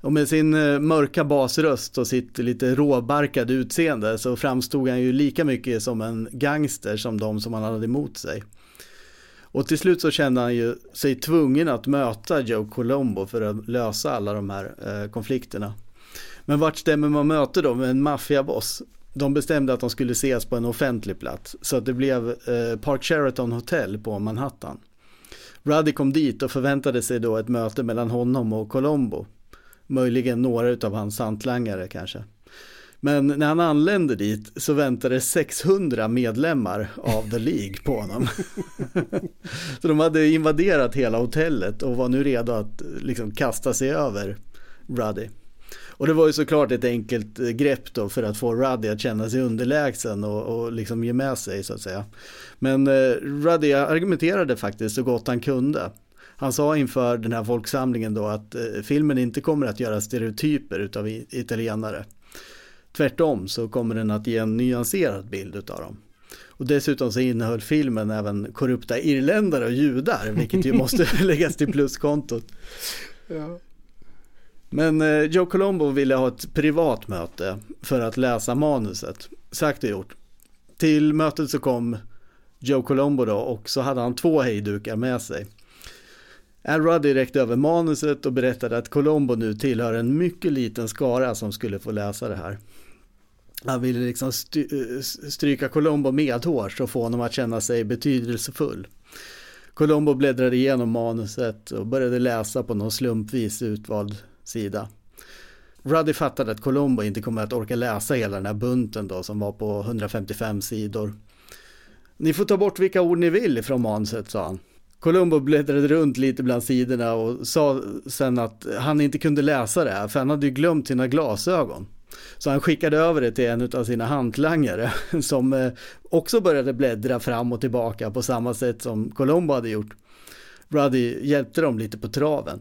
[SPEAKER 1] Och med sin eh, mörka basröst och sitt lite råbarkade utseende så framstod han ju lika mycket som en gangster som de som han hade emot sig. Och till slut så kände han ju sig tvungen att möta Joe Colombo för att lösa alla de här eh, konflikterna. Men vart stämmer man möte då med en maffiaboss? De bestämde att de skulle ses på en offentlig plats så att det blev eh, Park Sheraton Hotel på Manhattan. Ruddy kom dit och förväntade sig då ett möte mellan honom och Colombo. Möjligen några av hans hantlangare kanske. Men när han anlände dit så väntade 600 medlemmar av The League på honom. <laughs> så de hade invaderat hela hotellet och var nu redo att liksom kasta sig över Ruddy. Och det var ju såklart ett enkelt grepp då för att få Ruddy att känna sig underlägsen och, och liksom ge med sig så att säga. Men eh, Ruddy argumenterade faktiskt så gott han kunde. Han sa inför den här folksamlingen då att eh, filmen inte kommer att göra stereotyper utav italienare. Tvärtom så kommer den att ge en nyanserad bild utav dem. Och dessutom så innehöll filmen även korrupta irländare och judar, vilket ju <laughs> måste <laughs> läggas till pluskontot.
[SPEAKER 2] Ja.
[SPEAKER 1] Men eh, Joe Colombo ville ha ett privat möte för att läsa manuset. Sagt och gjort. Till mötet så kom Joe Colombo då och så hade han två hejdukar med sig. Al Ruddy räckte över manuset och berättade att Colombo nu tillhör en mycket liten skara som skulle få läsa det här. Han ville liksom eh, stryka Colombo medhårs och få honom att känna sig betydelsefull. Colombo bläddrade igenom manuset och började läsa på någon slumpvis utvald sida. Ruddy fattade att Colombo inte kommer att orka läsa hela den här bunten då som var på 155 sidor. Ni får ta bort vilka ord ni vill ifrån manuset, sa han. Columbo bläddrade runt lite bland sidorna och sa sen att han inte kunde läsa det här för han hade ju glömt sina glasögon. Så han skickade över det till en av sina hantlangare <laughs> som eh, också började bläddra fram och tillbaka på samma sätt som Colombo hade gjort. Ruddy hjälpte dem lite på traven.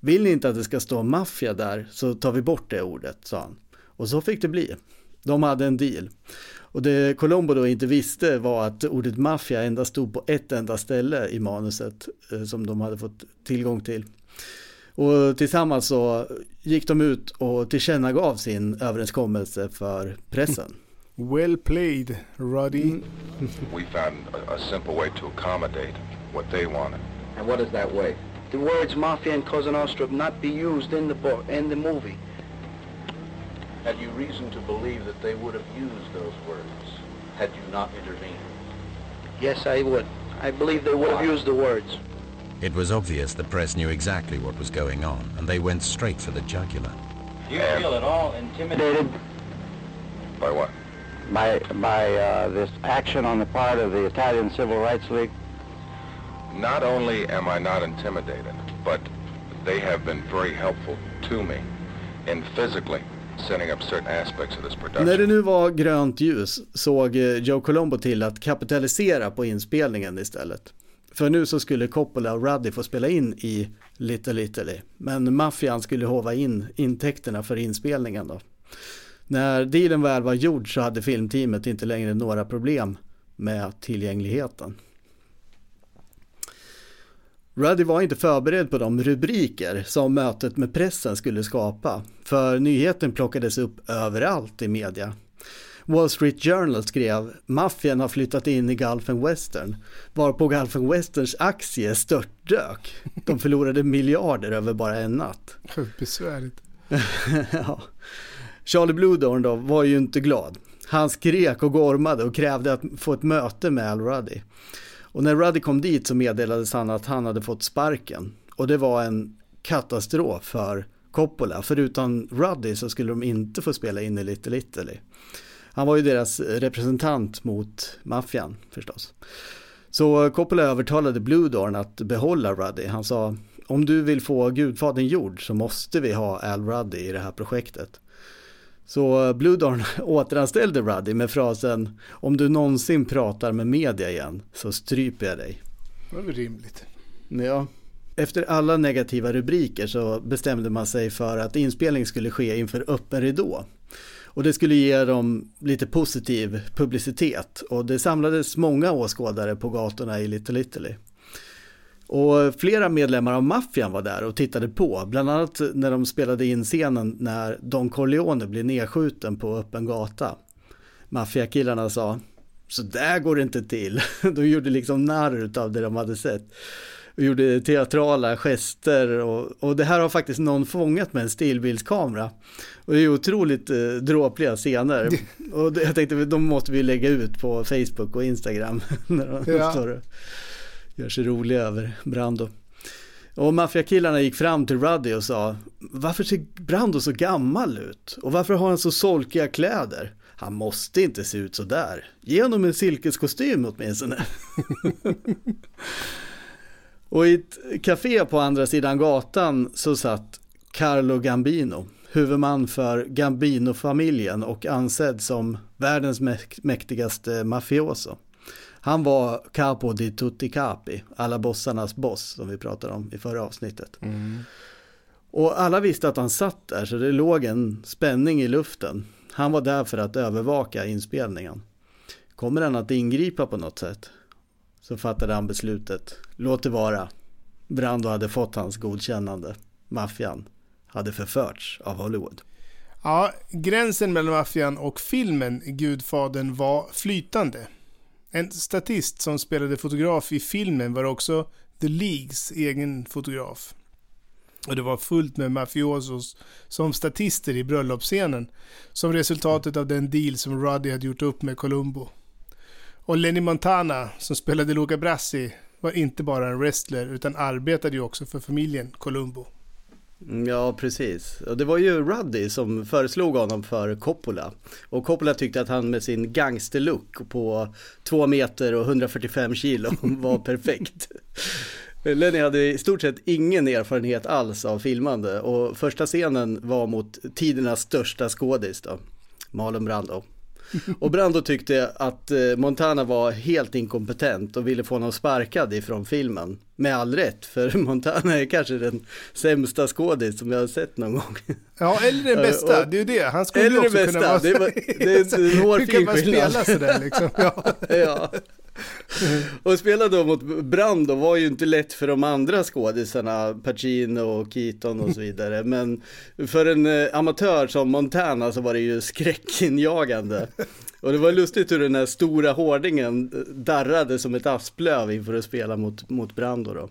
[SPEAKER 1] Vill ni inte att det ska stå maffia där så tar vi bort det ordet, sa han. Och så fick det bli. De hade en deal. Och det Colombo då inte visste var att ordet maffia endast stod på ett enda ställe i manuset eh, som de hade fått tillgång till. Och tillsammans så gick de ut och tillkännagav sin överenskommelse för pressen. <laughs>
[SPEAKER 2] Well played, Ruddy.
[SPEAKER 1] Mm.
[SPEAKER 3] We found a, a simple way to accommodate what they wanted.
[SPEAKER 13] And what is that way? The words mafia and Cosa Nostra not be used in the book, in the movie.
[SPEAKER 21] Had you reason to believe that they would have used those words had you not intervened?
[SPEAKER 13] Yes, I would. I believe they would have used the words.
[SPEAKER 20] It was obvious the press knew exactly what was going on, and they went straight for the jugular.
[SPEAKER 13] Do you feel at all intimidated
[SPEAKER 3] By what?
[SPEAKER 13] by by uh, this action on the part of the Italian Civil Rights League?
[SPEAKER 3] Not only am I not intimidated, but they have been very helpful to me in physically setting up certain aspects of this production.
[SPEAKER 1] När det nu var grönt ljus såg eh, Joe Colombo till att kapitalisera på inspelningen istället. För nu så skulle Coppola och Ruddy få spela in i Little Italy. Men maffian skulle hova in intäkterna för inspelningen då. När dealen väl var gjord så hade filmteamet inte längre några problem med tillgängligheten. Ruddy var inte förberedd på de rubriker som mötet med pressen skulle skapa, för nyheten plockades upp överallt i media. Wall Street Journal skrev “Maffian har flyttat in i Gulfen Western” varpå Gulfen Westerns aktie störtdök. De förlorade miljarder över bara en natt.
[SPEAKER 2] Besvärligt. <laughs>
[SPEAKER 1] ja. Charlie Bluedorn då var ju inte glad. Han skrek och gormade och krävde att få ett möte med Al Ruddy. Och när Ruddy kom dit så meddelades han att han hade fått sparken. Och det var en katastrof för Coppola. För utan Ruddy så skulle de inte få spela in i Little Italy. Han var ju deras representant mot maffian förstås. Så Coppola övertalade Blue Dorn att behålla Ruddy. Han sa om du vill få Gudfadern gjord så måste vi ha Al Ruddy i det här projektet. Så Bluedorn <laughs> återanställde Ruddy med frasen om du någonsin pratar med media igen så stryper jag dig.
[SPEAKER 2] Det var väl rimligt.
[SPEAKER 1] Ja. Efter alla negativa rubriker så bestämde man sig för att inspelning skulle ske inför öppen ridå. Och det skulle ge dem lite positiv publicitet och det samlades många åskådare på gatorna i Little Italy. Och flera medlemmar av maffian var där och tittade på, bland annat när de spelade in scenen när Don Corleone blir nedskjuten på öppen gata. Maffiakillarna sa, så där går det inte till. <laughs> De gjorde liksom narr av det de hade sett. Och gjorde teatrala gester och, och det här har faktiskt någon fångat med en stillbildskamera. Och det är otroligt eh, dråpliga scener. <laughs> Och jag tänkte, de måste vi lägga ut på Facebook och Instagram. <laughs> när de
[SPEAKER 2] Ja.
[SPEAKER 1] står gör sig roliga över Brando. Och maffiakillarna gick fram till Ruddy och sa Varför ser Brando så gammal ut? Och varför har han så solkiga kläder? Han måste inte se ut så där. Ge honom en silkeskostym åtminstone. <laughs> och i ett café på andra sidan gatan så satt Carlo Gambino, huvudman för Gambino-familjen och ansedd som världens mäktigaste mafioso. Han var capo di tutti capi, alla bossarnas boss som vi pratade om i förra avsnittet. Och alla visste att han satt där så det låg en spänning i luften. Han var där för att övervaka inspelningen. Kommer han att ingripa på något sätt? Så fattade han beslutet. Låt det vara. Brando hade fått hans godkännande. Maffian hade förförts av Hollywood.
[SPEAKER 2] Ja, gränsen mellan maffian och filmen Gudfadern var flytande. En statist som spelade fotograf i filmen var också The Leagues egen fotograf. Och det var fullt med mafiosos som statister i bröllopsscenen. Som resultatet av den deal som Ruddy hade gjort upp med Columbo. Och Lenny Montana, som spelade Luca Brasi, var inte bara en wrestler utan arbetade ju också för familjen Columbo.
[SPEAKER 1] Ja, precis. Och det var ju Ruddy som föreslog honom för Coppola. Och Coppola tyckte att han med sin gangsterlook på 2 meter och 145 kilo <laughs> var perfekt. Lenny hade i stort sett ingen erfarenhet alls av filmande och första scenen var mot tidernas största skådis då, Marlon Brando. <laughs> Och Brando tyckte att eh, Montana var helt inkompetent och ville få honom sparkad ifrån filmen. Med all rätt, för <laughs> Montana är kanske den sämsta skådis som jag har sett någon gång.
[SPEAKER 2] Ja, eller den <laughs> bästa. Det är ju det. Han skulle
[SPEAKER 1] Eller
[SPEAKER 2] ju också
[SPEAKER 1] bästa.
[SPEAKER 2] kunna vara...
[SPEAKER 1] Det var- det är en
[SPEAKER 2] Hur
[SPEAKER 1] hårfin
[SPEAKER 2] kan man
[SPEAKER 1] skillnad.
[SPEAKER 2] spela sådär liksom? Ja.
[SPEAKER 1] ja. <laughs> Och spela då mot Brando var ju inte lätt för de andra skådisarna, Pacino och Keaton och så vidare. <laughs> Men för en eh, amatör som Montana så var det ju skräckinjagande. Och det var lustigt hur den här stora hårdingen eh, darrade som ett asplöv inför att spela mot, mot Brando då.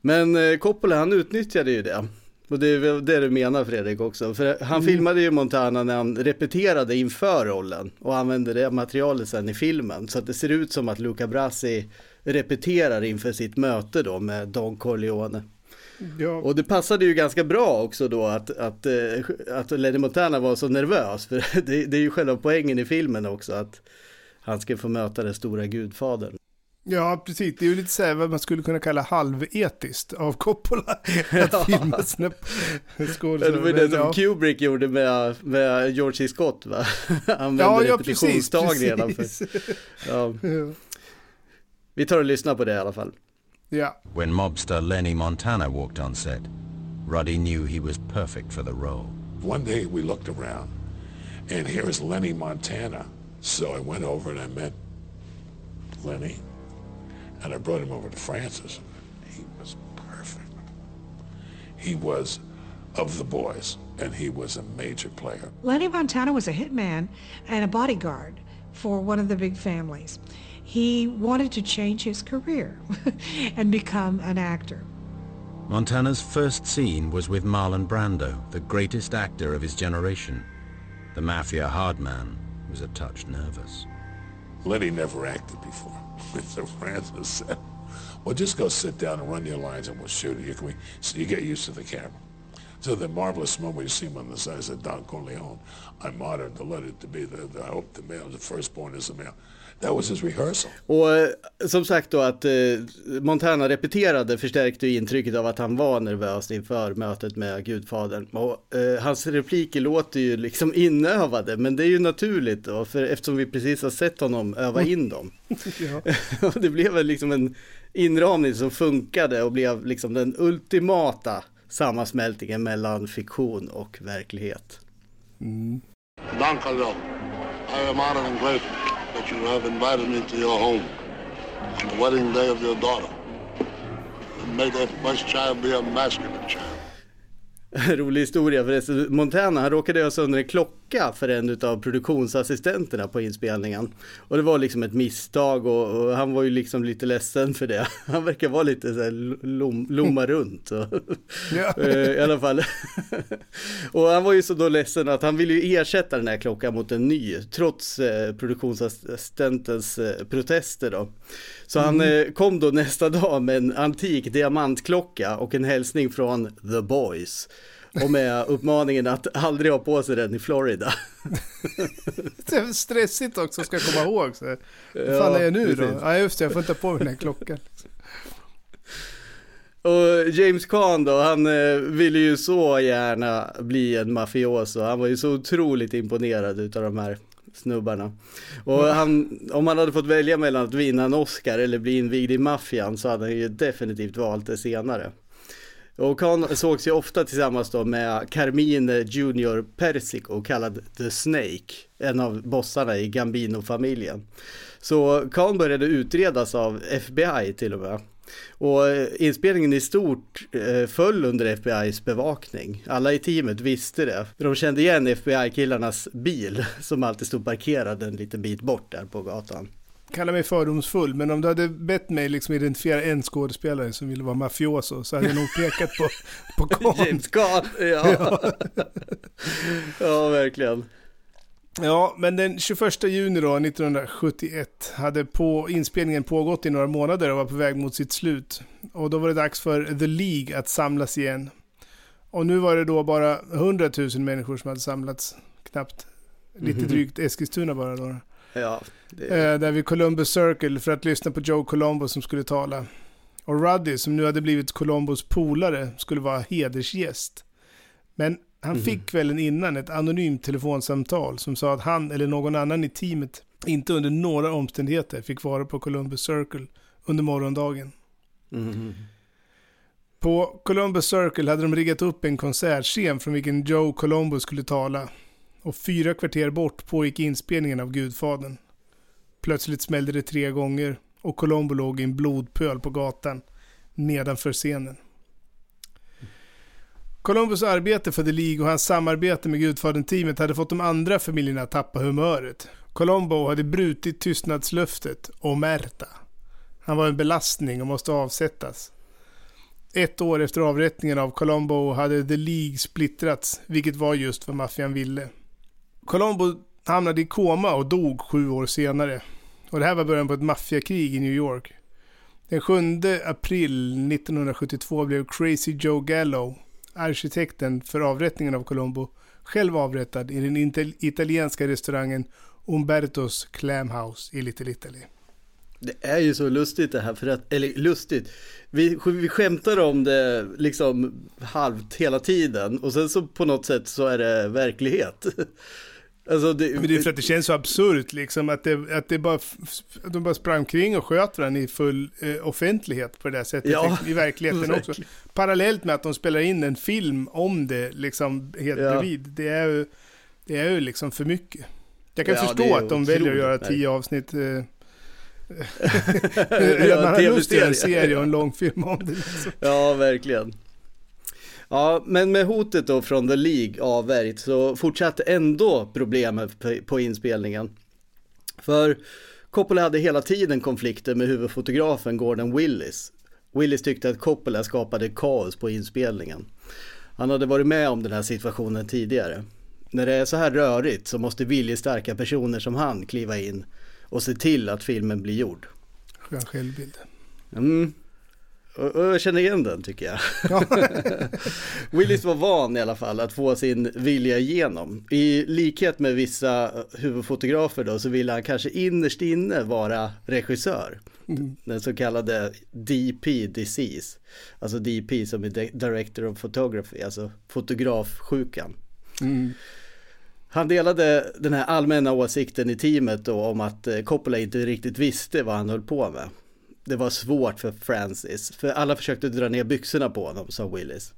[SPEAKER 1] Men eh, Coppola han utnyttjade ju det. Och det är väl det du menar Fredrik också. För han
[SPEAKER 2] Mm.
[SPEAKER 1] filmade ju Montana när han repeterade inför rollen och använde det materialet sen i filmen. Så att det ser ut som att Luca Brasi repeterar inför sitt möte då med Don Corleone.
[SPEAKER 2] Ja.
[SPEAKER 1] Och det passade ju ganska bra också då att, att, eh, att Lenny Montana var så nervös. <laughs> För det, det är ju själva poängen i filmen också att han ska få möta den stora gudfadern.
[SPEAKER 2] Ja, precis. Det är ju lite så här vad man skulle kunna kalla halvetiskt av Coppola. Att
[SPEAKER 1] Ja.
[SPEAKER 2] filma sina skådespelare.
[SPEAKER 1] Det var det som
[SPEAKER 2] Ja.
[SPEAKER 1] Kubrick gjorde med, med George C. Scott va? Använde
[SPEAKER 2] Ja, ja, precis,
[SPEAKER 1] repetitionstag redan för.
[SPEAKER 2] precis.
[SPEAKER 1] Ja.
[SPEAKER 2] Ja.
[SPEAKER 1] Vi tar och lyssnar på det i alla fall.
[SPEAKER 2] Yeah.
[SPEAKER 20] When mobster Lenny Montana walked on set, Roddy knew he was perfect for the role.
[SPEAKER 22] One day we looked around, and here is Lenny Montana. So I went over and I met Lenny, and I brought him over to Francis. He was perfect. He was of the boys, and he was a major player.
[SPEAKER 23] Lenny Montana was a hitman and a bodyguard for one of the big families. He wanted to change his career <laughs> and become an actor.
[SPEAKER 20] Montana's first scene was with Marlon Brando, the greatest actor of his generation. The mafia hardman was a touch nervous.
[SPEAKER 22] Lenny never acted before. So Francis said, well, just go sit down and run your lines and we'll shoot. You, can, we, so you get used to the camera. So the marvelous moment you see him on the side said, Don Corleone, I'm honored let it to be the, the I hope the male, the firstborn is a male. That was his rehearsal.
[SPEAKER 1] Och eh, som sagt då att eh, Montana repeterade förstärkte ju intrycket av att han var nervös inför mötet med Gudfadern. Och eh, hans repliker låter ju liksom <laughs> inövade, men det är ju naturligt då, för eftersom vi precis har sett honom öva in dem. <laughs> <laughs> Och det blev väl liksom en inramning som funkade och blev liksom den ultimata sammansmältningen mellan fiktion och verklighet.
[SPEAKER 2] Mm.
[SPEAKER 24] Dankalo. I am honored and grateful that you have invited me to your home on the wedding day of your daughter. And may that first child be a masculine child. <laughs>
[SPEAKER 1] Rolig historia förresten. Montana han råkade göra sönder en klocka för en av produktionsassistenterna på inspelningen. Och det var liksom ett misstag och, och han var ju liksom lite ledsen för det. <laughs> Han verkar vara lite så här lom, lomma runt. Och, <laughs> <laughs> eh, I alla fall. och han var ju så då ledsen att han ville ju ersätta den här klockan mot en ny. Trots eh, produktionsassistentens eh, protester då. Så han
[SPEAKER 2] Mm.
[SPEAKER 1] eh, kom då nästa dag med en antik diamantklocka och en hälsning från The Boys. Och med uppmaningen att aldrig ha på sig den i Florida.
[SPEAKER 2] Det är stressigt också ska jag komma ihåg. Så. Vad
[SPEAKER 1] Ja,
[SPEAKER 2] fan är jag nu då? Ja just det, jag får inte på mig den här klockan.
[SPEAKER 1] Och James Caan då, han eh, ville ju så gärna bli en mafioso. Han var ju så otroligt imponerad utav de här snubbarna. Och han, om han hade fått välja mellan att vinna en Oscar eller bli invigd i maffian så hade han ju definitivt valt det senare. Och han sågs ju ofta tillsammans då med Carmine Junior Persico kallad The Snake, en av bossarna i Gambino-familjen. Så Khan började utredas av FBI till och med. Och eh, inspelningen i stort eh, föll under FBI's bevakning. Alla i teamet visste det. De kände igen FBI-killarnas bil som alltid stod parkerad en liten bit bort där på gatan.
[SPEAKER 2] Kallar mig fördomsfull, men om du hade bett mig liksom identifiera en skådespelare som ville vara mafioso så hade jag nog pekat på, <laughs> på Khan.
[SPEAKER 1] James Caan, ja. <laughs> ja, verkligen.
[SPEAKER 2] Ja, men den 21 juni då, 1971 hade på inspelningen pågått i några månader och var på väg mot sitt slut. Och då var det dags för The League att samlas igen. Och nu var det då bara 100 000 människor som hade samlats, knappt. Lite
[SPEAKER 1] Mhm.
[SPEAKER 2] drygt Eskilstuna bara då.
[SPEAKER 1] Ja, det...
[SPEAKER 2] Eh, där vid Columbus Circle för att lyssna på Joe Colombo som skulle tala. Och Ruddy, som nu hade blivit Colombos polare, skulle vara hedersgäst. Men han
[SPEAKER 1] Mhm.
[SPEAKER 2] fick kvällen innan ett anonymt telefonsamtal som sa att han eller någon annan i teamet inte under några omständigheter fick vara på Columbus Circle under morgondagen.
[SPEAKER 1] Mhm.
[SPEAKER 2] På Columbus Circle hade de riggat upp en konsertscen från vilken Joe Colombo skulle tala. Och fyra kvarter bort pågick inspelningen av Gudfadern. Plötsligt smällde det tre gånger och Colombo låg i en blodpöl på gatan nedanför scenen. Columbus arbete för The League och hans samarbete med Gudfadern-teamet hade fått de andra familjerna att tappa humöret. Colombo hade brutit tystnadslöftet om Märta. Han var en belastning och måste avsättas. Ett år efter avrättningen av Colombo hade The League splittrats, vilket var just vad maffian ville. Colombo hamnade i koma och dog sju år senare. Och det här var början på ett maffiakrig i New York. Den 7 april 1972 blev Crazy Joe Gallo, arkitekten för avrättningen av Colombo, själv avrättad i den italienska restaurangen Umbertos Clam House i Little Italy.
[SPEAKER 1] Det är ju så lustigt det här för att, eller lustigt, vi, vi skämtar om det liksom halvt hela tiden och sen så på något sätt så är det verklighet. <laughs> Alltså det,
[SPEAKER 2] Men det är för att det känns så absurt liksom att det, att det bara, att de bara sprang kring och sköt varandra i full eh, offentlighet på det där sättet
[SPEAKER 1] Ja,
[SPEAKER 2] i verkligheten <laughs> också. Parallellt med att de spelar in en film om det liksom helt
[SPEAKER 1] Ja.
[SPEAKER 2] bredvid. Det är ju, det är ju liksom för mycket. Jag kan
[SPEAKER 1] Ja,
[SPEAKER 2] förstå att de väljer att göra tio avsnitt. Eh, <laughs> <laughs> man har lust att göra en serie och en lång film om det. Liksom.
[SPEAKER 1] Ja, verkligen. Ja, men med hotet då från The League avvärjt så fortsatte ändå problemet på, inspelningen. För Coppola hade hela tiden konflikter med huvudfotografen Gordon Willis. Willis tyckte att Coppola skapade kaos på inspelningen. Han hade varit med om den här situationen tidigare. När det är så här rörigt så måste viljestarka personer som han kliva in och se till att filmen blir gjord.
[SPEAKER 2] Skön självbild.
[SPEAKER 1] Mm. Jag känner igen den tycker jag. <laughs> Willis var van i alla fall att få sin vilja igenom. I likhet med vissa huvudfotografer då så ville han kanske innerst inne vara regissör.
[SPEAKER 2] Mm.
[SPEAKER 1] Den så kallade DP disease. Alltså DP som är Di- Director of Photography, alltså fotografsjukan.
[SPEAKER 2] Mm.
[SPEAKER 1] Han delade den här allmänna åsikten i teamet då om att eh, Coppola inte riktigt visste vad han höll på med. Det var svårt för Francis, för alla försökte dra ner byxorna på honom, sa Willis.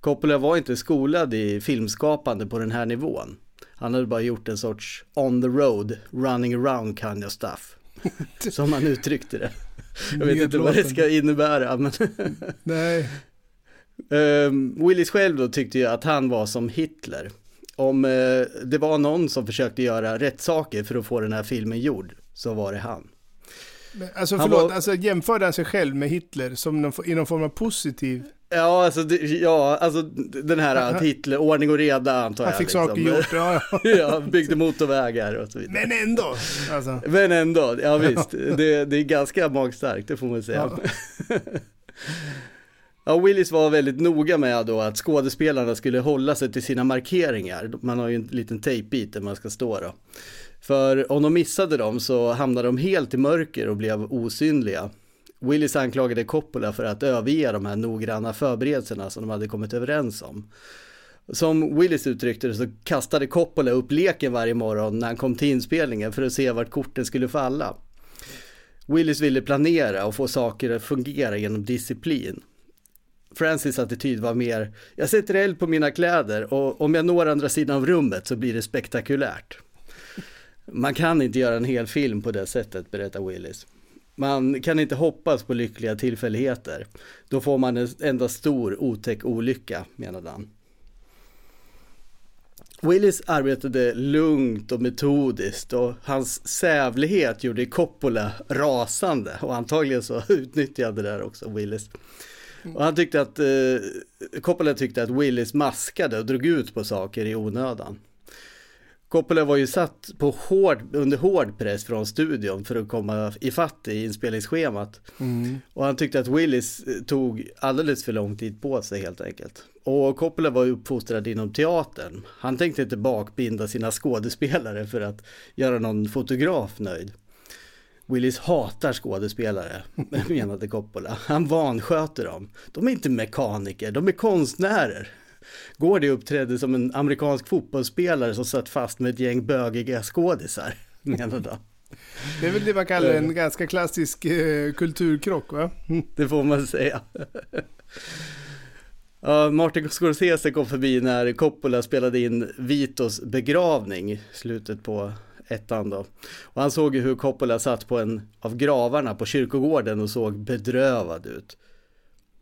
[SPEAKER 1] Coppola var inte skolad i filmskapande på den här nivån. Han hade bara gjort en sorts on the road, running around kind of stuff. <laughs> Som han uttryckte det. Jag vet inte vad det ska innebära men... <laughs>
[SPEAKER 2] Nej.
[SPEAKER 1] Um, Willis själv då tyckte ju att han var som Hitler. Om uh, det var någon som försökte göra rätt saker för att få den här filmen gjord, så var det han.
[SPEAKER 2] Men, alltså
[SPEAKER 1] Han
[SPEAKER 2] förlåt,
[SPEAKER 1] var-
[SPEAKER 2] alltså, jämförde han sig själv med Hitler som någon, i någon form av positiv?
[SPEAKER 1] Ja, alltså, det, ja, alltså den här att Hitler, ordning och reda antar
[SPEAKER 2] Han
[SPEAKER 1] jag.
[SPEAKER 2] fick saker
[SPEAKER 1] liksom.
[SPEAKER 2] gjort, ja,
[SPEAKER 1] ja, <laughs> byggde motorvägar och så vidare.
[SPEAKER 2] Men ändå! Alltså.
[SPEAKER 1] Men ändå, ja visst, det, det är ganska magstarkt, det får man säga. <laughs> Ja. Willis var väldigt noga med då att skådespelarna skulle hålla sig till sina markeringar. Man har ju en liten tejpbit där man ska stå då. För om de missade dem så hamnade de helt i mörker och blev osynliga. Willis anklagade Coppola för att överge de här noggranna förberedelserna som de hade kommit överens om. Som Willis uttryckte det så kastade Coppola upp leken varje morgon när han kom till inspelningen för att se vart korten skulle falla. Willis ville planera och få saker att fungera genom disciplin. Francis attityd var mer, jag sätter eld på mina kläder och om jag når andra sidan av rummet så blir det spektakulärt. Man kan inte göra en hel film på det sättet, berättar Willis. Man kan inte hoppas på lyckliga tillfälligheter. Då får man en enda stor otäck olycka, menade han. Willis arbetade lugnt och metodiskt och hans sävlighet gjorde Coppola rasande och antagligen så <laughs> utnyttjade det där också Willis. Och han tyckte att, eh, Coppola tyckte att Willis maskade och drog ut på saker i onödan. Coppola var ju satt på hård, under hård press från studion för att komma ifatt i inspelningsschemat.
[SPEAKER 2] Mm.
[SPEAKER 1] Och han tyckte att Willis eh, tog alldeles för lång tid på sig helt enkelt. Och Coppola var ju uppfostrad inom teatern. Han tänkte inte bakbinda sina skådespelare för att göra någon fotograf nöjd. Willis hatar skådespelare, <laughs> menade Coppola. Han vansköter dem. De är inte mekaniker, de är konstnärer. Gordy uppträdde som en amerikansk fotbollsspelare som satt fast med ett gäng bögiga skådisar, <laughs> menade han.
[SPEAKER 2] Det är väl det man kallar en ganska klassisk eh, kulturkrock va? <laughs>
[SPEAKER 1] Det får man säga. Ja, Martin Scorsese kom förbi när Coppola spelade in Vitos begravning, slutet på ettan då. Och han såg ju hur Coppola satt på en av gravarna på kyrkogården och såg bedrövad ut.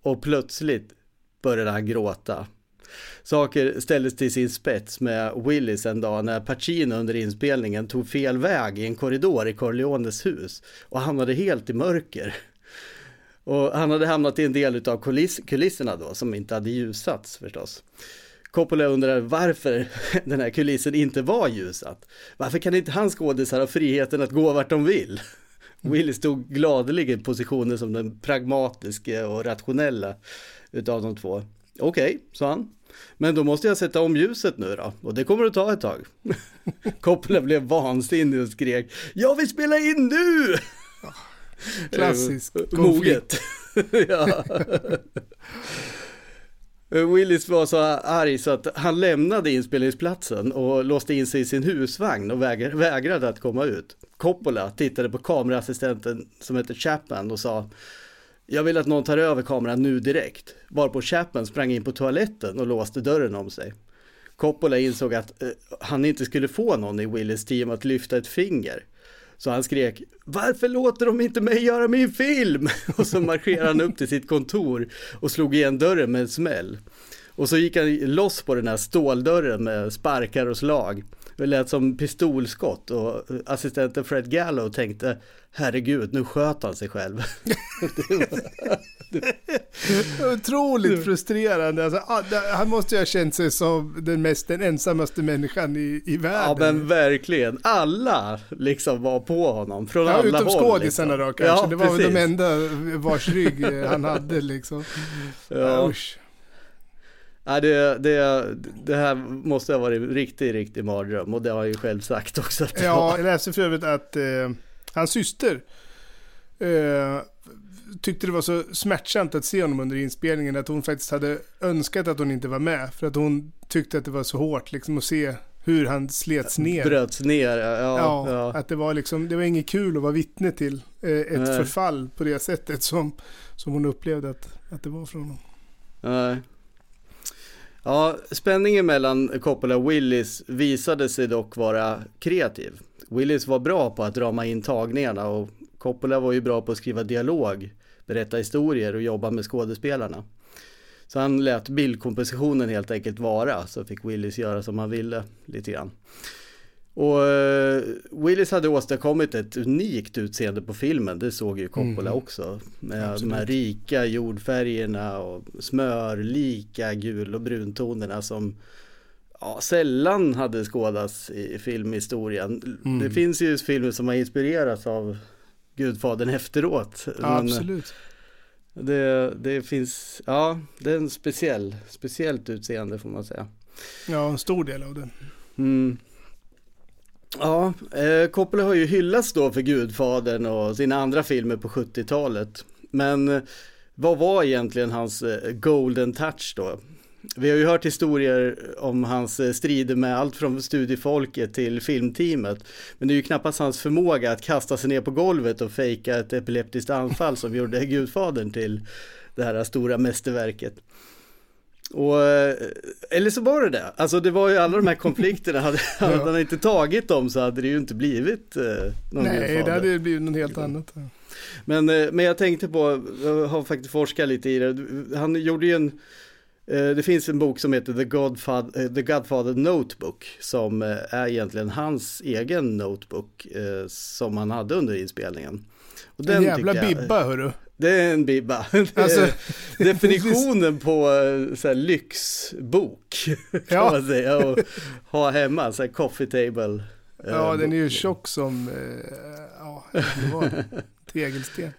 [SPEAKER 1] Och plötsligt började han gråta. Saker ställdes till sin spets med Willis en dag när Pacino under inspelningen tog fel väg i en korridor i Corleones hus och hamnade helt i mörker. Och han hade hamnat i en del av kuliss, kulisserna då som inte hade ljusats förstås. Coppola undrar varför <laughs> den här kulissen inte var ljusat. Varför kan inte hans skådisar ha friheten att gå vart de vill? Willis stod gladeligen i positionen som den pragmatiska och rationella utav de två. Okej, okay, sa han. Men då måste jag sätta om ljuset nu då, och det kommer att ta ett tag. <laughs> Coppola blev vansinnig och skrek, jag vill spela in nu!
[SPEAKER 2] Klassisk
[SPEAKER 1] Eh, Moget. <laughs> ja. Willis var så arg så att han lämnade inspelningsplatsen och låste in sig i sin husvagn och väg vägrade att komma ut. Coppola tittade på kameraassistenten som heter Chapman och sa jag vill att någon tar över kameran nu direkt. Varpå Chapman sprang in på toaletten och låste dörren om sig. Coppola insåg att eh, han inte skulle få någon i Willis team att lyfta ett finger. Så han skrek, varför låter de inte mig göra min film? <laughs> Och så marscherade han upp till sitt kontor och slog igen dörren med en smäll. Och så gick han loss på den här ståldörren med sparkar och slag. Det lät som pistolskott och assistenten Fred Gallo tänkte, herregud, nu sköt han sig själv. <laughs>
[SPEAKER 2] Otroligt frustrerande. Alltså, ah, han måste ju ha känt sig som den mest, den ensammaste människan i, i
[SPEAKER 1] Ja
[SPEAKER 2] världen.
[SPEAKER 1] men verkligen, alla liksom var på honom från
[SPEAKER 2] Ja,
[SPEAKER 1] alla
[SPEAKER 2] utom
[SPEAKER 1] håll.
[SPEAKER 2] skådisarna
[SPEAKER 1] liksom.
[SPEAKER 2] då kanske.
[SPEAKER 1] Ja,
[SPEAKER 2] det var väl de enda vars rygg han hade liksom.
[SPEAKER 1] Ja.
[SPEAKER 2] Usch.
[SPEAKER 1] Ja, det, det, det här måste ha varit en riktig, riktig mardröm och det har jag ju själv sagt också. <laughs>
[SPEAKER 2] Ja, jag läste för övrigt att eh, hans syster eh, tyckte det var så smärtsamt att se honom under inspelningen att hon faktiskt hade önskat att hon inte var med. För att hon tyckte att det var så hårt liksom att se hur han slets ner.
[SPEAKER 1] Bröts ner, ja.
[SPEAKER 2] Ja,
[SPEAKER 1] ja.
[SPEAKER 2] att det var liksom, det var inget kul att vara vittne till eh, ett
[SPEAKER 1] Nej.
[SPEAKER 2] förfall på det sättet som, som hon upplevde att, att det var från honom.
[SPEAKER 1] Nej. Ja, spänningen mellan Coppola och Willis visade sig dock vara kreativ. Willis var bra på att rama in tagningarna och Coppola var ju bra på att skriva dialog, berätta historier och jobba med skådespelarna. Så han lät bildkompositionen helt enkelt vara, så fick Willis göra som han ville lite grann. Och uh, Willis hade åstadkommit ett unikt utseende på filmen, det såg ju Coppola mm. också. Med Absolut. de här rika jordfärgerna och smörlika gul och bruntonerna som ja, sällan hade skådats i filmhistorien. Mm. Det finns ju filmer som har inspirerats av Gudfadern efteråt.
[SPEAKER 2] Absolut.
[SPEAKER 1] Det, det finns, ja, det är en speciell, speciellt utseende får man säga.
[SPEAKER 2] Ja, en stor del av det.
[SPEAKER 1] Mm. Ja, eh, Coppola har ju hyllats då för Gudfadern och sina andra filmer på 70-talet. Men eh, vad var egentligen hans eh, golden touch då? Vi har ju hört historier om hans eh, strider med allt från studiefolket till filmteamet. Men det är ju knappast hans förmåga att kasta sig ner på golvet och fejka ett epileptiskt anfall som gjorde <laughs> Gudfadern till det här stora mästerverket. Och, eh, eller så var det det. Alltså det var ju alla de här <laughs> konflikterna. Hade, hade han inte tagit dem så hade det ju inte blivit eh, någon
[SPEAKER 2] Nej, det hade blivit något helt annat.
[SPEAKER 1] Men, eh, men jag tänkte på, jag har faktiskt forskat lite i det. Han gjorde ju en det finns en bok som heter The Godfather, The Godfather Notebook som är egentligen hans egen notebook som han hade under inspelningen.
[SPEAKER 2] Och den en jävla jag, bibba hörru.
[SPEAKER 1] Det är en bibba. <laughs> Alltså, <laughs> definitionen på så här, lyxbok <laughs> kan ja. man säga. Och ha hemma, så här, coffee table.
[SPEAKER 2] Ja, den är ju tjock som, ja, det var tegelsten.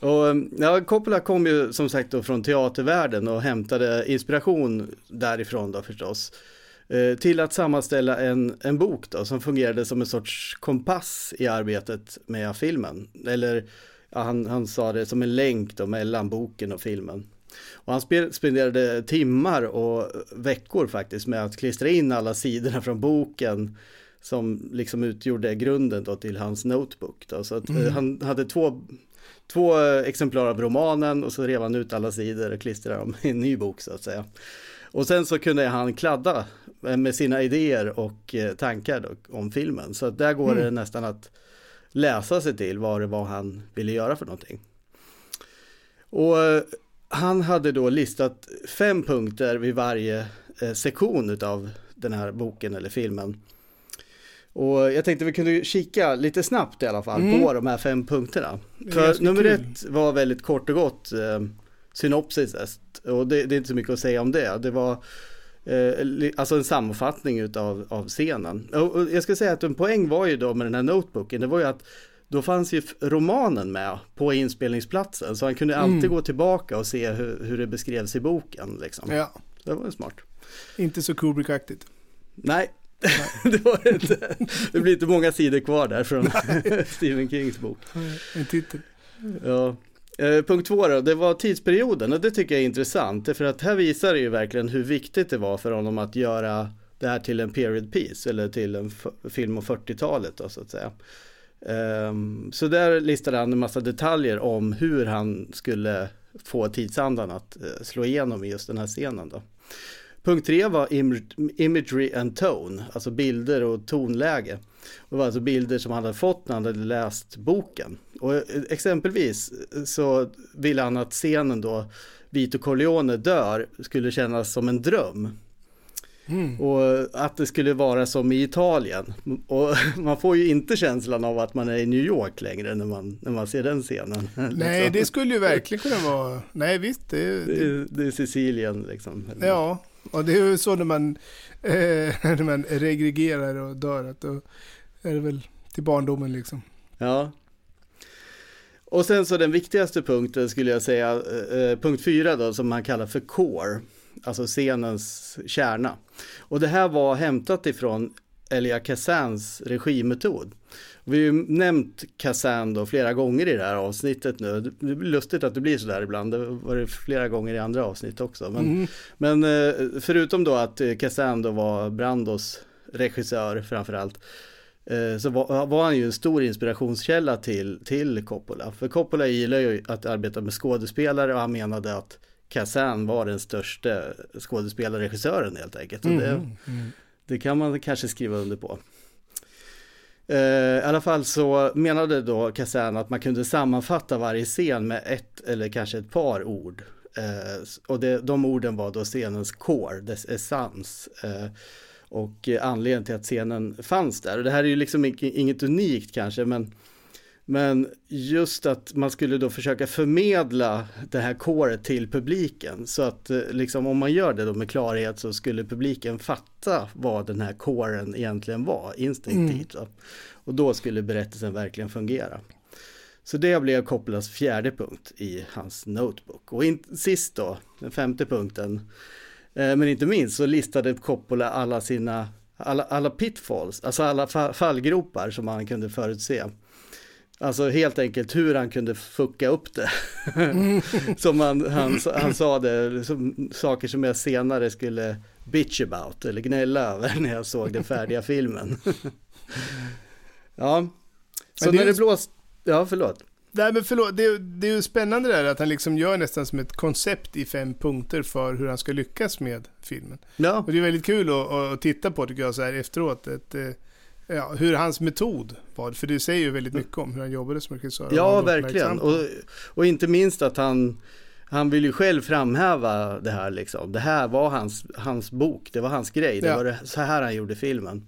[SPEAKER 1] Och, ja, Coppola kom ju som sagt då från teatervärlden och hämtade inspiration därifrån då förstås. Eh, till att sammanställa en, en bok då som fungerade som en sorts kompass i arbetet med filmen. Eller ja, han, han sa det som en länk då mellan boken och filmen. Och han spenderade timmar och veckor faktiskt med att klistra in alla sidorna från boken som liksom utgjorde grunden då till hans notebook. Då. Så att, mm. eh, han hade två två exemplar av romanen och så rev han ut alla sidor och klistrade dem i en ny bok så att säga. Och sen så kunde han kladda med sina idéer och eh, tankar om filmen. Så där går mm. det nästan att läsa sig till vad det var han ville göra för någonting. Och eh, han hade då listat fem punkter vid varje eh, sektion av den här boken eller filmen. Och jag tänkte vi kunde kika lite snabbt i alla fall mm. på de här fem punkterna. För nummer kul. ett var väldigt kort och gott eh, synopsis och det, det, är inte så mycket att säga om det. Det var eh, alltså en sammanfattning utav, av scenen. Och, och jag ska säga att en poäng var ju då med den här notebooken, det var ju att då fanns ju romanen med på inspelningsplatsen så han kunde alltid mm. gå tillbaka och se hur, hur det beskrevs i boken. Liksom.
[SPEAKER 2] Ja.
[SPEAKER 1] Det var ju smart.
[SPEAKER 2] Inte så Kubrick-aktigt.
[SPEAKER 1] Nej, <laughs> det, var inte, det blir inte många sidor kvar där från <laughs> Stephen Kings bok.
[SPEAKER 2] En titel.
[SPEAKER 1] Ja. Eh, punkt två då, det var tidsperioden och det tycker jag är intressant. För att här visar det ju verkligen hur viktigt det var för honom att göra det här till en period piece eller till en film om 40-talet då så att säga. Um, så där listade han en massa detaljer om hur han skulle få tidsandan att uh, slå igenom i just den här scenen då. Punkt tre var imagery and tone, alltså bilder och tonläge. Det var alltså bilder som han hade fått när han hade läst boken. Och eh, exempelvis så ville han att scenen då Vito Corleone dör skulle kännas som en dröm. Mm. Och att det skulle vara som i Italien. <laughs> Och man får ju inte känslan av att man är i New York längre när man, när man ser den scenen. <laughs>
[SPEAKER 2] Nej, liksom. det skulle ju verkligen kunna vara, nej visst. Det,
[SPEAKER 1] det... det, det är Sicilien liksom.
[SPEAKER 2] Ja, och det är ju så när man, eh, <laughs> när man regregerar och dör, att då är det väl till barndomen liksom.
[SPEAKER 1] Ja. Och sen så den viktigaste punkten skulle jag säga, eh, eh punkt fyra då, som man kallar för core, alltså scenens kärna. Och det här var hämtat ifrån Elia Kassans regimetod. Vi har ju nämnt Kazan då flera gånger i det här avsnittet nu. Det är lustigt att det blir sådär ibland. Det var det flera gånger i andra avsnitt också. Men, mm. men eh, förutom då att Kazan då var Brandos regissör framförallt. Eh, så var, var, han ju en stor inspirationskälla till, till Coppola. För Coppola gillar ju att arbeta med skådespelare och han menade att Kazan var den största skådespelarregissören helt enkelt. Och det,
[SPEAKER 2] Mm, mm.
[SPEAKER 1] det kan man kanske skriva under på. Eh, I alla fall så menade då Kazan att man kunde sammanfatta varje scen med ett eller kanske ett par ord. Eh, och det, de orden var då scenens core, dess essens. Eh, och anledningen till att scenen fanns där. Och det här är ju liksom inget unikt kanske, men, men just att man skulle då försöka förmedla det här coret till publiken. Så att eh, liksom om man gör det då med klarhet så skulle publiken fatta vad den här coren egentligen var instinktivt. va. Och då skulle berättelsen verkligen fungera. Så det blev Coppolas fjärde punkt i hans notebook. Och in, sist då, den femte punkten, eh, men inte minst så listade Coppola alla sina, alla, alla pitfalls, alltså alla fa- fallgropar som han kunde förutse. Alltså helt enkelt hur han kunde fucka upp det. <laughs> som han, han, han sa det, som, saker som jag senare skulle bitch about eller gnälla över när jag såg den färdiga filmen. <laughs> ja, så
[SPEAKER 2] det är
[SPEAKER 1] när det blåst, ja förlåt.
[SPEAKER 2] Nej men förlåt, det, det är ju spännande där att han liksom gör nästan som ett koncept i fem punkter för hur han ska lyckas med filmen.
[SPEAKER 1] Ja.
[SPEAKER 2] Och det är väldigt kul att, att titta på tycker jag så här efteråt. Ett, eh, ja, hur hans metod var, för det säger ju väldigt mycket om hur han jobbade som regissör.
[SPEAKER 1] Ja, verkligen. Och, och inte minst att han, han vill ju själv framhäva det här liksom. Det här var hans, hans bok, det var hans grej. Det
[SPEAKER 2] Ja.
[SPEAKER 1] var det, så här han gjorde filmen.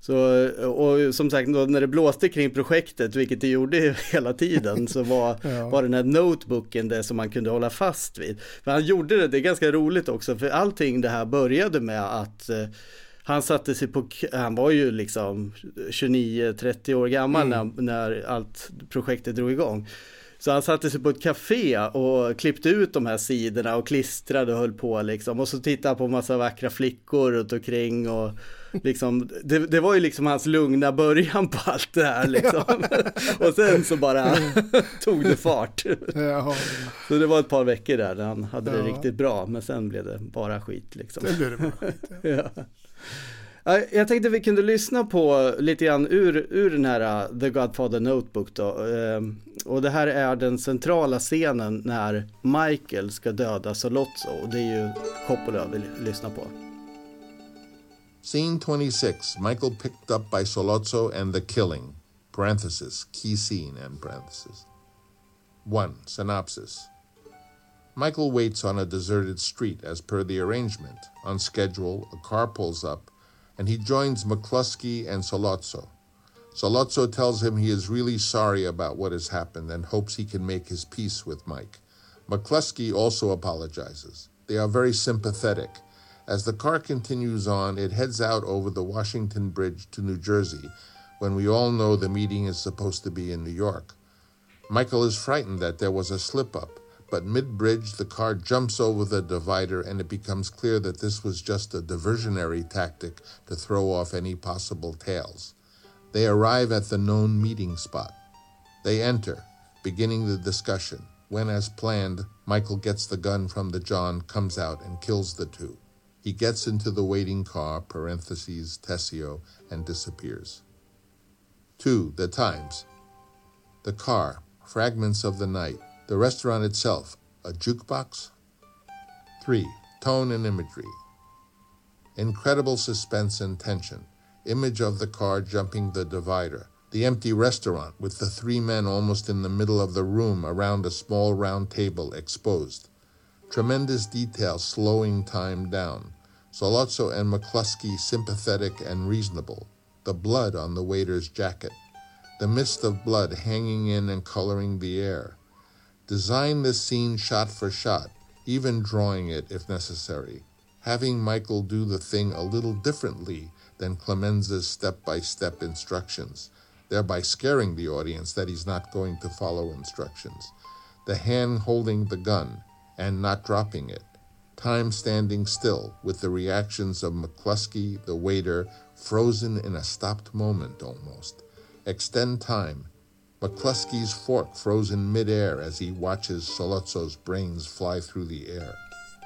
[SPEAKER 1] Så, och som sagt, när det blåste kring projektet, vilket det gjorde <laughs> hela tiden, så var, <laughs>
[SPEAKER 2] Ja.
[SPEAKER 1] var den här notebooken det som man kunde hålla fast vid. För han gjorde det, det är ganska roligt också, för allting det här började med att eh, han satte sig på, han var ju liksom 29-30 år gammal
[SPEAKER 2] Mm.
[SPEAKER 1] när, när allt projektet drog igång. Så han satte sig på ett café och klippte ut de här sidorna och klistrade och höll på liksom. Och så tittade han på massa vackra flickor runt omkring och liksom, <laughs> det, det var ju liksom hans lugna början på allt det här liksom. <laughs> <laughs> och sen så bara tog det fart. Så det var ett par veckor där han hade det
[SPEAKER 2] Ja.
[SPEAKER 1] riktigt bra, men sen blev det bara skit liksom.
[SPEAKER 2] Sen blev det bara skit,
[SPEAKER 1] ja. Ja, jag tänkte vi kunde lyssna på lite grann ur, ur den här uh, The Godfather Notebook då. Ehm, och det här är den centrala scenen när Michael ska döda Solozzo och det är ju Coppola vi lyssnar på.
[SPEAKER 15] Scene 26 Michael picked up by Solozzo and the killing. Parenthesis, key scene, and parenthesis. 1. Synopsis Michael waits on a deserted street as per the arrangement. On schedule, a car pulls up and he joins McCluskey and Solozzo. Solozzo tells him he is really sorry about what has happened and hopes he can make his peace with Mike. McCluskey also apologizes. They are very sympathetic. As the car continues on, it heads out over the Washington Bridge to New Jersey, when we all know the meeting is supposed to be in New York. Michael is frightened that there was a slip up, but mid bridge the car jumps over the divider and it becomes clear that this was just a diversionary tactic to throw off any possible tails. They arrive at the known meeting spot. They enter, beginning the discussion, when, as planned, Michael gets the gun from the John, comes out, and kills the two. He gets into the waiting car, parentheses, Tessio, and disappears. 2. The Times. The car, fragments of the night. The restaurant itself, a jukebox? 3. Tone and imagery. Incredible suspense and tension. Image of the car jumping the divider. The empty restaurant with the three men almost in the middle of the room around a small round table exposed. Tremendous detail slowing time down. Solozzo and McCluskey sympathetic and reasonable. The blood on the waiter's jacket. The mist of blood hanging in and coloring the air. Design this scene shot for shot, even drawing it if necessary. Having Michael do the thing a little differently than Clemenza's step by step instructions, thereby scaring the audience that he's not going to follow instructions. The hand holding the gun and not dropping it. Time standing still with the reactions of McCluskey, the waiter, frozen in a stopped moment almost. Extend time. McCluskey's fork frozen midair as he watches Solozzo's brains fly through the air.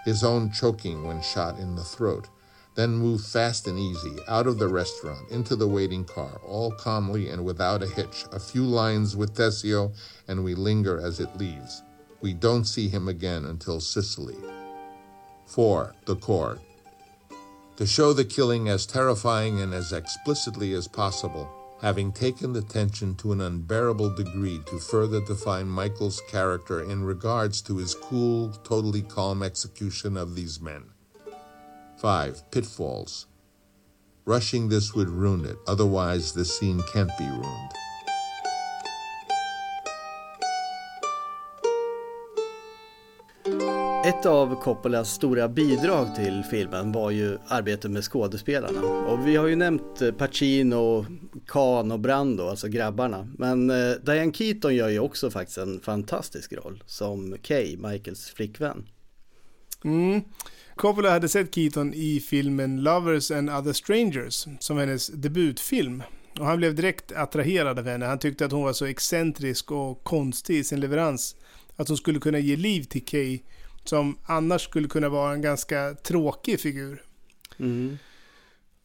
[SPEAKER 15] His own choking when shot in the throat. Then move fast and easy out of the restaurant into the waiting car, all calmly and without a hitch. A few lines with Tessio, and we linger as it leaves.
[SPEAKER 25] we don't see him again until Sicily. 4. The Court. To show the killing as terrifying and as explicitly as possible, having taken the tension to an unbearable degree to further define Michael's character in regards to his cool, totally calm execution of these men. 5. Pitfalls. Rushing this would ruin it, otherwise, the scene can't be ruined.
[SPEAKER 1] Ett av Coppolas stora bidrag till filmen var ju arbetet med skådespelarna. Och vi har ju nämnt eh, Pacino, Khan och Brando, alltså grabbarna. Men eh, Diane Keaton gör ju också faktiskt en fantastisk roll som Kay, Michaels flickvän.
[SPEAKER 2] Mm. Coppola hade sett Keaton i filmen Lovers and Other Strangers som hennes debutfilm. Och han blev direkt attraherad av henne. Han tyckte att hon var så excentrisk och konstig i sin leverans. Att hon skulle kunna ge liv till Kay som annars skulle kunna vara en ganska tråkig figur.
[SPEAKER 1] Mm.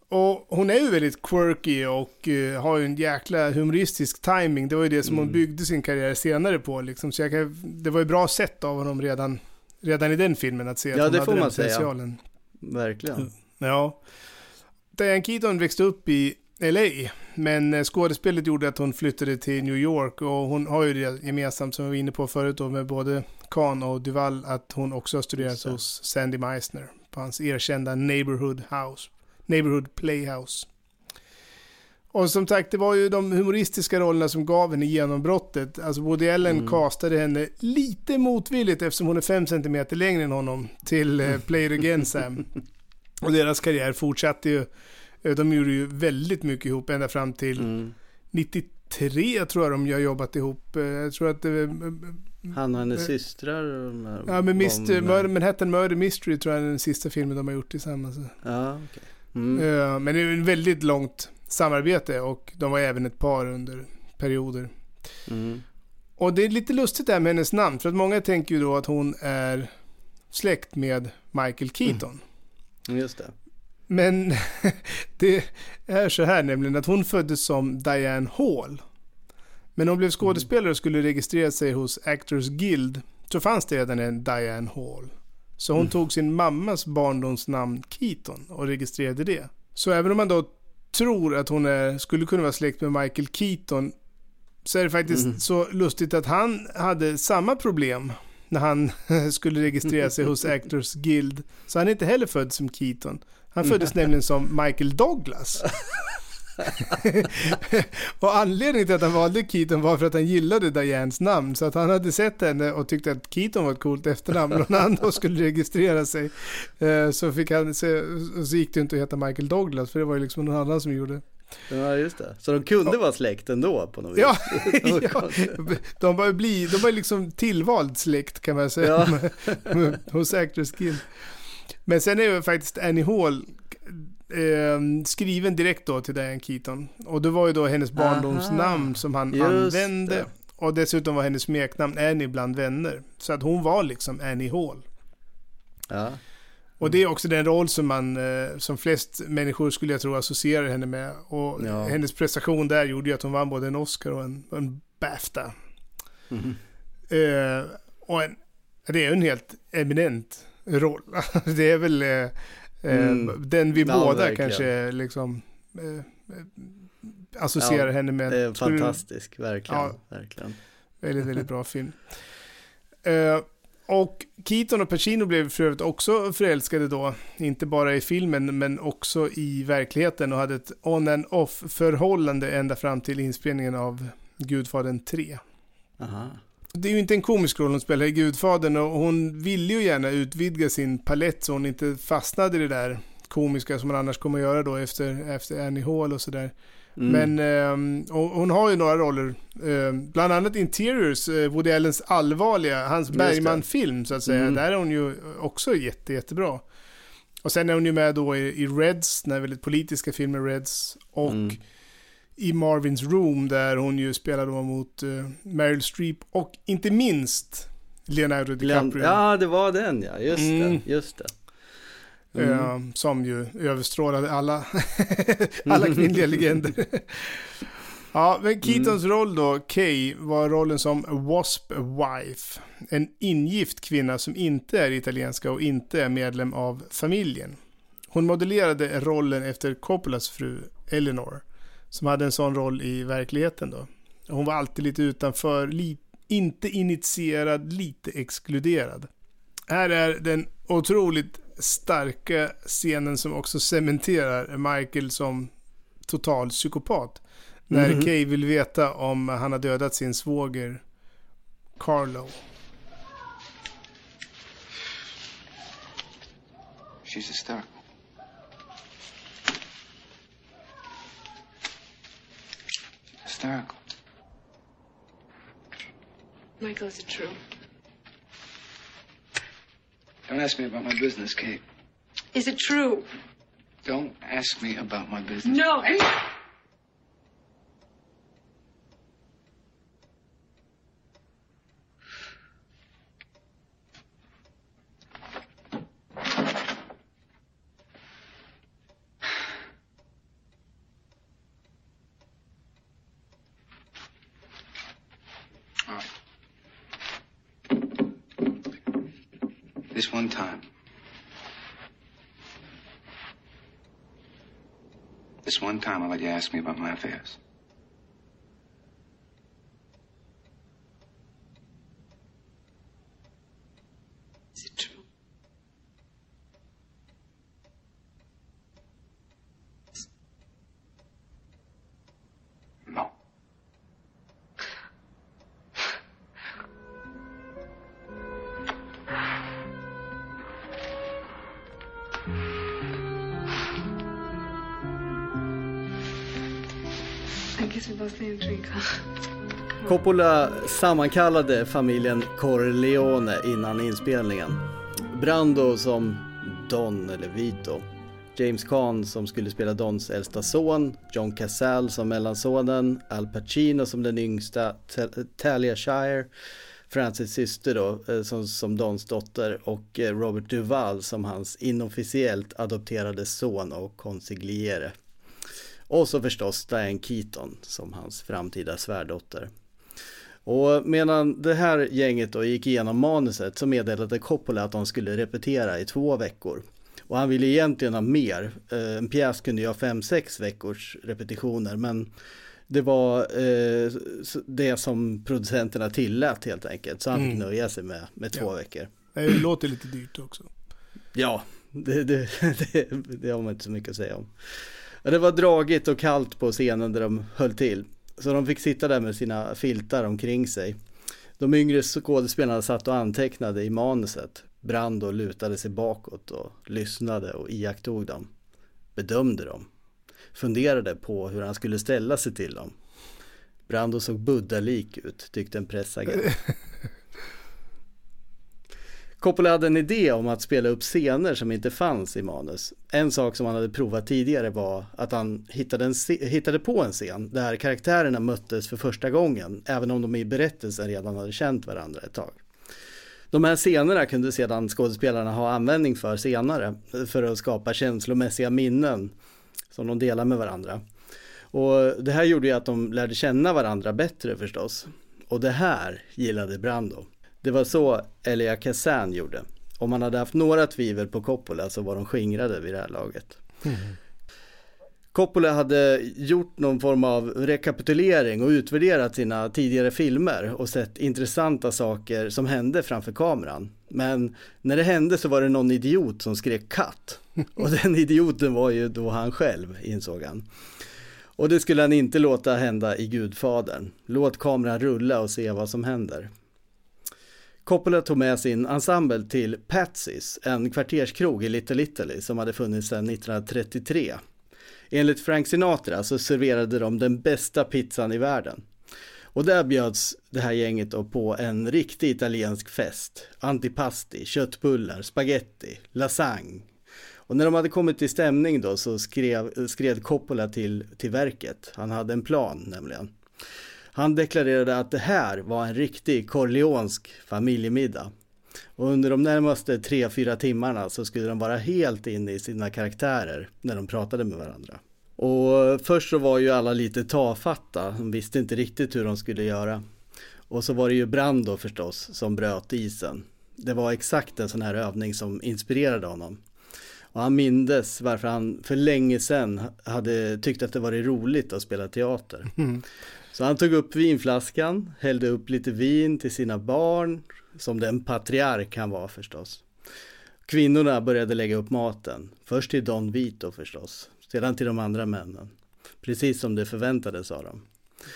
[SPEAKER 2] Och hon är ju väldigt quirky och uh, har ju en jäkla humoristisk timing. Det var ju det som
[SPEAKER 1] Mm.
[SPEAKER 2] hon byggde sin karriär senare på. Liksom. Så kan, det var ju bra sett av honom redan, redan i den filmen att se att
[SPEAKER 1] Ja,
[SPEAKER 2] hon
[SPEAKER 1] det
[SPEAKER 2] hade
[SPEAKER 1] får
[SPEAKER 2] den
[SPEAKER 1] man säga.
[SPEAKER 2] potentialen.
[SPEAKER 1] Verkligen.
[SPEAKER 2] Ja. Diane Keaton växte upp i LA, men eh, skådespelet gjorde att hon flyttade till New York och hon har ju det gemensamt som vi var inne på förut då med både Kahn och Duval att hon också har studerat hos Sandy Meisner på hans erkända Neighborhood House, Neighborhood Playhouse. Och som sagt, det var ju de humoristiska rollerna som gav henne genombrottet. Alltså Woody Allen
[SPEAKER 1] Mm.
[SPEAKER 2] castade henne lite motvilligt eftersom hon är fem centimeter längre än honom till eh, Play It Again Sam. <laughs> Och deras karriär fortsatte ju. Eh, De gjorde ju väldigt mycket ihop ända fram till
[SPEAKER 1] Mm.
[SPEAKER 2] 93 tror jag de har jobbat ihop. Eh, Jag tror att det...
[SPEAKER 1] Han och hennes
[SPEAKER 2] Eh,
[SPEAKER 1] systrar. och de här
[SPEAKER 2] Ja, men Mr. Murder, Manhattan Murder Mystery tror jag är den sista filmen de har gjort tillsammans.
[SPEAKER 1] Ja, okej. Mm.
[SPEAKER 2] Eh, Men det är ett väldigt långt samarbete och de var även ett par under perioder.
[SPEAKER 1] Mm.
[SPEAKER 2] Och det är lite lustigt det här med hennes namn, för att många tänker ju då att hon är släkt med Michael Keaton.
[SPEAKER 1] Just det.
[SPEAKER 2] Men <laughs> det är så här nämligen att hon föddes som Diane Hall. Men hon blev skådespelare och skulle registrera sig hos Actors Guild så fanns det redan en Diane Hall. Så hon
[SPEAKER 1] Mm.
[SPEAKER 2] tog sin mammas barndomsnamn Keaton och registrerade det. Så även om man då tror att hon är, skulle kunna vara släkt med Michael Keaton så är det faktiskt
[SPEAKER 1] Mm.
[SPEAKER 2] så lustigt att han hade samma problem när han <laughs> skulle registrera sig hos <laughs> Actors Guild. Så han är inte heller född som Keaton. Han föddes nämligen som Michael Douglas. <laughs> och anledningen till att han valde Keaton var för att han gillade Dianes namn. Så att han hade sett henne och tyckte att Keaton var ett coolt efternamn. Och när han då skulle registrera sig eh, så, fick han, så, så gick det inte att heta Michael Douglas. För det var ju liksom någon annan som gjorde.
[SPEAKER 1] Ja, just det. Så de kunde vara släkt ändå på något
[SPEAKER 2] Ja,
[SPEAKER 1] vis. <laughs> <laughs>
[SPEAKER 2] ja. de var ju bli, de var ju liksom tillvald släkt kan man säga.
[SPEAKER 1] Ja.
[SPEAKER 2] hos Actors Guild. Men sen är ju faktiskt Annie Hall eh, skriven direkt då till Diane Keaton. Och det var ju då hennes barndomsnamn som han
[SPEAKER 1] Just
[SPEAKER 2] använde.
[SPEAKER 1] det.
[SPEAKER 2] Och dessutom var hennes smeknamn Annie bland vänner. Så att hon var liksom Annie Hall.
[SPEAKER 1] Ja.
[SPEAKER 2] Och det är också den roll som man, eh, som flest människor skulle jag tro associerar henne med. Och
[SPEAKER 1] Ja.
[SPEAKER 2] hennes prestation där gjorde ju att hon vann både en Oscar och en, en Bafta.
[SPEAKER 1] Mhm.
[SPEAKER 2] Eh, och en, det är ju en helt eminent roll. <laughs> det är väl eh, eh,
[SPEAKER 1] Mm.
[SPEAKER 2] den vi
[SPEAKER 1] Ja,
[SPEAKER 2] båda
[SPEAKER 1] verkligen.
[SPEAKER 2] kanske liksom eh, eh, associerar
[SPEAKER 1] Ja,
[SPEAKER 2] henne med.
[SPEAKER 1] Det är
[SPEAKER 2] du-
[SPEAKER 1] fantastisk, verkligen.
[SPEAKER 2] Ja.
[SPEAKER 1] verkligen.
[SPEAKER 2] Väldigt, väldigt bra <laughs> film. Eh, och Keaton och Pacino blev för övrigt också förälskade då. Inte bara i filmen men också i verkligheten och hade ett on and off förhållande ända fram till inspelningen av Gudfadern 3.
[SPEAKER 1] Aha.
[SPEAKER 2] Det är ju inte en komisk roll hon spelar i Gudfadern och hon ville ju gärna utvidga sin palett så hon inte fastnade i det där komiska som man annars kommer att göra då efter, efter Annie Hall och sådär.
[SPEAKER 1] Mm.
[SPEAKER 2] Men och hon har ju några roller, ehm, bland annat Interiors, eh, Woody Allens allvarliga, hans. Bergman-film så att säga.
[SPEAKER 1] Mm.
[SPEAKER 2] Där är hon ju också jätte, jättebra. Och sen är hon ju med då i, i Reds, den här väldigt politiska filmen Reds. Och
[SPEAKER 1] Mm.
[SPEAKER 2] I Marvins Room där hon ju spelar då mot uh, Meryl Streep och inte minst Leonardo. DiCaprio.
[SPEAKER 1] Ja, det var den ja. Just
[SPEAKER 2] Mm.
[SPEAKER 1] det. Just det. Mm.
[SPEAKER 2] Eh, som ju överstrålade alla, <laughs> alla kvinnliga legender. <laughs> Ja, men Keatons roll då, Kay, var rollen som Wasp Wife. En ingift kvinna som inte är italienska och inte är medlem av familjen. Hon modellerade rollen efter Coppolas fru Eleanor, som hade en sån roll i verkligheten då. Hon var alltid lite utanför, li inte initierad, lite exkluderad. Här är den otroligt starka scenen som också cementerar Michael som total psykopat. När
[SPEAKER 1] Mhm.
[SPEAKER 2] Kay vill veta om han har dödat sin svåger Carlo.
[SPEAKER 7] She's hysterical. Hysterical.
[SPEAKER 26] Michael, is it true?
[SPEAKER 7] Don't ask me about my business, Kate.
[SPEAKER 26] Is it true?
[SPEAKER 7] Don't ask me about my business.
[SPEAKER 26] No.
[SPEAKER 7] All right. This one time. This one time, I'll let you ask me about my affairs.
[SPEAKER 1] Coppola sammankallade familjen Corleone innan inspelningen. Brando som Don eller Vito. James Caan som skulle spela Dons äldsta son, John Cassell som mellansonen, Al Pacino som den yngsta, Talia Shire, Francis syster då, eh, som, som Dons dotter och eh, Robert Duvall som hans inofficiellt adopterade son och konsigliere. Och så förstås Diane Keaton som hans framtida svärdotter. Och medan det här gänget då gick igenom manuset så meddelade Coppola att de skulle repetera i två veckor. Och han ville egentligen ha mer. Eh, En pjäs kunde ju ha fem, sex veckors repetitioner men det var eh, det som producenterna tillät helt enkelt. Så han fick
[SPEAKER 2] Mm.
[SPEAKER 1] nöja sig med, med två
[SPEAKER 2] Ja.
[SPEAKER 1] veckor.
[SPEAKER 2] Det låter lite dyrt också.
[SPEAKER 1] Ja, det, det, <laughs> det, det har man inte så mycket att säga om. Det var dragigt och kallt på scenen där de höll till. Så de fick sitta där med sina filtar omkring sig. De yngre skådespelarna satt och antecknade i manuset. Brando lutade sig bakåt och lyssnade och iakttog dem. Bedömde dem. Funderade på hur han skulle ställa sig till dem. Brando såg buddalik ut, tyckte en pressagent. <laughs> Coppola hade en idé om att spela upp scener som inte fanns i manus. En sak som han hade provat tidigare var att han hittade, en, hittade på en scen där karaktärerna möttes för första gången, även om de i berättelsen redan hade känt varandra ett tag. De här scenerna kunde sedan skådespelarna ha användning för senare, för att skapa känslomässiga minnen som de delar med varandra. Och det här gjorde ju att de lärde känna varandra bättre förstås. Och det här gillade Brando. Det var så Elia Kazan gjorde. Om man hade haft några tvivel på Coppola så var de skingrade vid det här laget. Coppola hade gjort någon form av rekapitulering och utvärderat sina tidigare filmer och sett intressanta saker som hände framför kameran. Men när det hände så var det någon idiot som skrek katt. <laughs> Och den idioten var ju då han själv, insåg han. Och det skulle han inte låta hända i Gudfadern. Låt kameran rulla och se vad som händer. Coppola tog med sin ensemble till Patsy's, en kvarterskrog i Little Italy som hade funnits sedan 1933. Enligt Frank Sinatra så serverade de den bästa pizzan i världen. Och där bjöds det här gänget då på en riktig italiensk fest. Antipasti, köttbullar, spaghetti, lasagne. Och när de hade kommit till stämning då så skrev, skred Coppola till, till verket. Han hade en plan nämligen. Han deklarerade att det här var en riktig korleonsk familjemiddag. Och under de närmaste tre fyra timmarna så skulle de vara helt inne i sina karaktärer när de pratade med varandra. Och först så var ju alla lite tafatta, de visste inte riktigt hur de skulle göra. Och så var det ju Brando förstås som bröt isen. Det var exakt en sån här övning som inspirerade honom. Och han mindes varför han för länge sedan hade tyckt att det varit roligt att spela teater.
[SPEAKER 2] Mm.
[SPEAKER 1] Så han tog upp vinflaskan, hällde upp lite vin till sina barn, som den patriark han var förstås. Kvinnorna började lägga upp maten, först till Don Vito förstås, sedan till de andra männen. Precis som det förväntades av dem.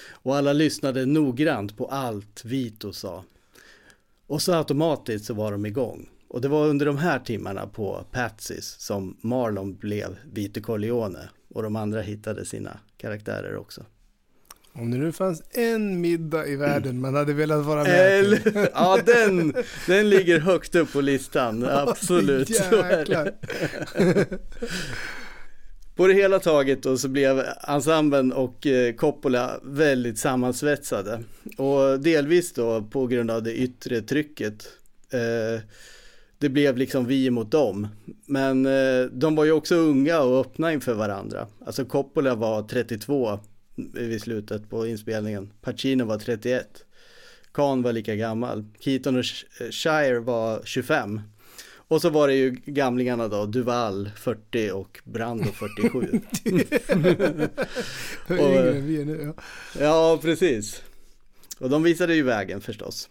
[SPEAKER 1] Och alla lyssnade noggrant på allt Vito sa. Och så automatiskt så var de igång. Och det var under de här timmarna på Patsys som Marlon blev Vito Corleone och de andra hittade sina karaktärer också.
[SPEAKER 2] Om det nu fanns en middag i världen man hade velat vara med
[SPEAKER 1] Eller,
[SPEAKER 2] till. <laughs>
[SPEAKER 1] ja, den, den ligger högt upp på listan, <laughs> absolut.
[SPEAKER 2] Jäklar. <laughs>
[SPEAKER 1] På det hela taget då så blev ensemblen och eh, Coppola väldigt sammansvetsade. Och delvis då på grund av det yttre trycket. Eh, det blev liksom vi mot dem. Men eh, de var ju också unga och öppna inför varandra. Alltså Coppola var 32 vid slutet på inspelningen. Pacino var 31. Kahn var lika gammal. Keaton och Sh- Shire var 25. Och så var det ju gamlingarna då, Duval 40 och Brando 47. <laughs> <laughs>
[SPEAKER 2] Yngre än vi är nu. Ja.
[SPEAKER 1] ja, precis. Och de visade ju vägen förstås.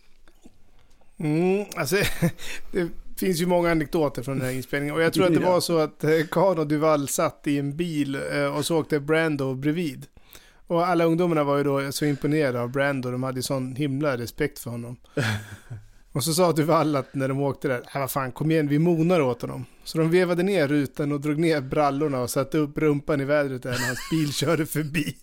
[SPEAKER 2] Mm, alltså, <laughs> det finns ju många anekdoter från den här inspelningen. Och jag tror att det var så att eh, Kahn och Duval satt i en bil eh, och så åkte Brando bredvid. Och alla ungdomarna var ju då så imponerade av Brando. De hade ju sån himla respekt för honom. <laughs> Och så sa Duval att när de åkte där, äh, vad fan, kom igen, vi monar åt honom. Så de vevade ner rutan och drog ner brallorna och satte upp rumpan i vädret där när hans bil <laughs> körde förbi.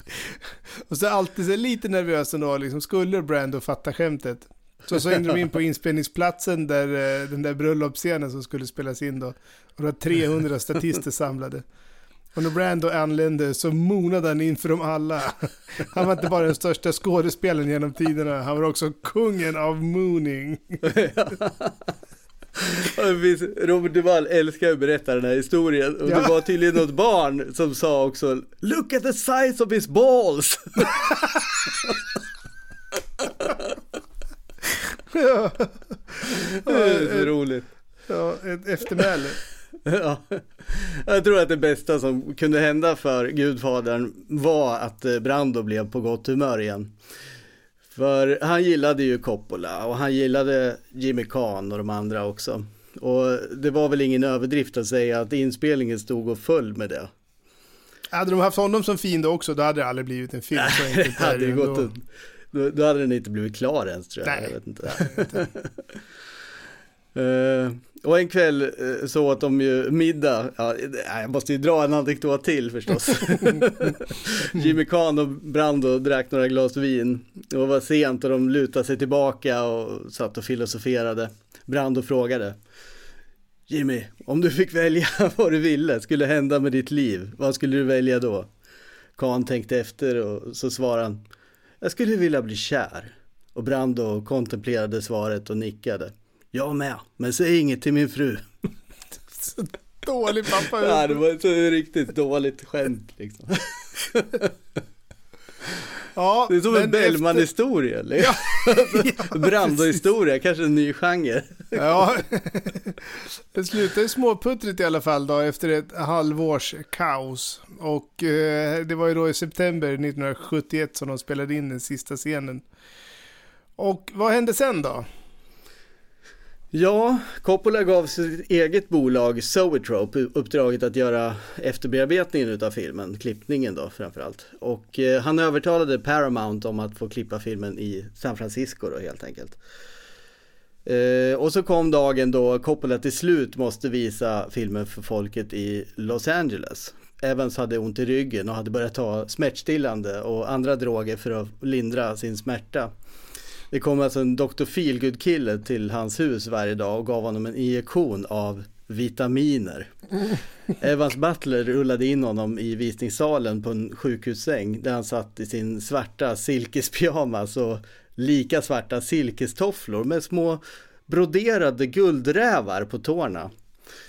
[SPEAKER 2] Och så alltid så lite nervös ändå, liksom, skulle Brando fatta skämtet? Så så hängde de in på <laughs> inspelningsplatsen där eh, den där bröllopsscenen som skulle spelas in då. Och det var 300 statister samlade. Och när Brando anlände så monade han inför dem alla. Han var inte bara den största skådespelaren genom tiderna, han var också kungen av mooning. <laughs>
[SPEAKER 1] Det Robert Duvall älskar att berätta den här historien och det
[SPEAKER 2] Ja.
[SPEAKER 1] var tydligen något barn som sa också Look at the size of his balls! <laughs>
[SPEAKER 2] Ja.
[SPEAKER 1] Det är så roligt.
[SPEAKER 2] Ja, ett eftermäle.
[SPEAKER 1] Ja. Jag tror att det bästa som kunde hända för Gudfadern var att eh, Brando blev på gott humör igen. För han gillade ju Coppola och han gillade Jimmy Kahn och de andra också. Och det var väl ingen överdrift att säga att inspelningen stod och föll med det.
[SPEAKER 2] Hade de haft honom som fiende också, då hade det aldrig blivit en film. Så
[SPEAKER 1] Det
[SPEAKER 2] enkelt är
[SPEAKER 1] hade
[SPEAKER 2] det
[SPEAKER 1] gått en, då, då hade den inte blivit klar ens tror jag.
[SPEAKER 2] Nej,
[SPEAKER 1] jag vet inte. <laughs> Eh, och en kväll uh, så åt de ju middag, ja, nej, jag måste ju dra en anekdot till förstås. <laughs> Jimmy Kahn och Brando drack några glas vin. Det var sent och de lutade sig tillbaka och satt och filosoferade. Brando frågade Jimmy, om du fick välja <laughs> vad du ville skulle hända med ditt liv, vad skulle du välja då? Kahn tänkte efter och så svarade han Jag skulle vilja bli kär. Och Brando kontemplerade svaret och nickade. Jag med, men säg inget till min fru. <laughs>
[SPEAKER 2] Dålig pappa.
[SPEAKER 1] Ja, det var ett så riktigt dåligt skämt liksom. <laughs>
[SPEAKER 2] Ja,
[SPEAKER 1] Det är som en Bellman-historia eller? <laughs>
[SPEAKER 2] Ja,
[SPEAKER 1] Brando-historia, kanske en ny genre.
[SPEAKER 2] Ja, det slutade småputtrigt i alla fall då efter ett halvårs kaos. Och eh, det var ju då i september 1971 som de spelade in den sista scenen. Och vad hände sen då?
[SPEAKER 1] Ja, Coppola gav sitt eget bolag Zoetrope uppdraget att göra efterbearbetningen utav filmen, klippningen då framförallt. Och eh, han övertalade Paramount om att få klippa filmen i San Francisco då helt enkelt. Eh, och så kom dagen då Coppola till slut måste visa filmen för folket i Los Angeles. Evans hade ont i ryggen och hade börjat ta smärtstillande och andra droger för att lindra sin smärta. Det kom alltså en Dr. Feelgood kille till hans hus varje dag och gav honom en injektion av vitaminer. <laughs> Evans Butler rullade in honom i visningssalen på en sjukhussäng där han satt i sin svarta silkespyjamas och lika svarta silkestofflor med små broderade guldrävar på tårna.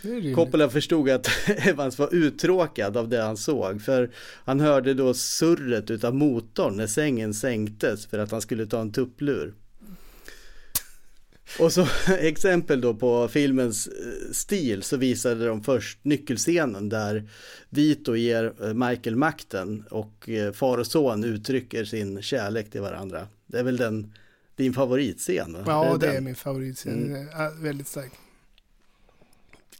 [SPEAKER 2] Det är.
[SPEAKER 1] Coppola förstod att <laughs> Evans var uttråkad av det han såg för han hörde då surret utav motorn när sängen sänktes för att han skulle ta en tupplur. Och så <laughs> exempel då på filmens eh, stil så visade de först nyckelscenen där Vito ger eh, Michael makten och eh, far och son uttrycker sin kärlek till varandra. Det är väl den, din favoritscen? Va?
[SPEAKER 2] Ja, det
[SPEAKER 1] den?
[SPEAKER 2] är min favoritscen.
[SPEAKER 1] Mm.
[SPEAKER 2] Väldigt stark.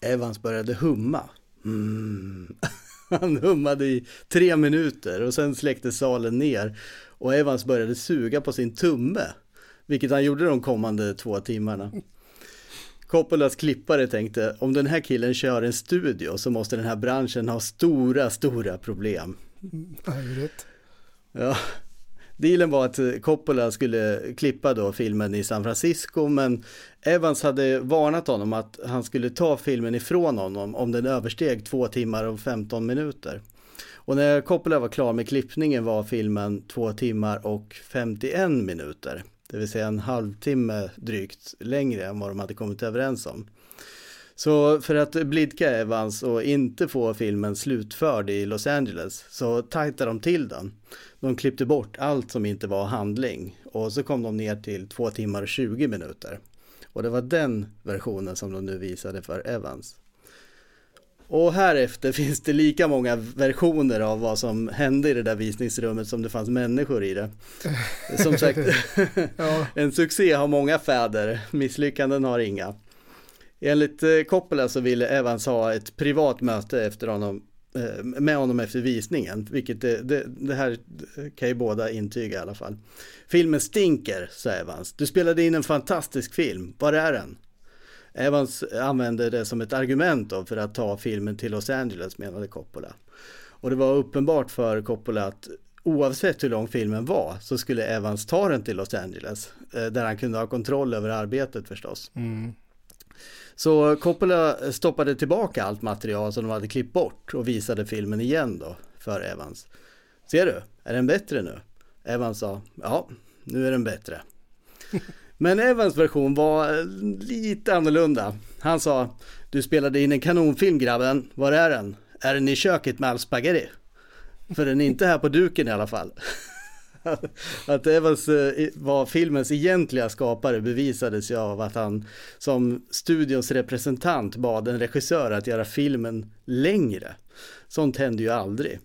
[SPEAKER 1] Evans började humma. Mm. <laughs> Han hummade i tre minuter och sen släckte salen ner och Evans började suga på sin tumme, vilket han gjorde de kommande två timmarna. Coppolas klippare tänkte, om den här killen kör en studio så måste den här branschen ha stora, stora problem.
[SPEAKER 2] Ja, rätt.
[SPEAKER 1] Ja, dealen var att eh, Coppola skulle klippa då filmen i San Francisco men Evans hade varnat honom att han skulle ta filmen ifrån honom om den översteg två timmar och 15 minuter. Och när Coppola var klar med klippningen var filmen två timmar och 51 minuter. Det vill säga en halvtimme drygt längre än vad de hade kommit överens om. Så för att blidka Evans och inte få filmen slutförd i Los Angeles så tajtade de till den. De klippte bort allt som inte var handling och så kom de ner till två timmar och 20 minuter. Och det var den versionen som de nu visade för Evans. Och här efter <laughs> finns det lika många versioner av vad som hände i det där visningsrummet som det fanns människor i det. Som sagt, <laughs>
[SPEAKER 2] Ja. <laughs>
[SPEAKER 1] en succé har många fäder, misslyckanden har inga. Enligt eh, Coppola så ville Evans ha ett privat möte efter honom, eh, med honom efter visningen, vilket det, det, det här kan ju båda intyga i alla fall. Filmen stinker, sa Evans. Du spelade in en fantastisk film, var är den? Evans använde det som ett argument då för att ta filmen till Los Angeles, menade Coppola. Och det var uppenbart för Coppola att oavsett hur lång filmen var så skulle Evans ta den till Los Angeles, där han kunde ha kontroll över arbetet förstås.
[SPEAKER 2] Mm.
[SPEAKER 1] Så Coppola stoppade tillbaka allt material som de hade klippt bort och visade filmen igen då för Evans. Ser du, är den bättre nu? Evans sa, ja, nu är den bättre. <laughs> Men Evans version var eh, lite annorlunda. Han sa, du spelade in en kanonfilm grabben, var är den? Är den i köket med all spaghetti? För den är inte här på duken i alla fall. <laughs> <laughs> Att Evans var filmens egentliga skapare bevisades ju av att han som studions representant bad en regissör att göra filmen längre. Sånt hände ju aldrig.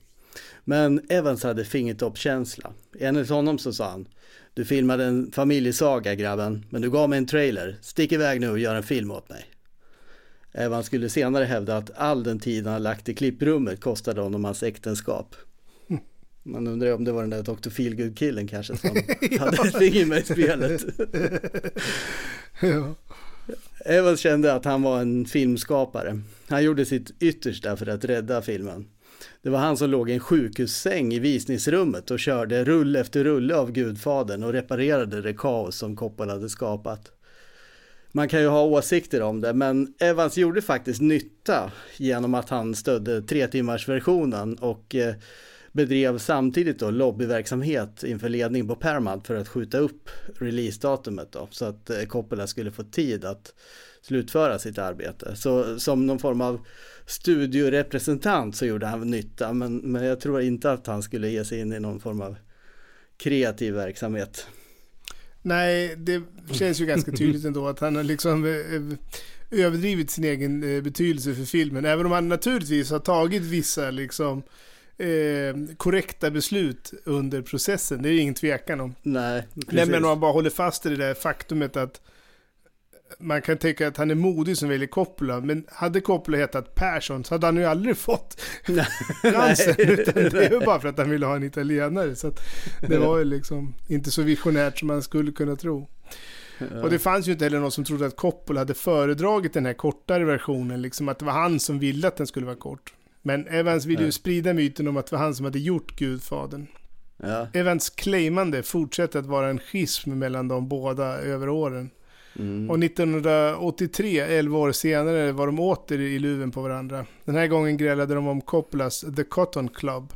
[SPEAKER 1] Men Evans hade fingertoppskänsla. Enligt honom så sa han Du filmade en familjesaga grabben, men du gav mig en trailer. Stick iväg nu och gör en film åt mig. Evans skulle senare hävda att all den tid han lagt i klipprummet kostade honom hans äktenskap. Man undrar ju om det var den där Dr. Feelgood-killen kanske som <laughs> hade ett finger med i spelet. <laughs>
[SPEAKER 2] Ja.
[SPEAKER 1] Evans kände att han var en filmskapare. Han gjorde sitt yttersta för att rädda filmen. Det var han som låg i en sjukhussäng i visningsrummet och körde rulle efter rulle av Gudfadern och reparerade det kaos som Coppola hade skapat. Man kan ju ha åsikter om det, men Evans gjorde faktiskt nytta genom att han stödde tre timmars versionen och eh, bedrev samtidigt då lobbyverksamhet inför ledning på Paramount för att skjuta upp releasedatumet då, så att eh, Coppola skulle få tid att slutföra sitt arbete. Så som någon form av studiorepresentant så gjorde han nytta, men, men jag tror inte att han skulle ge sig in i någon form av kreativ verksamhet.
[SPEAKER 2] Nej, det känns ju ganska tydligt ändå att han har liksom eh, överdrivit sin egen eh, betydelse för filmen. Även om han naturligtvis har tagit vissa liksom eh, korrekta beslut under processen. Det är ingen tvekan om.
[SPEAKER 1] Nej,
[SPEAKER 2] Nej, men man bara håller fast i det där faktumet att man kan tänka att han är modig som väljer Coppola, men hade Coppola hetat Persson så hade han ju aldrig fått <laughs> chansen. Utan det är ju bara för att han ville ha en italienare. Så att det var ju liksom inte så visionärt som man skulle kunna tro.
[SPEAKER 1] Ja.
[SPEAKER 2] Och det fanns ju inte heller någon som trodde att Coppola hade föredragit den här kortare versionen, liksom att det var han som ville att den skulle vara kort. Men Evans ville ju sprida myten om att det var han som hade gjort Gudfadern.
[SPEAKER 1] Ja.
[SPEAKER 2] Evans claimande fortsätter att vara en schism mellan de båda över åren.
[SPEAKER 1] Mm.
[SPEAKER 2] Och 1983, 11 år senare, var de åter i luven på varandra. Den här gången grälade de om Coppolas The Cotton Club.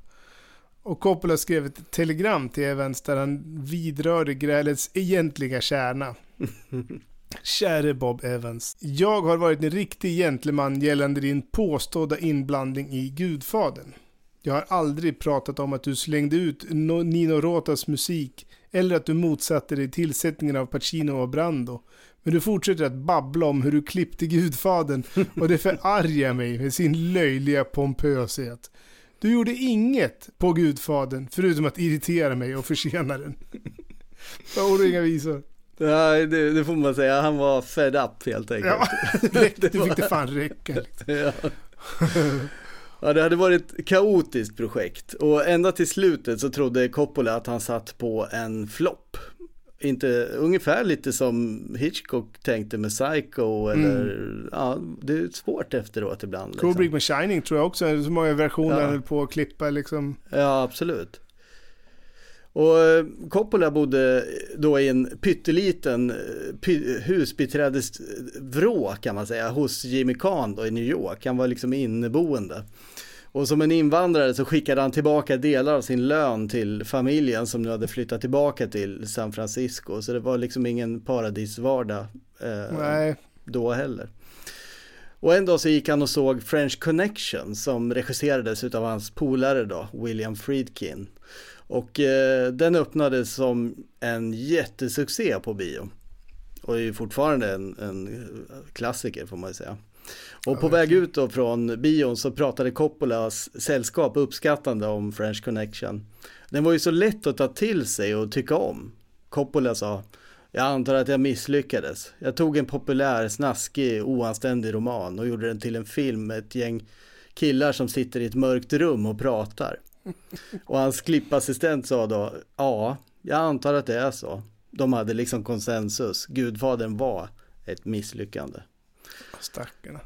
[SPEAKER 2] Och Coppola skrev ett telegram till Evans där han vidrörde grälets egentliga kärna. <laughs> Käre Bob Evans. Jag har varit en riktig gentleman gällande din påstådda inblandning i Gudfadern. Jag har aldrig pratat om att du slängde ut Nino Rotas musik eller att du motsatte dig tillsättningen av Pacino och Brando. Men du fortsätter att babbla om hur du klippte Gudfadern och det förargar mig med sin löjliga pompöshet. Du gjorde inget på Gudfadern förutom att irritera mig och försena den. <laughs> Jag inga visor.
[SPEAKER 1] Nej, det, det får man säga. Han var fed up helt enkelt. <laughs>
[SPEAKER 2] Ja, det fick det fan räcka. Liksom. <laughs>
[SPEAKER 1] Ja. Ja, det hade varit ett kaotiskt projekt och ända till slutet så trodde Coppola att han satt på en flopp. Inte ungefär lite som Hitchcock tänkte med Psycho eller ja, det är svårt efteråt ibland. Liksom.
[SPEAKER 2] Kubrick med Shining tror jag också, så många versioner
[SPEAKER 1] Ja.
[SPEAKER 2] han höll på att klippa liksom.
[SPEAKER 1] Ja, absolut. Och eh, Coppola bodde då i en pytteliten eh, py- husbiträdesvrå kan man säga hos Jimmy Kahn då i New York. Han var liksom inneboende. Och som en invandrare så skickade han tillbaka delar av sin lön till familjen som nu hade flyttat tillbaka till San Francisco. Så det var liksom ingen paradisvardag eh, då heller. Och en dag så gick han och såg French Connection som regisserades av hans polare då, William Friedkin. Och eh, den öppnades som en jättesuccé på bio. Och är ju fortfarande en, en klassiker får man ju säga. Och på väg ut då från bion så pratade Coppolas sällskap uppskattande om French Connection. Den var ju så lätt att ta till sig och tycka om. Coppola sa, jag antar att jag misslyckades. Jag tog en populär, snaskig, oanständig roman och gjorde den till en film med ett gäng killar som sitter i ett mörkt rum och pratar. <laughs> Och hans klippassistent sa då, ja, jag antar att det är så. De hade liksom konsensus, Gudfadern var ett misslyckande.
[SPEAKER 2] Stackarna.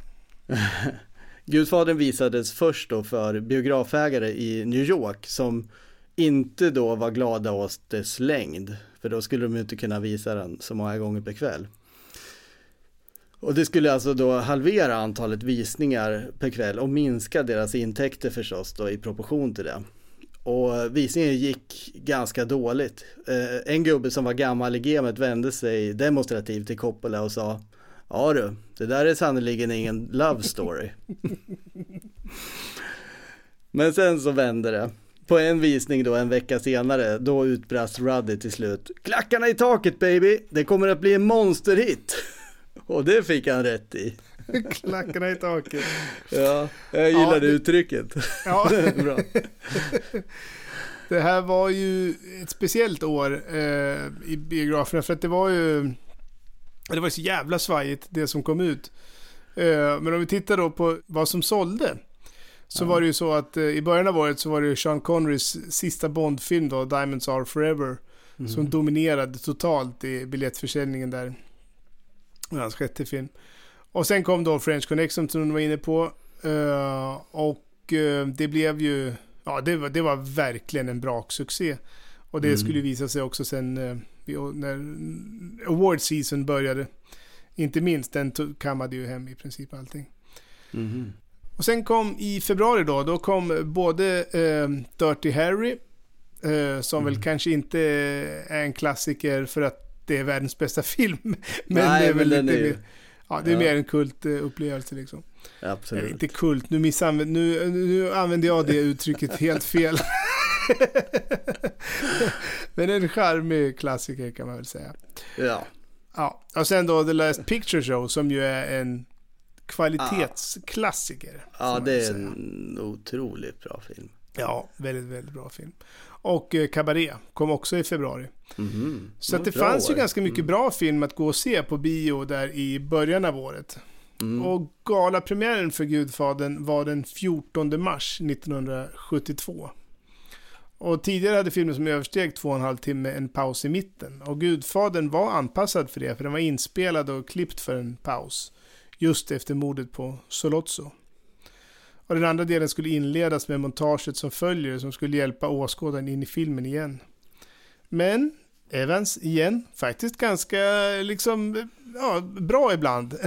[SPEAKER 2] <laughs>
[SPEAKER 1] Gudfadern visades först då för biografägare i New York som inte då var glada åt dess längd. För då skulle de inte kunna visa den så många gånger per kväll. Och det skulle alltså då halvera antalet visningar per kväll och minska deras intäkter förstås då i proportion till det. Och visningen gick ganska dåligt. Eh, en gubbe som var gammal i gamet vände sig demonstrativt till Coppola och sa Ja du, det där är sannerligen ingen love story. <laughs> Men sen så vände det. På en visning då en vecka senare, då utbrast Ruddy till slut. Klackarna i taket baby, det kommer att bli en monsterhit. <laughs> Och det fick han rätt i. <laughs>
[SPEAKER 2] Klackarna i taket.
[SPEAKER 1] Ja, jag gillade
[SPEAKER 2] Ja, det-
[SPEAKER 1] uttrycket.
[SPEAKER 2] Ja. <laughs>
[SPEAKER 1] Bra.
[SPEAKER 2] Det här var ju ett speciellt år eh, i biograferna för att det var ju det var så jävla svajigt det som kom ut. Eh, men om vi tittar då på vad som sålde. Så var det ju så att eh, i början av året så var det ju Sean Connerys sista Bondfilm då, Diamonds Are Forever.
[SPEAKER 1] Mm.
[SPEAKER 2] Som dominerade totalt i biljettförsäljningen där. Hans sjätte film. Och sen kom då French Connection som du var inne på. Eh, och eh, det blev ju, ja det var, det var verkligen en braksuccé. Och det
[SPEAKER 1] Mm.
[SPEAKER 2] skulle visa sig också sen vid- när award season började. Inte minst, den kammade ju hem i princip allting.
[SPEAKER 1] Mhm.
[SPEAKER 2] Och sen kom i februari då, då kom både Dirty Harry, som
[SPEAKER 1] Mm.
[SPEAKER 2] väl kanske inte är en klassiker för att det är världens bästa <laughs> film. Men
[SPEAKER 1] Nej,
[SPEAKER 2] det är väl lite
[SPEAKER 1] är ju-
[SPEAKER 2] mer, ja, det är
[SPEAKER 1] Ja.
[SPEAKER 2] mer en kultupplevelse liksom.
[SPEAKER 1] Absolut.
[SPEAKER 2] Eller inte kult, nu, missanvänd, nu, nu använder jag det uttrycket <laughs> helt fel. <laughs> Men en charmig klassiker kan man väl säga.
[SPEAKER 1] Ja.
[SPEAKER 2] Ja, och sen då The Last Picture Show som ju är en kvalitetsklassiker.
[SPEAKER 1] Ja,
[SPEAKER 2] man
[SPEAKER 1] det är en otroligt bra film.
[SPEAKER 2] Ja, väldigt, väldigt bra film. Och eh, Cabaret kom också i februari.
[SPEAKER 1] Mhm.
[SPEAKER 2] Så att det fanns ju
[SPEAKER 1] år. Mm.
[SPEAKER 2] ganska mycket bra film att gå och se på bio där i början av året.
[SPEAKER 1] Mm.
[SPEAKER 2] Och galapremiären för Gudfadern var den 14 mars 1972. Och tidigare hade filmen som översteg två och en halv timme en paus i mitten. Och Gudfadern var anpassad för det, för den var inspelad och klippt för en paus. Just efter mordet på Solozzo. Och den andra delen skulle inledas med montaget som följer, som skulle hjälpa åskådaren in i filmen igen. Men Evans igen, faktiskt ganska liksom, ja, bra ibland. <laughs>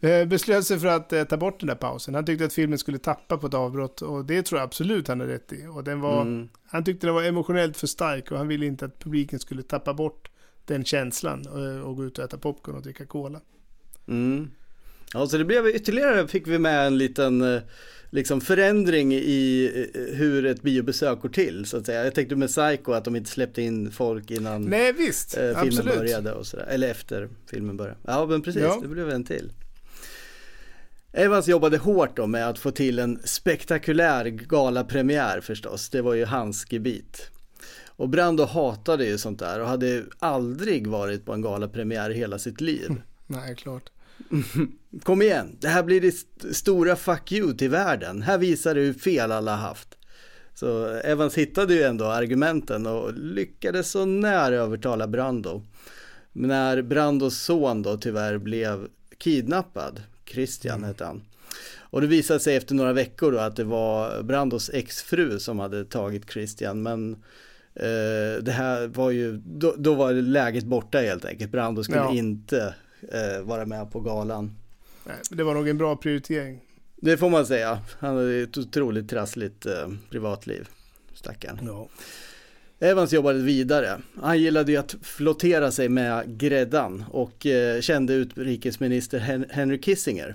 [SPEAKER 2] Eh, Beslöt sig för att eh, ta bort den där pausen. Han tyckte att filmen skulle tappa på ett avbrott och det tror jag absolut han har rätt i. Och den var,
[SPEAKER 1] Mm.
[SPEAKER 2] Han tyckte den var emotionellt för stark och han ville inte att publiken skulle tappa bort den känslan eh, och gå ut och äta popcorn och dricka cola.
[SPEAKER 1] Mm. Ja, så det blev ytterligare, fick vi med en liten eh, liksom förändring i eh, hur ett biobesök går till så att säga. Jag tänkte med Psycho att de inte släppte in folk innan
[SPEAKER 2] Nej visst,
[SPEAKER 1] eh, filmen
[SPEAKER 2] absolut.
[SPEAKER 1] började och sådär. Eller efter filmen började. Ja men precis,
[SPEAKER 2] Ja.
[SPEAKER 1] det blev en till. Evans jobbade hårt då med att få till en spektakulär galapremiär förstås. Det var ju hans gebit. Och Brando hatade ju sånt där och hade aldrig varit på en galapremiär i hela sitt liv.
[SPEAKER 2] Nej, klart. <laughs>
[SPEAKER 1] Kom igen, det här blir det st- stora fuck you till världen. Här visar du hur fel alla haft. Så Evans hittade ju ändå argumenten och lyckades så nära övertala Brando. Men när Brandos son då tyvärr blev kidnappad, Christian hette han. Och det visade sig efter några veckor då att det var Brandos exfru som hade tagit Christian. Men eh, det här var ju, då, då var läget borta helt enkelt. Brando skulle
[SPEAKER 2] Ja.
[SPEAKER 1] inte eh, vara med på galan.
[SPEAKER 2] Nej, det var nog en bra prioritering.
[SPEAKER 1] Det får man säga. Han hade ett otroligt trassligt eh, privatliv. Stackarn.
[SPEAKER 2] Ja.
[SPEAKER 1] Evans jobbade vidare. Han gillade ju att flottera sig med gräddan och eh, kände utrikesminister Hen- Henry Kissinger.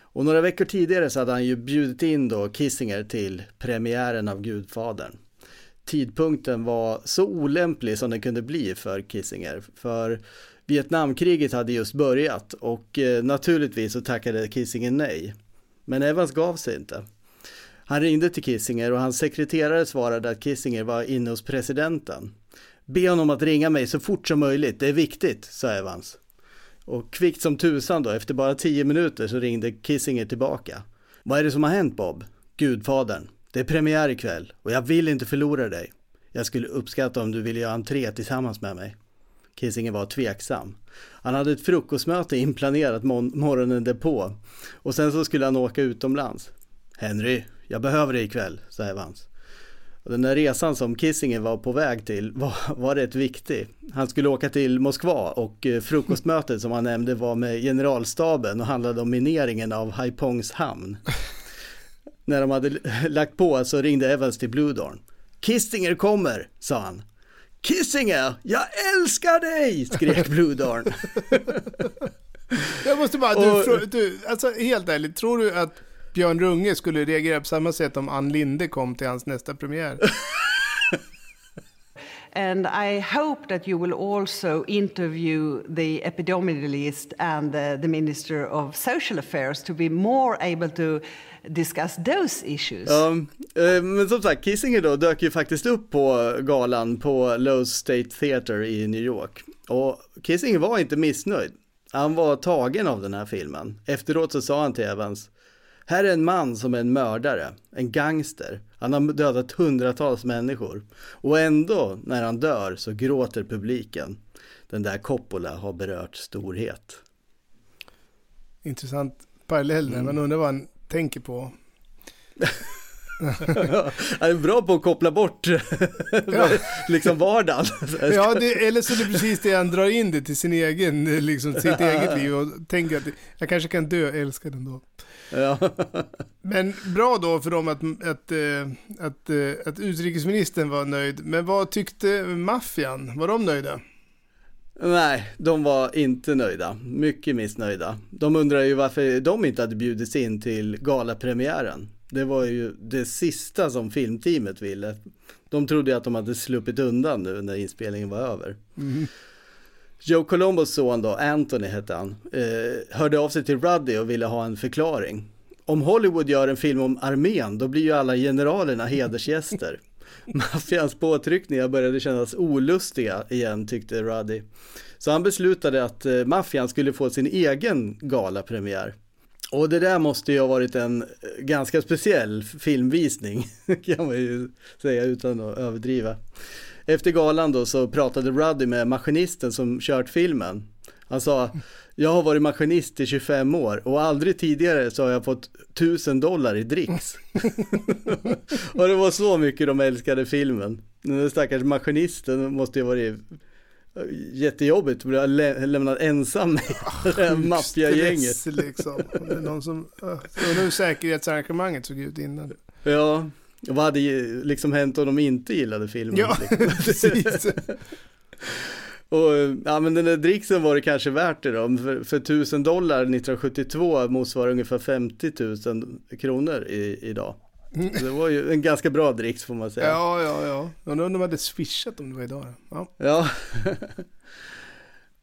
[SPEAKER 1] Och några veckor tidigare så hade han ju bjudit in då Kissinger till premiären av Gudfadern. Tidpunkten var så olämplig som den kunde bli för Kissinger. För Vietnamkriget hade just börjat och eh, naturligtvis så tackade Kissinger nej. Men Evans gav sig inte. Han ringde till Kissinger och hans sekreterare svarade att Kissinger var inne hos presidenten. Be honom att ringa mig så fort som möjligt, det är viktigt, sa Evans. Och kvickt som tusan då, efter bara tio minuter så ringde Kissinger tillbaka. Vad är det som har hänt Bob? Gudfadern. Det är premiär ikväll och jag vill inte förlora dig. Jag skulle uppskatta om du ville göra entré tillsammans med mig. Kissinger var tveksam. Han hade ett frukostmöte inplanerat morgonen därpå och sen så skulle han åka utomlands. Henry, jag behöver dig ikväll, sa Evans. Och den där resan som Kissinger var på väg till var, var rätt viktig. Han skulle åka till Moskva och eh, frukostmötet som han nämnde var med generalstaben och handlade om mineringen av Haipongs hamn. När de hade lagt på så ringde Evans till Blue Dawn. Kissinger kommer, sa han. Kissinger, jag älskar dig! skrek <laughs> Blue Dawn.
[SPEAKER 2] Jag måste bara, du,
[SPEAKER 1] Och-
[SPEAKER 2] du, alltså helt ärligt, tror du att Björn Runge skulle reagera på samma sätt om Ann Linde kom till hans nästa premiär? <laughs>
[SPEAKER 27] And I hope that you will also interview the epidemiologist and the, the Minister of Social Affairs to be more able to discuss those issues.
[SPEAKER 1] Ja, eh, men som sagt, Kissinger då dök ju faktiskt upp på galan på Lowe's State Theater i New York. Och Kissinger var inte missnöjd. Han var tagen av den här filmen. Efteråt så sa han till Evans, här är en man som är en mördare, en gangster. Han har dödat hundratals människor. Och ändå, när han dör, så gråter publiken. Den där Coppola har berört storhet.
[SPEAKER 2] Intressant parallell där, man undrar vad han tänker på.
[SPEAKER 1] Han är bra på att koppla bort <laughs> liksom vardagen.
[SPEAKER 2] Ja, det, eller så är det precis det han drar in det till sin egen, liksom sitt eget liv och tänker att jag kanske kan dö älskad ändå.
[SPEAKER 1] Ja.
[SPEAKER 2] Men bra då för dem att, att, eh, att, eh, att utrikesministern var nöjd. Men vad tyckte maffian? Var de nöjda?
[SPEAKER 1] Nej, de var inte nöjda. Mycket missnöjda. De undrar ju varför de inte hade bjudits in till galapremiären. Det var ju det sista som filmteamet ville. De trodde att de hade sluppit undan nu när inspelningen var över.
[SPEAKER 2] Mm.
[SPEAKER 1] Joe Colombos son då, Anthony hette han, eh, hörde av sig till Ruddy och ville ha en förklaring. Om Hollywood gör en film om armén, då blir ju alla generalerna hedersgäster. Maffians påtryckningar började kännas olustiga igen, tyckte Ruddy. Så han beslutade att eh, maffian skulle få sin egen galapremiär. Och det där måste ju ha varit en eh, ganska speciell filmvisning, <laughs> kan man ju säga utan att överdriva. Efter galan då så pratade Ruddy med maskinisten som kört filmen. Han sa, jag har varit maskinist i 25 år och aldrig tidigare så har jag fått 1000 dollar i dricks. <laughs> och det var så mycket de älskade filmen. Den stackars maskinisten måste ju varit jättejobbigt att bli lä- lämnad ensam med <laughs> det här maffiagänget.
[SPEAKER 2] Liksom. Om det är någon som... Uh, undrar hur säkerhetsarrangemanget såg ut innan.
[SPEAKER 1] Ja, vad hade liksom hänt om de inte gillade filmen?
[SPEAKER 2] Ja,
[SPEAKER 1] liksom? <laughs>
[SPEAKER 2] precis.
[SPEAKER 1] Och ja, men den där dricksen var det kanske värt det då. För, för 1000 dollar 1972 motsvarar ungefär 50 000 kronor i, idag. Så det var ju en ganska bra dricks får man säga.
[SPEAKER 2] Ja, ja, ja. Undrar om de hade swishat om det var idag. Ja.
[SPEAKER 1] Ja. <laughs>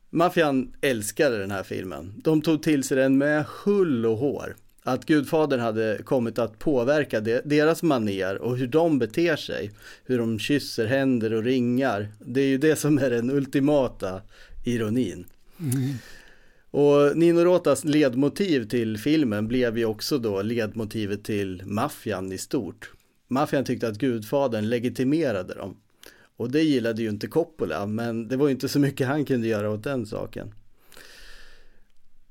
[SPEAKER 1] Maffian älskade den här filmen. De tog till sig den med hull och hår. Att Gudfadern hade kommit att påverka de, deras maner och hur de beter sig. Hur de kysser händer och ringar. Det är ju det som är den ultimata ironin.
[SPEAKER 2] Mm.
[SPEAKER 1] Och Nino Rotas ledmotiv till filmen blev ju också då ledmotivet till maffian i stort. Maffian tyckte att Gudfadern legitimerade dem. Och det gillade ju inte Coppola, men det var ju inte så mycket han kunde göra åt den saken.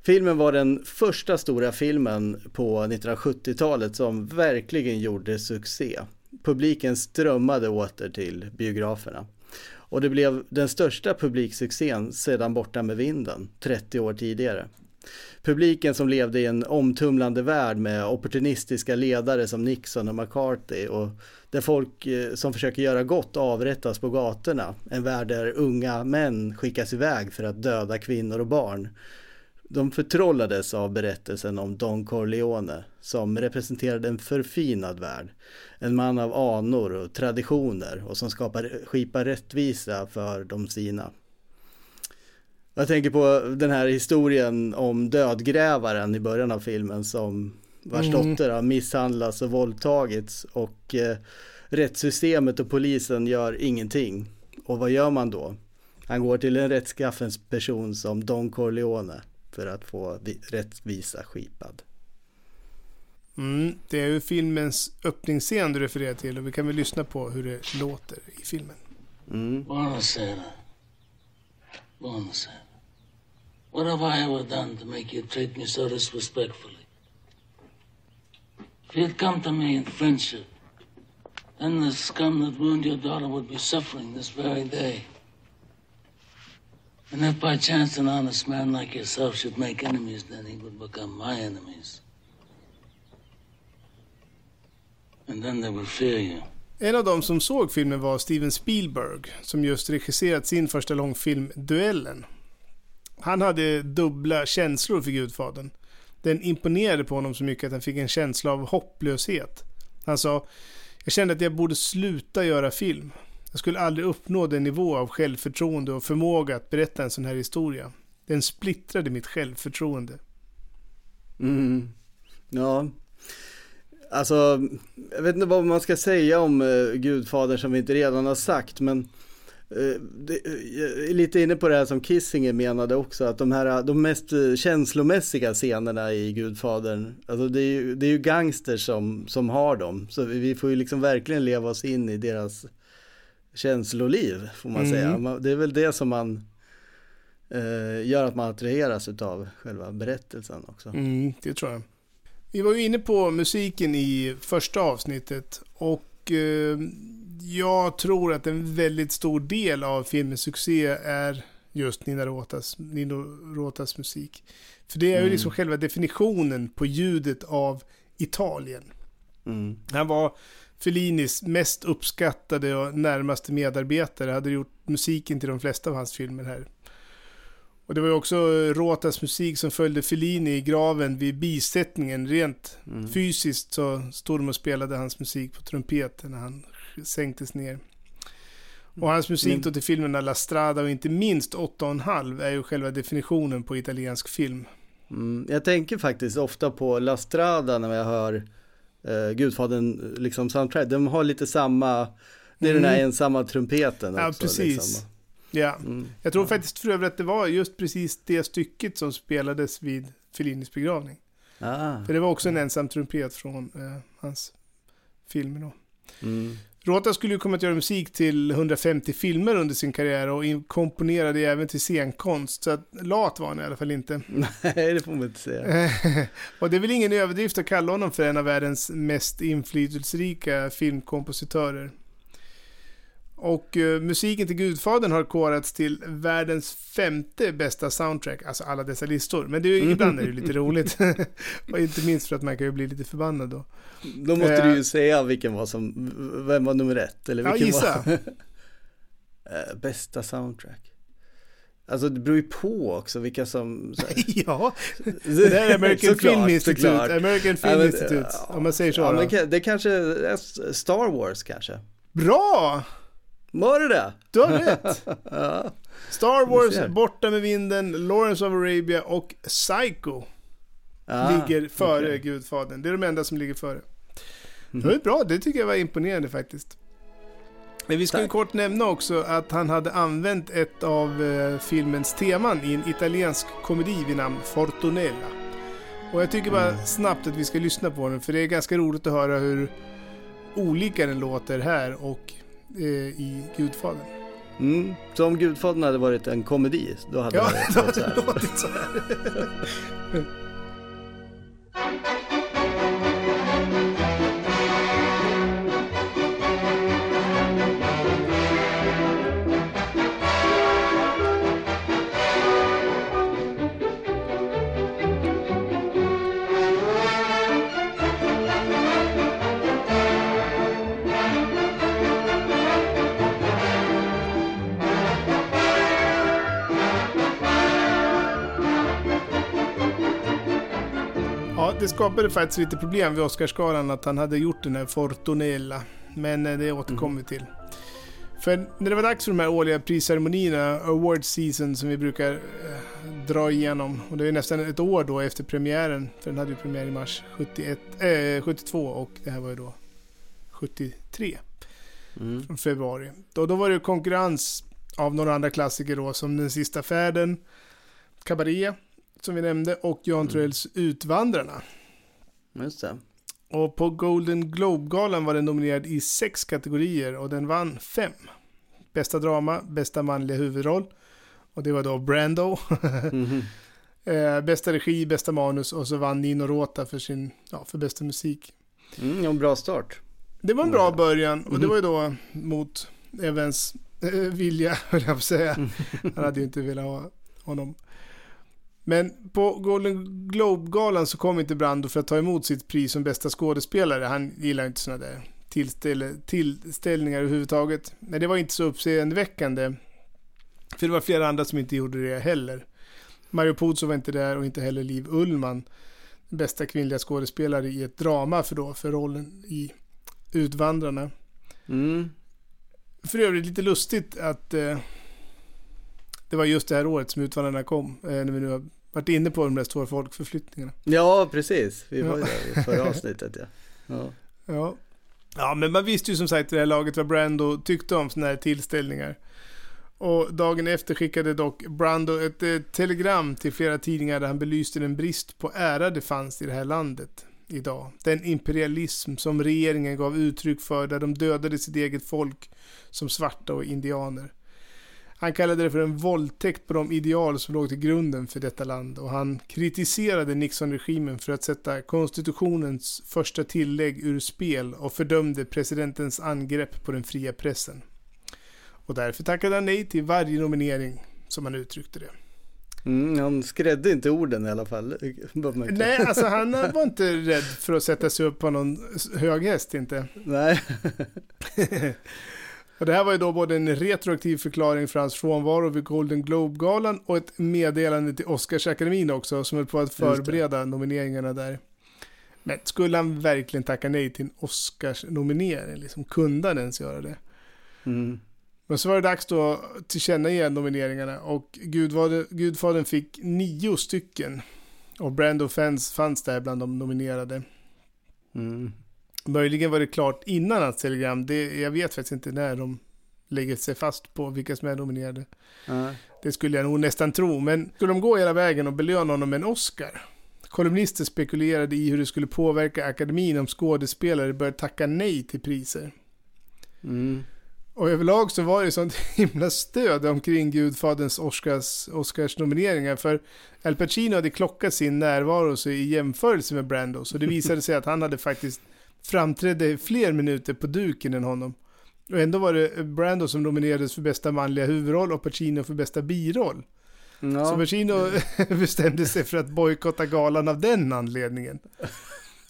[SPEAKER 1] Filmen var den första stora filmen på 1970-talet som verkligen gjorde succé. Publiken strömmade åter till biograferna. Och det blev den största publiksuccén sedan Borta med vinden, 30 år tidigare. Publiken som levde i en omtumlande värld med opportunistiska ledare som Nixon och McCarthy och där folk eh, som försöker göra gott avrättas på gatorna. En värld där unga män skickas iväg för att döda kvinnor och barn. De förtrollades av berättelsen om Don Corleone som representerade en förfinad värld. En man av anor och traditioner och som skapar, skipar rättvisa för de sina. Jag tänker på den här historien om dödgrävaren i början av filmen som vars
[SPEAKER 2] Mm.
[SPEAKER 1] dotter har misshandlats och våldtagits och eh, rättssystemet och polisen gör ingenting. Och vad gör man då? Han går till en rättskaffens person som Don Corleone för att få vi- rättvisa skipad.
[SPEAKER 2] Mm, det är ju filmens öppningsscen du refererar till och vi kan väl lyssna på hur det låter i filmen.
[SPEAKER 1] Mm.
[SPEAKER 12] Buonasera. Buonasera. What have I ever done to make you treat me so disrespectfully? If you'd come to me in friendship, then the scum that ruined your daughter would be suffering this very day. And if by chance an honest man like yourself should make enemies, then he would become my enemies. And then they would fear you.
[SPEAKER 2] En av dem som såg filmen var Steven Spielberg som just regisserat sin första långfilm Duellen. Han hade dubbla känslor för Gudfadern. Den imponerade på honom så mycket att han fick en känsla av hopplöshet. Han sa, jag kände att jag borde sluta göra film. Jag skulle aldrig uppnå den nivå av självförtroende och förmåga att berätta en sån här historia. Den splittrade mitt självförtroende.
[SPEAKER 1] Mm. Ja, alltså jag vet inte vad man ska säga om eh, Gudfadern som vi inte redan har sagt men eh, det, eh, jag är lite inne på det här som Kissinger menade också att de här de mest eh, känslomässiga scenerna i Gudfadern alltså det är ju, det är ju gangsters som, som har dem så vi, vi får ju liksom verkligen leva oss in i deras känsloliv får man
[SPEAKER 2] Mm.
[SPEAKER 1] säga. Det är väl det som man eh, gör att man attraheras utav själva berättelsen också.
[SPEAKER 2] Mm, det tror jag. Vi var ju inne på musiken i första avsnittet och eh, jag tror att en väldigt stor del av filmens succé är just Nina Rotas, Nino Rotas musik. För det är ju
[SPEAKER 1] Mm.
[SPEAKER 2] liksom själva definitionen på ljudet av Italien.
[SPEAKER 1] Mm.
[SPEAKER 2] Han var Fellinis mest uppskattade och närmaste medarbetare. Hade gjort musiken till de flesta av hans filmer här. Och det var ju också Rotas musik som följde Fellini i graven vid bisättningen. Rent
[SPEAKER 1] Mm.
[SPEAKER 2] fysiskt så stod de och spelade hans musik på trumpeten när han sänktes ner. Och hans musik
[SPEAKER 1] Men-
[SPEAKER 2] då till filmerna La Strada och inte minst 8,5 är ju själva definitionen på italiensk film.
[SPEAKER 1] Mm, jag tänker faktiskt ofta på La Strada när jag hör eh, Gudfadern liksom soundtrack. De har lite samma, det är den här
[SPEAKER 2] Mm.
[SPEAKER 1] ensamma trumpeten också.
[SPEAKER 2] Ja, precis.
[SPEAKER 1] Liksom.
[SPEAKER 2] Ja,
[SPEAKER 1] Mm.
[SPEAKER 2] jag tror faktiskt för övrigt att det var just precis det stycket som spelades vid Fellinis begravning.
[SPEAKER 1] Ah.
[SPEAKER 2] För det var också en ensam trumpet från eh, hans filmer då.
[SPEAKER 1] Mm.
[SPEAKER 2] Rota skulle ju komma att göra musik till 150 filmer under sin karriär och komponerade även till scenkonst. Så lat var han i alla fall inte. <laughs>
[SPEAKER 1] Nej, det får man inte säga. <laughs>
[SPEAKER 2] och det är väl ingen överdrift att kalla honom för en av världens mest inflytelserika filmkompositörer. Och eh, musiken till Gudfadern har korats till världens femte bästa soundtrack, alltså alla dessa listor. Men det är ju, ibland är det ju lite roligt. <laughs> och inte minst för att man kan ju bli lite förbannad då.
[SPEAKER 1] Då måste
[SPEAKER 2] Eh,
[SPEAKER 1] du ju säga vilken var som, vem var nummer ett? Eller
[SPEAKER 2] Ja,
[SPEAKER 1] vilken
[SPEAKER 2] gissa.
[SPEAKER 1] Var, <laughs> Eh, bästa soundtrack. Alltså det beror ju på också vilka som... <laughs>
[SPEAKER 2] Ja, det där är American
[SPEAKER 1] Såklart,
[SPEAKER 2] Film Institute.
[SPEAKER 1] såklart.
[SPEAKER 2] American Film
[SPEAKER 1] Ja, men,
[SPEAKER 2] Institute, om man säger så.
[SPEAKER 1] Ja, det kanske Star Wars kanske.
[SPEAKER 2] Bra!
[SPEAKER 1] Var det det?
[SPEAKER 2] Du har rätt!
[SPEAKER 1] ja.
[SPEAKER 2] Star Wars. Borta med vinden, Lawrence of Arabia och Psycho
[SPEAKER 1] Ah,
[SPEAKER 2] ligger före
[SPEAKER 1] okej.
[SPEAKER 2] Gudfadern. Det är de enda som ligger före.
[SPEAKER 1] Mhm.
[SPEAKER 2] Det var bra, det tycker jag var imponerande faktiskt. Men vi ska ju kort nämna också att han hade använt ett av eh, filmens teman i en italiensk komedi vid namn Fortunella. Och jag tycker bara
[SPEAKER 1] Mm.
[SPEAKER 2] snabbt att vi ska lyssna på den för det är ganska roligt att höra hur olika den låter här och i Gudfadern.
[SPEAKER 1] Mm. Så om Gudfadern hade varit en komedi, då hade
[SPEAKER 2] Ja,
[SPEAKER 1] det
[SPEAKER 2] då
[SPEAKER 1] låtit så
[SPEAKER 2] hade
[SPEAKER 1] här.
[SPEAKER 2] det låtit så här. <laughs> det skapade faktiskt lite problem vid Oscarsgalan att han hade gjort den här Fortunella. Men eh, det återkommer vi till. För när det var dags för de här årliga prisceremonierna, award season som vi brukar eh, dra igenom. Och det är nästan ett år då efter premiären. För den hade ju premiär i mars 71, eh, 72 och det här var ju då 73.
[SPEAKER 1] Mm.
[SPEAKER 2] Från februari. Då, då var det konkurrens av några andra klassiker då som Den sista färden, Cabaret som vi nämnde och Jan Troells Utvandrarna.
[SPEAKER 1] Just det.
[SPEAKER 2] Och på Golden Globe-galan var den nominerad i sex kategorier och den vann fem. Bästa drama, bästa manliga huvudroll. Och det var då Brando. <laughs>
[SPEAKER 1] Mhm.
[SPEAKER 2] eh, bästa regi, bästa manus och så vann Nino Rota för sin, ja, för bästa musik.
[SPEAKER 1] Mm, en bra start.
[SPEAKER 2] Det var en bra början och det
[SPEAKER 1] Mhm.
[SPEAKER 2] var ju då mot Evans eh, vilja, <laughs> höll jag på att säga. Han hade ju inte velat ha honom. Men på Golden Globe-galan så kom inte Brando för att ta emot sitt pris som bästa skådespelare. Han gillar inte sådana där tillställ tillställningar överhuvudtaget. Men det var inte så uppseendeväckande. För det var flera andra som inte gjorde det heller. Mario Puzo var inte där och inte heller Liv Ullman. Bästa kvinnliga skådespelare i ett drama för, då, för rollen i Utvandrarna.
[SPEAKER 1] Mm.
[SPEAKER 2] För övrigt lite lustigt att eh, det var just det här året som Utvandrarna kom. Eh, när vi nu har varit inne på de där stora folkförflyttningarna.
[SPEAKER 1] Ja, precis. Vi var ju
[SPEAKER 2] Ja.
[SPEAKER 1] där i förra avsnittet ja. ja.
[SPEAKER 2] Ja. ja, men man visste ju som sagt i det här laget vad Brando tyckte om sådana här tillställningar. Och dagen efter skickade dock Brando ett eh, telegram till flera tidningar där han belyste den brist på ära det fanns i det här landet idag. Den imperialism som regeringen gav uttryck för där de dödade sitt eget folk som svarta och indianer. Han kallade det för en våldtäkt på de ideal som låg till grunden för detta land och han kritiserade Nixon-regimen för att sätta konstitutionens första tillägg ur spel och fördömde presidentens angrepp på den fria pressen. Och därför tackade han nej till varje nominering, som han uttryckte det.
[SPEAKER 1] Mm, han skrädde inte orden i alla fall.
[SPEAKER 2] Nej, alltså han var inte rädd för att sätta sig upp på någon hög häst inte.
[SPEAKER 1] Nej. <laughs>
[SPEAKER 2] Och det här var ju då både en retroaktiv förklaring för hans frånvaro vid Golden Globe-galan och ett meddelande till Oscarsakademin också som höll på att förbereda nomineringarna där. Men skulle han verkligen tacka nej till en Oscars-nominering? Liksom, kunde han ens göra det?
[SPEAKER 1] Mm.
[SPEAKER 2] Men så var det dags då att tillkännage nomineringarna och Gudfadern fick nio stycken. Och Brando fans fanns där bland de nominerade.
[SPEAKER 1] Mm.
[SPEAKER 2] Möjligen var det klart innan hans telegram. Det, jag vet faktiskt inte när de lägger sig fast på vilka som är nominerade.
[SPEAKER 1] Ja.
[SPEAKER 2] Det skulle jag nog nästan tro. Men skulle de gå hela vägen och belöna honom med en Oscar? Kolumnister spekulerade i hur det skulle påverka akademin om skådespelare började tacka nej till priser.
[SPEAKER 1] Mm.
[SPEAKER 2] Och överlag så var det sånt <laughs> himla stöd omkring Gudfaderns Oscars, Oscars-nomineringar. För Al Pacino hade klockat sin närvaro i jämförelse med Brando. Så det visade sig att han hade faktiskt framträdde fler minuter på duken än honom. Och ändå var det Brando som nominerades för bästa manliga huvudroll och Pacino för bästa biroll.
[SPEAKER 1] Ja.
[SPEAKER 2] Så Pacino <laughs> bestämde sig för att bojkotta galan av den anledningen.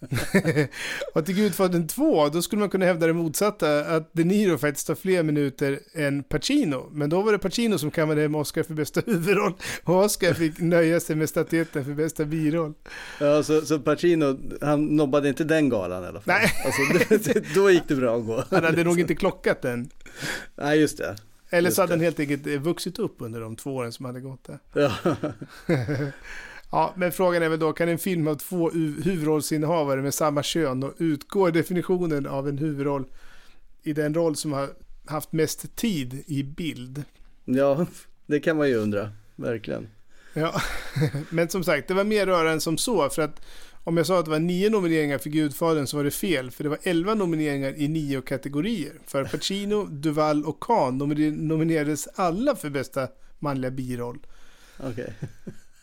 [SPEAKER 2] <laughs> och till Gudfadern 2, då skulle man kunna hävda det motsatta, att De Niro faktiskt har fler minuter än Pacino. Men då var det Pacino som kammade hem Oscar för bästa huvudroll, och Oscar fick nöja sig med statyetten för bästa biroll.
[SPEAKER 1] Ja, så, så Pacino, han nobbade inte den galan i alla fall.
[SPEAKER 2] Nej.
[SPEAKER 1] Alltså, det, då gick det bra att gå.
[SPEAKER 2] Han hade nog inte klockat den.
[SPEAKER 1] Nej, just det.
[SPEAKER 2] Eller så hade den helt enkelt vuxit upp under de två åren som hade gått där.
[SPEAKER 1] Ja. <laughs>
[SPEAKER 2] Ja, men frågan är väl då, kan en film ha två hu- huvudrollsinnehavare med samma kön och utgår definitionen av en huvudroll i den roll som har haft mest tid i bild?
[SPEAKER 1] ja, det kan man ju undra, verkligen.
[SPEAKER 2] Ja, <laughs> men som sagt, det var mer rörande än som så, för att om jag sa att det var nio nomineringar för Gudfadern så var det fel, för det var elva nomineringar i nio kategorier. För Pacino, Duval och nominer- nominerades alla för bästa manliga biroll.
[SPEAKER 1] Okej.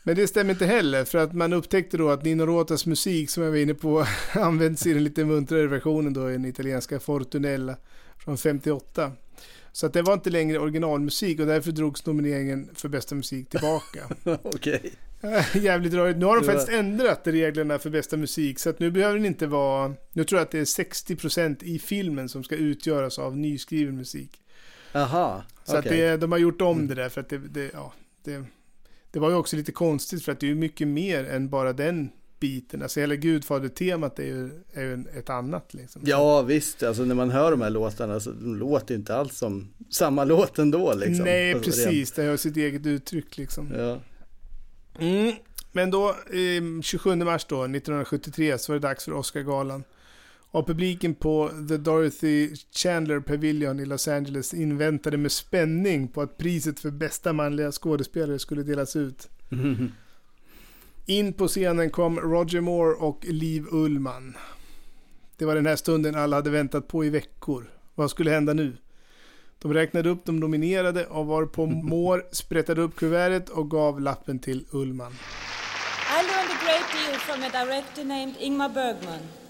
[SPEAKER 2] Men det stämmer inte heller, för att man upptäckte då att Nino Rotas musik, som jag var inne på, <laughs> används i den lite muntrare versionen då, i den italienska Fortunella från 58. Så att det var inte längre originalmusik och därför drogs nomineringen för bästa musik tillbaka. <laughs>
[SPEAKER 1] Okej. <laughs>
[SPEAKER 2] Jävligt rörigt. Nu har de faktiskt ändrat reglerna för bästa musik, så att nu behöver den inte vara... Nu tror jag att det är 60% i filmen som ska utgöras av nyskriven musik.
[SPEAKER 1] Aha,
[SPEAKER 2] Så att det, de har gjort om det där för att det, det, ja, det, det var ju också lite konstigt för att det är ju mycket mer än bara den biten. Alltså hela Gudfader-temat är ju, är ju ett annat liksom.
[SPEAKER 1] Ja visst, alltså när man hör de här låtarna så de låter inte alls som samma låt ändå liksom.
[SPEAKER 2] Nej,
[SPEAKER 1] Alltså,
[SPEAKER 2] precis. Det har sitt eget uttryck liksom.
[SPEAKER 1] Ja.
[SPEAKER 2] Mm. Men då, eh, 27 mars då, 1973, så var det dags för Oscargalan. Och publiken på The Dorothy Chandler Pavilion i Los Angeles inväntade med spänning på att priset för bästa manliga skådespelare skulle delas ut. In på scenen kom Roger Moore och Liv Ullman. Det var den här stunden alla hade väntat på i veckor. Vad skulle hända nu? De räknade upp de nominerade och var på <laughs> Moore sprättade upp kuvertet och gav lappen till Ullman.
[SPEAKER 28] I learned a great deal from a director named Ingmar Bergman.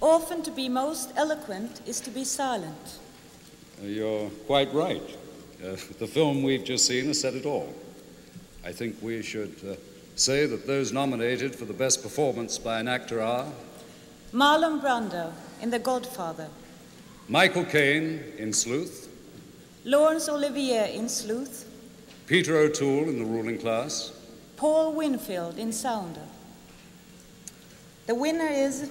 [SPEAKER 28] Often to be most eloquent is to be silent.
[SPEAKER 29] You're quite right. Uh, the film we've just seen has said it all. I think we should uh, say that those nominated for the best performance by an actor are
[SPEAKER 28] Marlon Brando in The Godfather.
[SPEAKER 29] Michael Caine in Sleuth,
[SPEAKER 28] Laurence Olivier in Sleuth.
[SPEAKER 29] Peter O'Toole in The Ruling Class,
[SPEAKER 28] Paul Winfield in Sounder. The winner is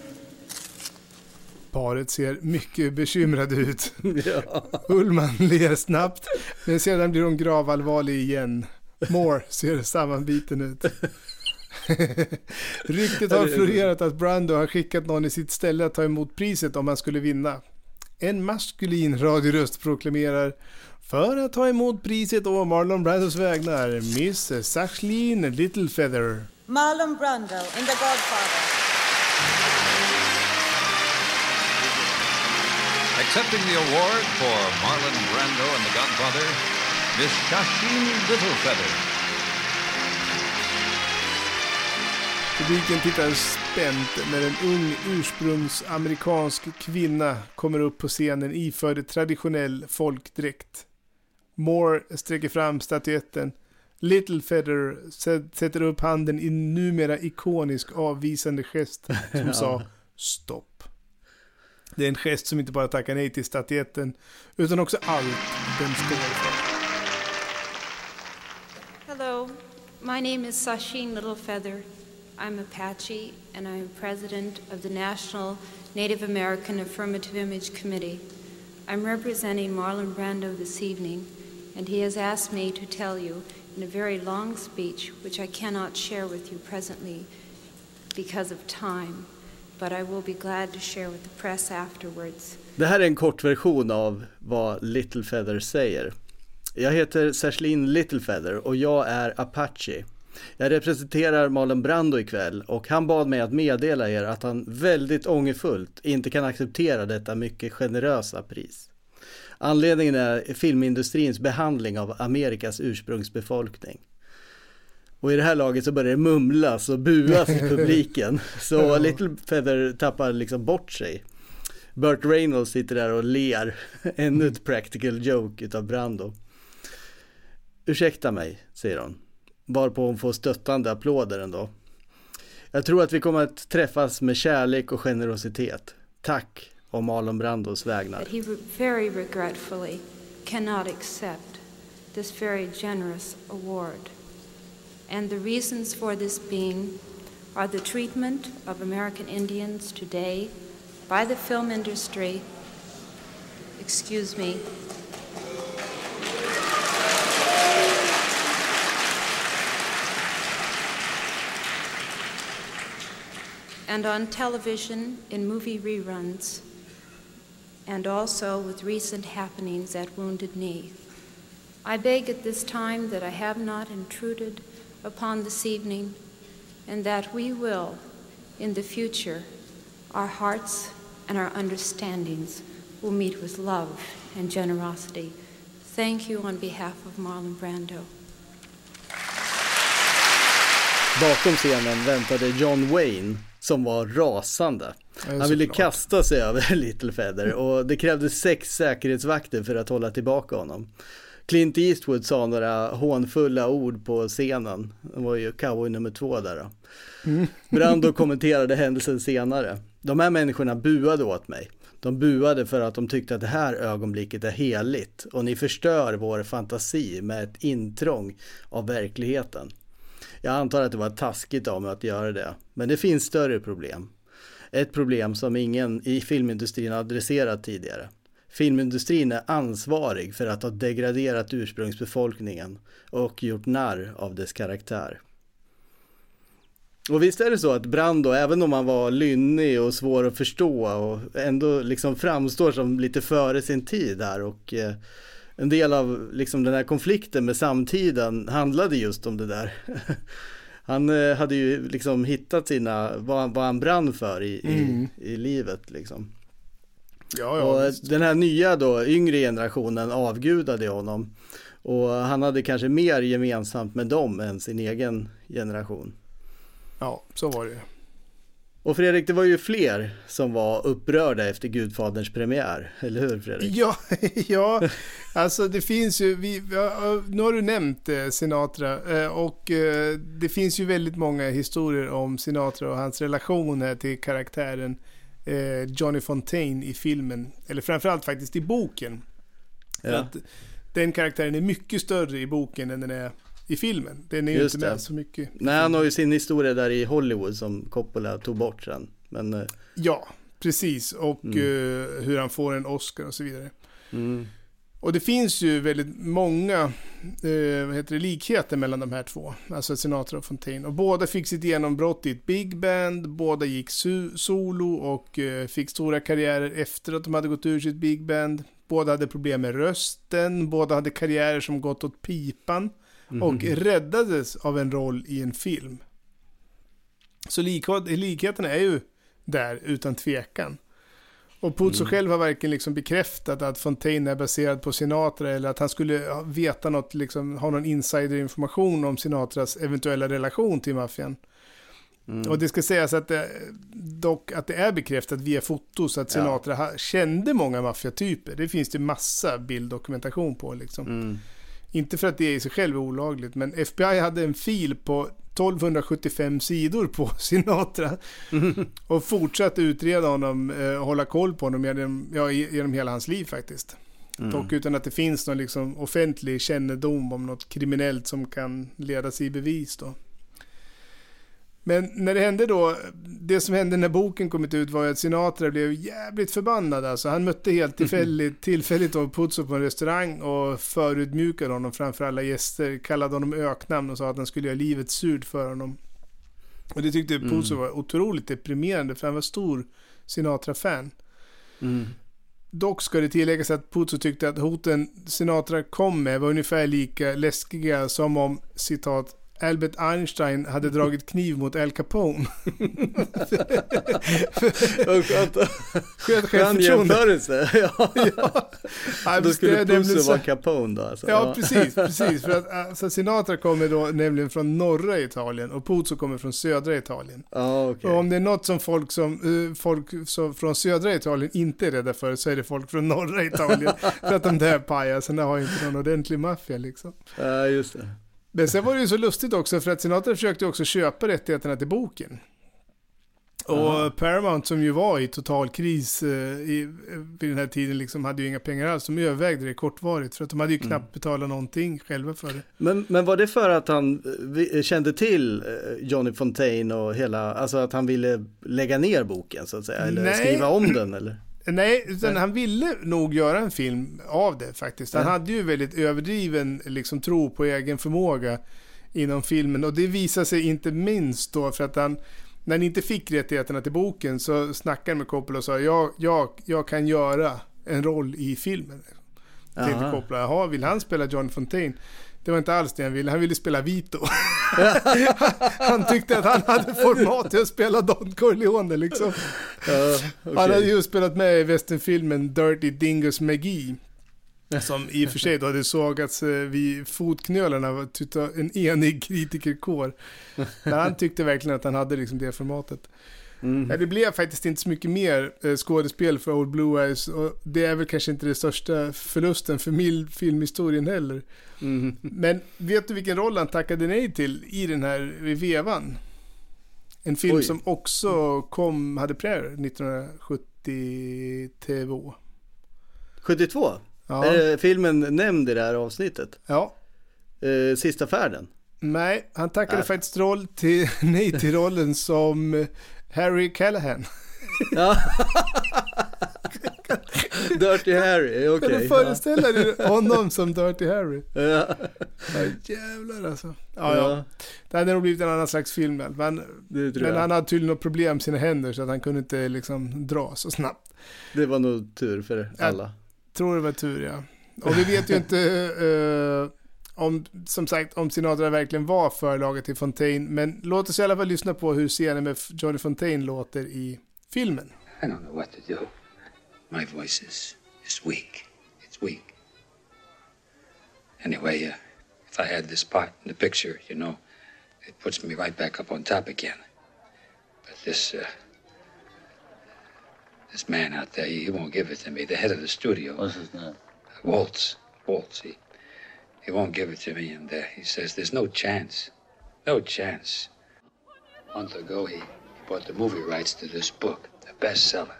[SPEAKER 2] Paret ser mycket bekymrade ut. <laughs> Ullman ler snabbt, men sedan blir hon gravallvarlig igen. Moore ser sammanbiten ut. <laughs> Ryktet har florerat att Brando har skickat någon i sitt ställe att ta emot priset om han skulle vinna. En maskulin radioröst proklamerar för att ta emot priset å Marlon Brandos vägnar, Miss Sachlin Littlefeather.
[SPEAKER 28] Marlon Brando in The Godfather.
[SPEAKER 30] Accepting the award for Marlon Brando and The Godfather, Miss Shasheen Littlefeather.
[SPEAKER 2] Publiken tittar spänt när en ung ursprungsamerikansk kvinna kommer upp på scenen iförd traditionell folkdräkt. Moore sträcker fram statyetten. Little Feather sä- sätter upp handen i numera ikonisk avvisande gest som <laughs> sa stopp. Det är en gest som inte bara tackar nej till statyetten utan också allt den står för.
[SPEAKER 31] Hello, my name is Sasheen Littlefeather. I'm Apache, and I am president of the National Native American Affirmative Image Committee. I'm representing Marlon Brando this evening, and he has asked me to tell you in a very long speech, which I cannot share with you presently because of time, but I will be glad to share with the press afterwards.
[SPEAKER 1] Det här är en kortversion av vad Little Feather säger. Jag heter Sashlin Littlefeather och jag är Apache. Jag representerar Marlon Brando ikväll och han bad mig att meddela er att han väldigt ångerfullt inte kan acceptera detta mycket generösa pris. Anledningen är filmindustrins behandling av Amerikas ursprungsbefolkning. Och i det här laget så börjar det mumlas och buas i <laughs> publiken. Så Little Feather tappar liksom bort sig. Burt Reynolds sitter där och ler. <laughs> Ännu ett practical joke utav Brando. Ursäkta mig, säger hon. Varpå hon får stöttande applåder ändå. Jag tror att vi kommer att träffas med kärlek och generositet. Tack om Marlon Brandos vägnar.
[SPEAKER 31] That he very regretfully cannot accept this very generous award. And the reasons for this being are the treatment of American Indians today by the film industry, excuse me, and on television in movie reruns, and also with recent happenings at Wounded Knee. I beg at this time that I have not intruded upon this evening, and that we will, in the future, our hearts and our understandings will meet with love and generosity. Thank you on behalf of Marlon Brando.
[SPEAKER 1] Bakom scenen väntade John Wayne som var rasande. Han ville
[SPEAKER 2] såklart.
[SPEAKER 1] kasta sig över <laughs> Little Feather och det krävdes sex säkerhetsvakter för att hålla tillbaka honom. Clint Eastwood sa några hånfulla ord på scenen. Det var ju cowboy nummer två där då.
[SPEAKER 2] Mm.
[SPEAKER 1] Brando kommenterade händelsen senare. De här människorna buade åt mig. De buade för att de tyckte att det här ögonblicket är heligt och ni förstör vår fantasi med ett intrång av verkligheten. Jag antar att det var taskigt av mig att göra det, men det finns större problem. Ett problem som ingen i filmindustrin adresserat tidigare. Filmindustrin är ansvarig för att ha degraderat ursprungsbefolkningen och gjort narr av dess karaktär. Och visst är det så att Brando, även om han var lynnig och svår att förstå och ändå liksom framstår som lite före sin tid här och eh, en del av liksom den här konflikten med samtiden handlade just om det där. <laughs> Han eh, hade ju liksom hittat sina, vad han brann för i,
[SPEAKER 2] Mm.
[SPEAKER 1] i, i livet liksom.
[SPEAKER 2] Ja, ja,
[SPEAKER 1] och
[SPEAKER 2] visst.
[SPEAKER 1] den här nya då, yngre generationen avgudade honom. Och han hade kanske mer gemensamt med dem än sin egen generation.
[SPEAKER 2] Ja, så var det
[SPEAKER 1] Och Fredrik, det var ju fler som var upprörda efter Gudfaderns premiär, eller hur Fredrik?
[SPEAKER 2] Ja, <laughs> ja, alltså det finns ju, vi, nu har du nämnt eh, Sinatra eh, och eh, det finns ju väldigt många historier om Sinatra och hans relation här till karaktären eh, Johnny Fontaine i filmen, eller framförallt faktiskt i boken.
[SPEAKER 1] Ja.
[SPEAKER 2] att den karaktären är mycket större i boken än den är i filmen. Den är ju inte med
[SPEAKER 1] det.
[SPEAKER 2] så mycket.
[SPEAKER 1] Nej, han har ju sin historia där i Hollywood som Coppola tog bort sen. Men, eh,
[SPEAKER 2] Ja, precis. Och
[SPEAKER 1] Mm.
[SPEAKER 2] eh, hur han får en Oscar och så vidare.
[SPEAKER 1] mm,
[SPEAKER 2] Och det finns ju väldigt många eh, vad heter det, likheter mellan de här två, alltså Sinatra och Fontaine. Och båda fick sitt genombrott i ett big band, båda gick solo och eh, fick stora karriärer efter att de hade gått ur sitt big band. Båda hade problem med rösten, båda hade karriärer som gått åt pipan och
[SPEAKER 1] Mhm.
[SPEAKER 2] räddades av en roll i en film. Så lik- likheterna är ju där utan tvekan. Och Puzo
[SPEAKER 1] Mm.
[SPEAKER 2] själv har verkligen liksom bekräftat att Fontaine är baserad på Sinatra eller att han skulle ja, veta något, liksom, ha någon insiderinformation om Sinatras eventuella relation till maffian.
[SPEAKER 1] Mm.
[SPEAKER 2] Och det ska sägas att det, dock att det är bekräftat via foto så att
[SPEAKER 1] Ja.
[SPEAKER 2] Sinatra ha, kände många maffiatyper. Det finns det massa bilddokumentation på liksom.
[SPEAKER 1] mm.
[SPEAKER 2] Inte för att det i sig själv är olagligt, men FBI hade en fil på 1275 sidor på <laughs> Sinatra. <laughs> och fortsatte utreda honom, eh, hålla koll på honom genom, ja, genom hela hans liv faktiskt.
[SPEAKER 1] Mm.
[SPEAKER 2] Dock utan att det finns någon liksom offentlig kännedom om något kriminellt som kan ledas i bevis då. Men när det hände då, det som hände när boken kommit ut var ju att Sinatra blev jävligt förbannad alltså. Han mötte helt tillfälligt, tillfälligt då Puzo på en restaurang och förutmjukade honom framför alla gäster, kallade honom öknamn och sa att han skulle göra livet surt för honom. Och det tyckte
[SPEAKER 1] Mm.
[SPEAKER 2] Puzo var otroligt deprimerande för han var stor Sinatra-fan.
[SPEAKER 1] Mm.
[SPEAKER 2] Dock ska det tilläggas att Puzo tyckte att hoten Sinatra kom med var ungefär lika läskiga som om, citat, Albert Einstein hade dragit kniv mot Al Capone.
[SPEAKER 1] Skönt
[SPEAKER 2] Skönt
[SPEAKER 1] Skön
[SPEAKER 2] självförtroende. <laughs>
[SPEAKER 1] Ja.
[SPEAKER 2] Ja,
[SPEAKER 1] Då skulle
[SPEAKER 2] så-
[SPEAKER 1] vara Capone då alltså.
[SPEAKER 2] Ja, precis, <laughs> precis. För att alltså, Sinatra kommer då nämligen från norra Italien och Puzo kommer från södra Italien.
[SPEAKER 1] Ja, okej.
[SPEAKER 2] Och om det är något som folk, som, eh, folk som från södra Italien inte är rädda för så är det folk från norra Italien. <laughs> för att de där pajasarna har inte någon ordentlig maffia liksom.
[SPEAKER 1] Ja, just det.
[SPEAKER 2] Men sen var det ju så lustigt också för att Sinatra försökte också köpa rättigheterna till boken. Och Paramount som ju var i total kris eh, i, vid den här tiden liksom hade ju inga pengar alls. De övervägde det kortvarigt för att de hade ju knappt
[SPEAKER 1] Mm.
[SPEAKER 2] betalat någonting själva för det.
[SPEAKER 1] Men, men var det för att han eh, vi- kände till eh, Johnny Fontaine och hela, alltså att han ville lägga ner boken så att säga, eller
[SPEAKER 2] Nej.
[SPEAKER 1] skriva om den eller?
[SPEAKER 2] Nej, utan han ville nog göra en film av det faktiskt. Han hade ju väldigt överdriven liksom, tro på egen förmåga inom filmen. Och det visar sig inte minst då för att han, när han inte fick rättigheterna till boken så snackade han med Coppola och sa jag, jag, jag kan göra en roll i filmen. Tänkte. Coppola, jaha, vill han spela John Fontaine? Det var inte alls det han ville, han ville spela Vito. <laughs> <laughs> han tyckte att han hade format till att spela Don Corleone liksom. Han hade ju spelat med i westernfilmen Dirty Dingus McGee. Som i och för sig då hade sågats eh, vid fotknölarna av en enig kritikerkår. Men han tyckte verkligen att han hade liksom det formatet.
[SPEAKER 1] Mm.
[SPEAKER 2] Ja, det blev faktiskt inte så mycket mer eh, skådespel för Old Blue Eyes och det är väl kanske inte det största förlusten för mil- filmhistorien heller.
[SPEAKER 1] Mm.
[SPEAKER 2] Men vet du vilken roll han tackade nej till i den här vevan? En film
[SPEAKER 1] Oj.
[SPEAKER 2] som också kom, hade premiär 1972.
[SPEAKER 1] 72?
[SPEAKER 2] Ja.
[SPEAKER 1] Är filmen nämnd i det här avsnittet?
[SPEAKER 2] Ja.
[SPEAKER 1] Eh, Sista färden?
[SPEAKER 2] Nej, han tackade
[SPEAKER 1] Nej.
[SPEAKER 2] faktiskt roll till, <laughs> nej till rollen som eh, Harry Callahan.
[SPEAKER 1] Ja. Dirty Harry, okej.
[SPEAKER 2] Kan du föreställa dig honom som Dirty Harry?
[SPEAKER 1] Ja.
[SPEAKER 2] Ja, jävlar alltså. Ja, ja. Det hade nog blivit en annan slags film. Men, men
[SPEAKER 1] jag.
[SPEAKER 2] han hade tydligen något problem med sina händer så att han kunde inte liksom dra så snabbt.
[SPEAKER 1] Det var nog tur för alla.
[SPEAKER 2] Tror det var tur ja. Och vi vet ju inte eh, om, som sagt, om Sinatra verkligen var förlaget till Fontaine. Men låt oss i alla fall lyssna på hur scenen med Johnny Fontaine låter i filmen.
[SPEAKER 7] I don't know what to do. My voice is, is weak. It's weak. Anyway, uh, if I had this part in the picture, you know, it puts me right back up on top again. But this, uh, this man out there, he, won't give it to me. The head of the studio. What's his name? Waltz. Waltz. He, he won't give it to me, and uh, he says there's no chance. No chance. A month ago, he, bought the movie rights to this book, a bestseller.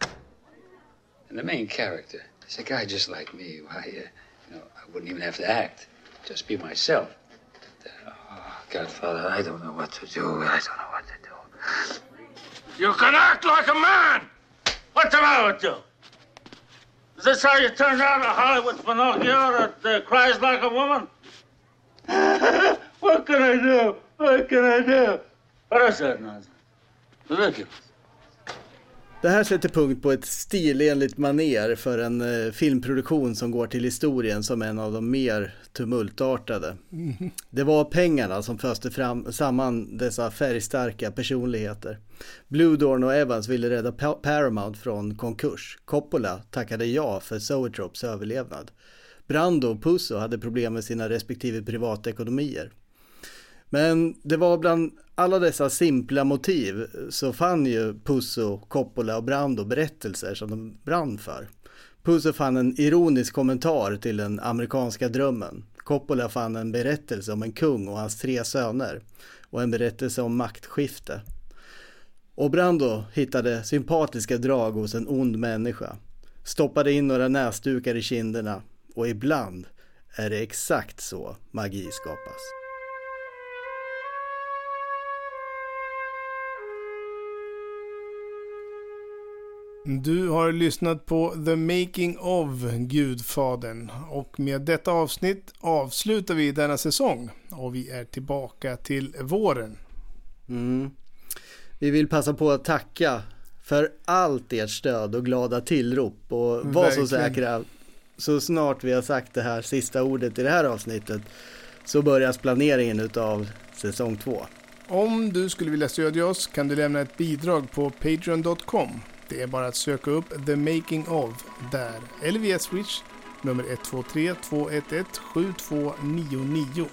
[SPEAKER 7] And the main character is a guy just like me. Why, uh, you know, I wouldn't even have to act, just be myself. But, uh, oh, Godfather, I don't know what to do. I don't know what to do.
[SPEAKER 12] You can act like a man! What's the matter with you? Is this how you turn out a Hollywood Pinocchio that uh, cries like a woman? What can I do? What can I do? Alltså.
[SPEAKER 1] Det här sätter punkt på ett stilenligt maner för en eh, filmproduktion som går till historien som en av de mer tumultartade. Det var pengarna som föste fram, samman dessa färgstarka personligheter. Blue Dawn och Evans ville rädda Pa- Paramount från konkurs. Coppola tackade ja för Zoetrops överlevnad. Brando och Pusso hade problem med sina respektive privatekonomier. Men det var bland alla dessa simpla motiv så fann ju Pusso, Coppola och Brando berättelser som de brann för. Pusso fann en ironisk kommentar till den amerikanska drömmen. Coppola fann en berättelse om en kung och hans tre söner och en berättelse om maktskifte. Och Brando hittade sympatiska drag hos en ond människa. Stoppade in några näsdukar i kinderna och ibland är det exakt så magi skapas.
[SPEAKER 2] Du har lyssnat på The Making of Gudfadern och med detta avsnitt avslutar vi denna säsong och vi är tillbaka till våren.
[SPEAKER 1] Mm. Vi vill passa på att tacka för allt ert stöd och glada tillrop och var så
[SPEAKER 2] Verkligen.
[SPEAKER 1] säkra. Så snart vi har sagt det här sista ordet i det här avsnittet så börjas planeringen utav säsong två.
[SPEAKER 2] Om du skulle vilja stödja oss kan du lämna ett bidrag på patreon.com. Det är bara att söka upp The Making of där eller via Switch nummer 123 211 7299.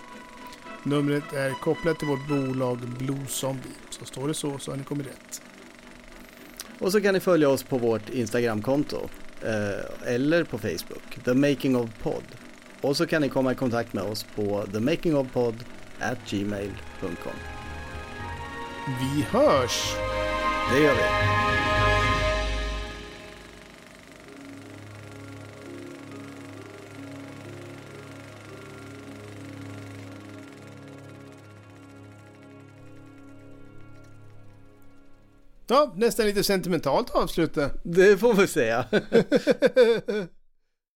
[SPEAKER 2] Numret är kopplat till vårt bolag Blue Zombie. Så står det så så har ni kommit rätt.
[SPEAKER 1] Och så kan ni följa oss på vårt Instagramkonto eller på Facebook, The Making of Pod. Och så kan ni komma i kontakt med oss på themakingofpod at gmail.com.
[SPEAKER 2] Vi hörs!
[SPEAKER 1] Det gör vi.
[SPEAKER 2] Ja, nästan lite sentimentalt avslut där.
[SPEAKER 1] Det får vi säga. <laughs>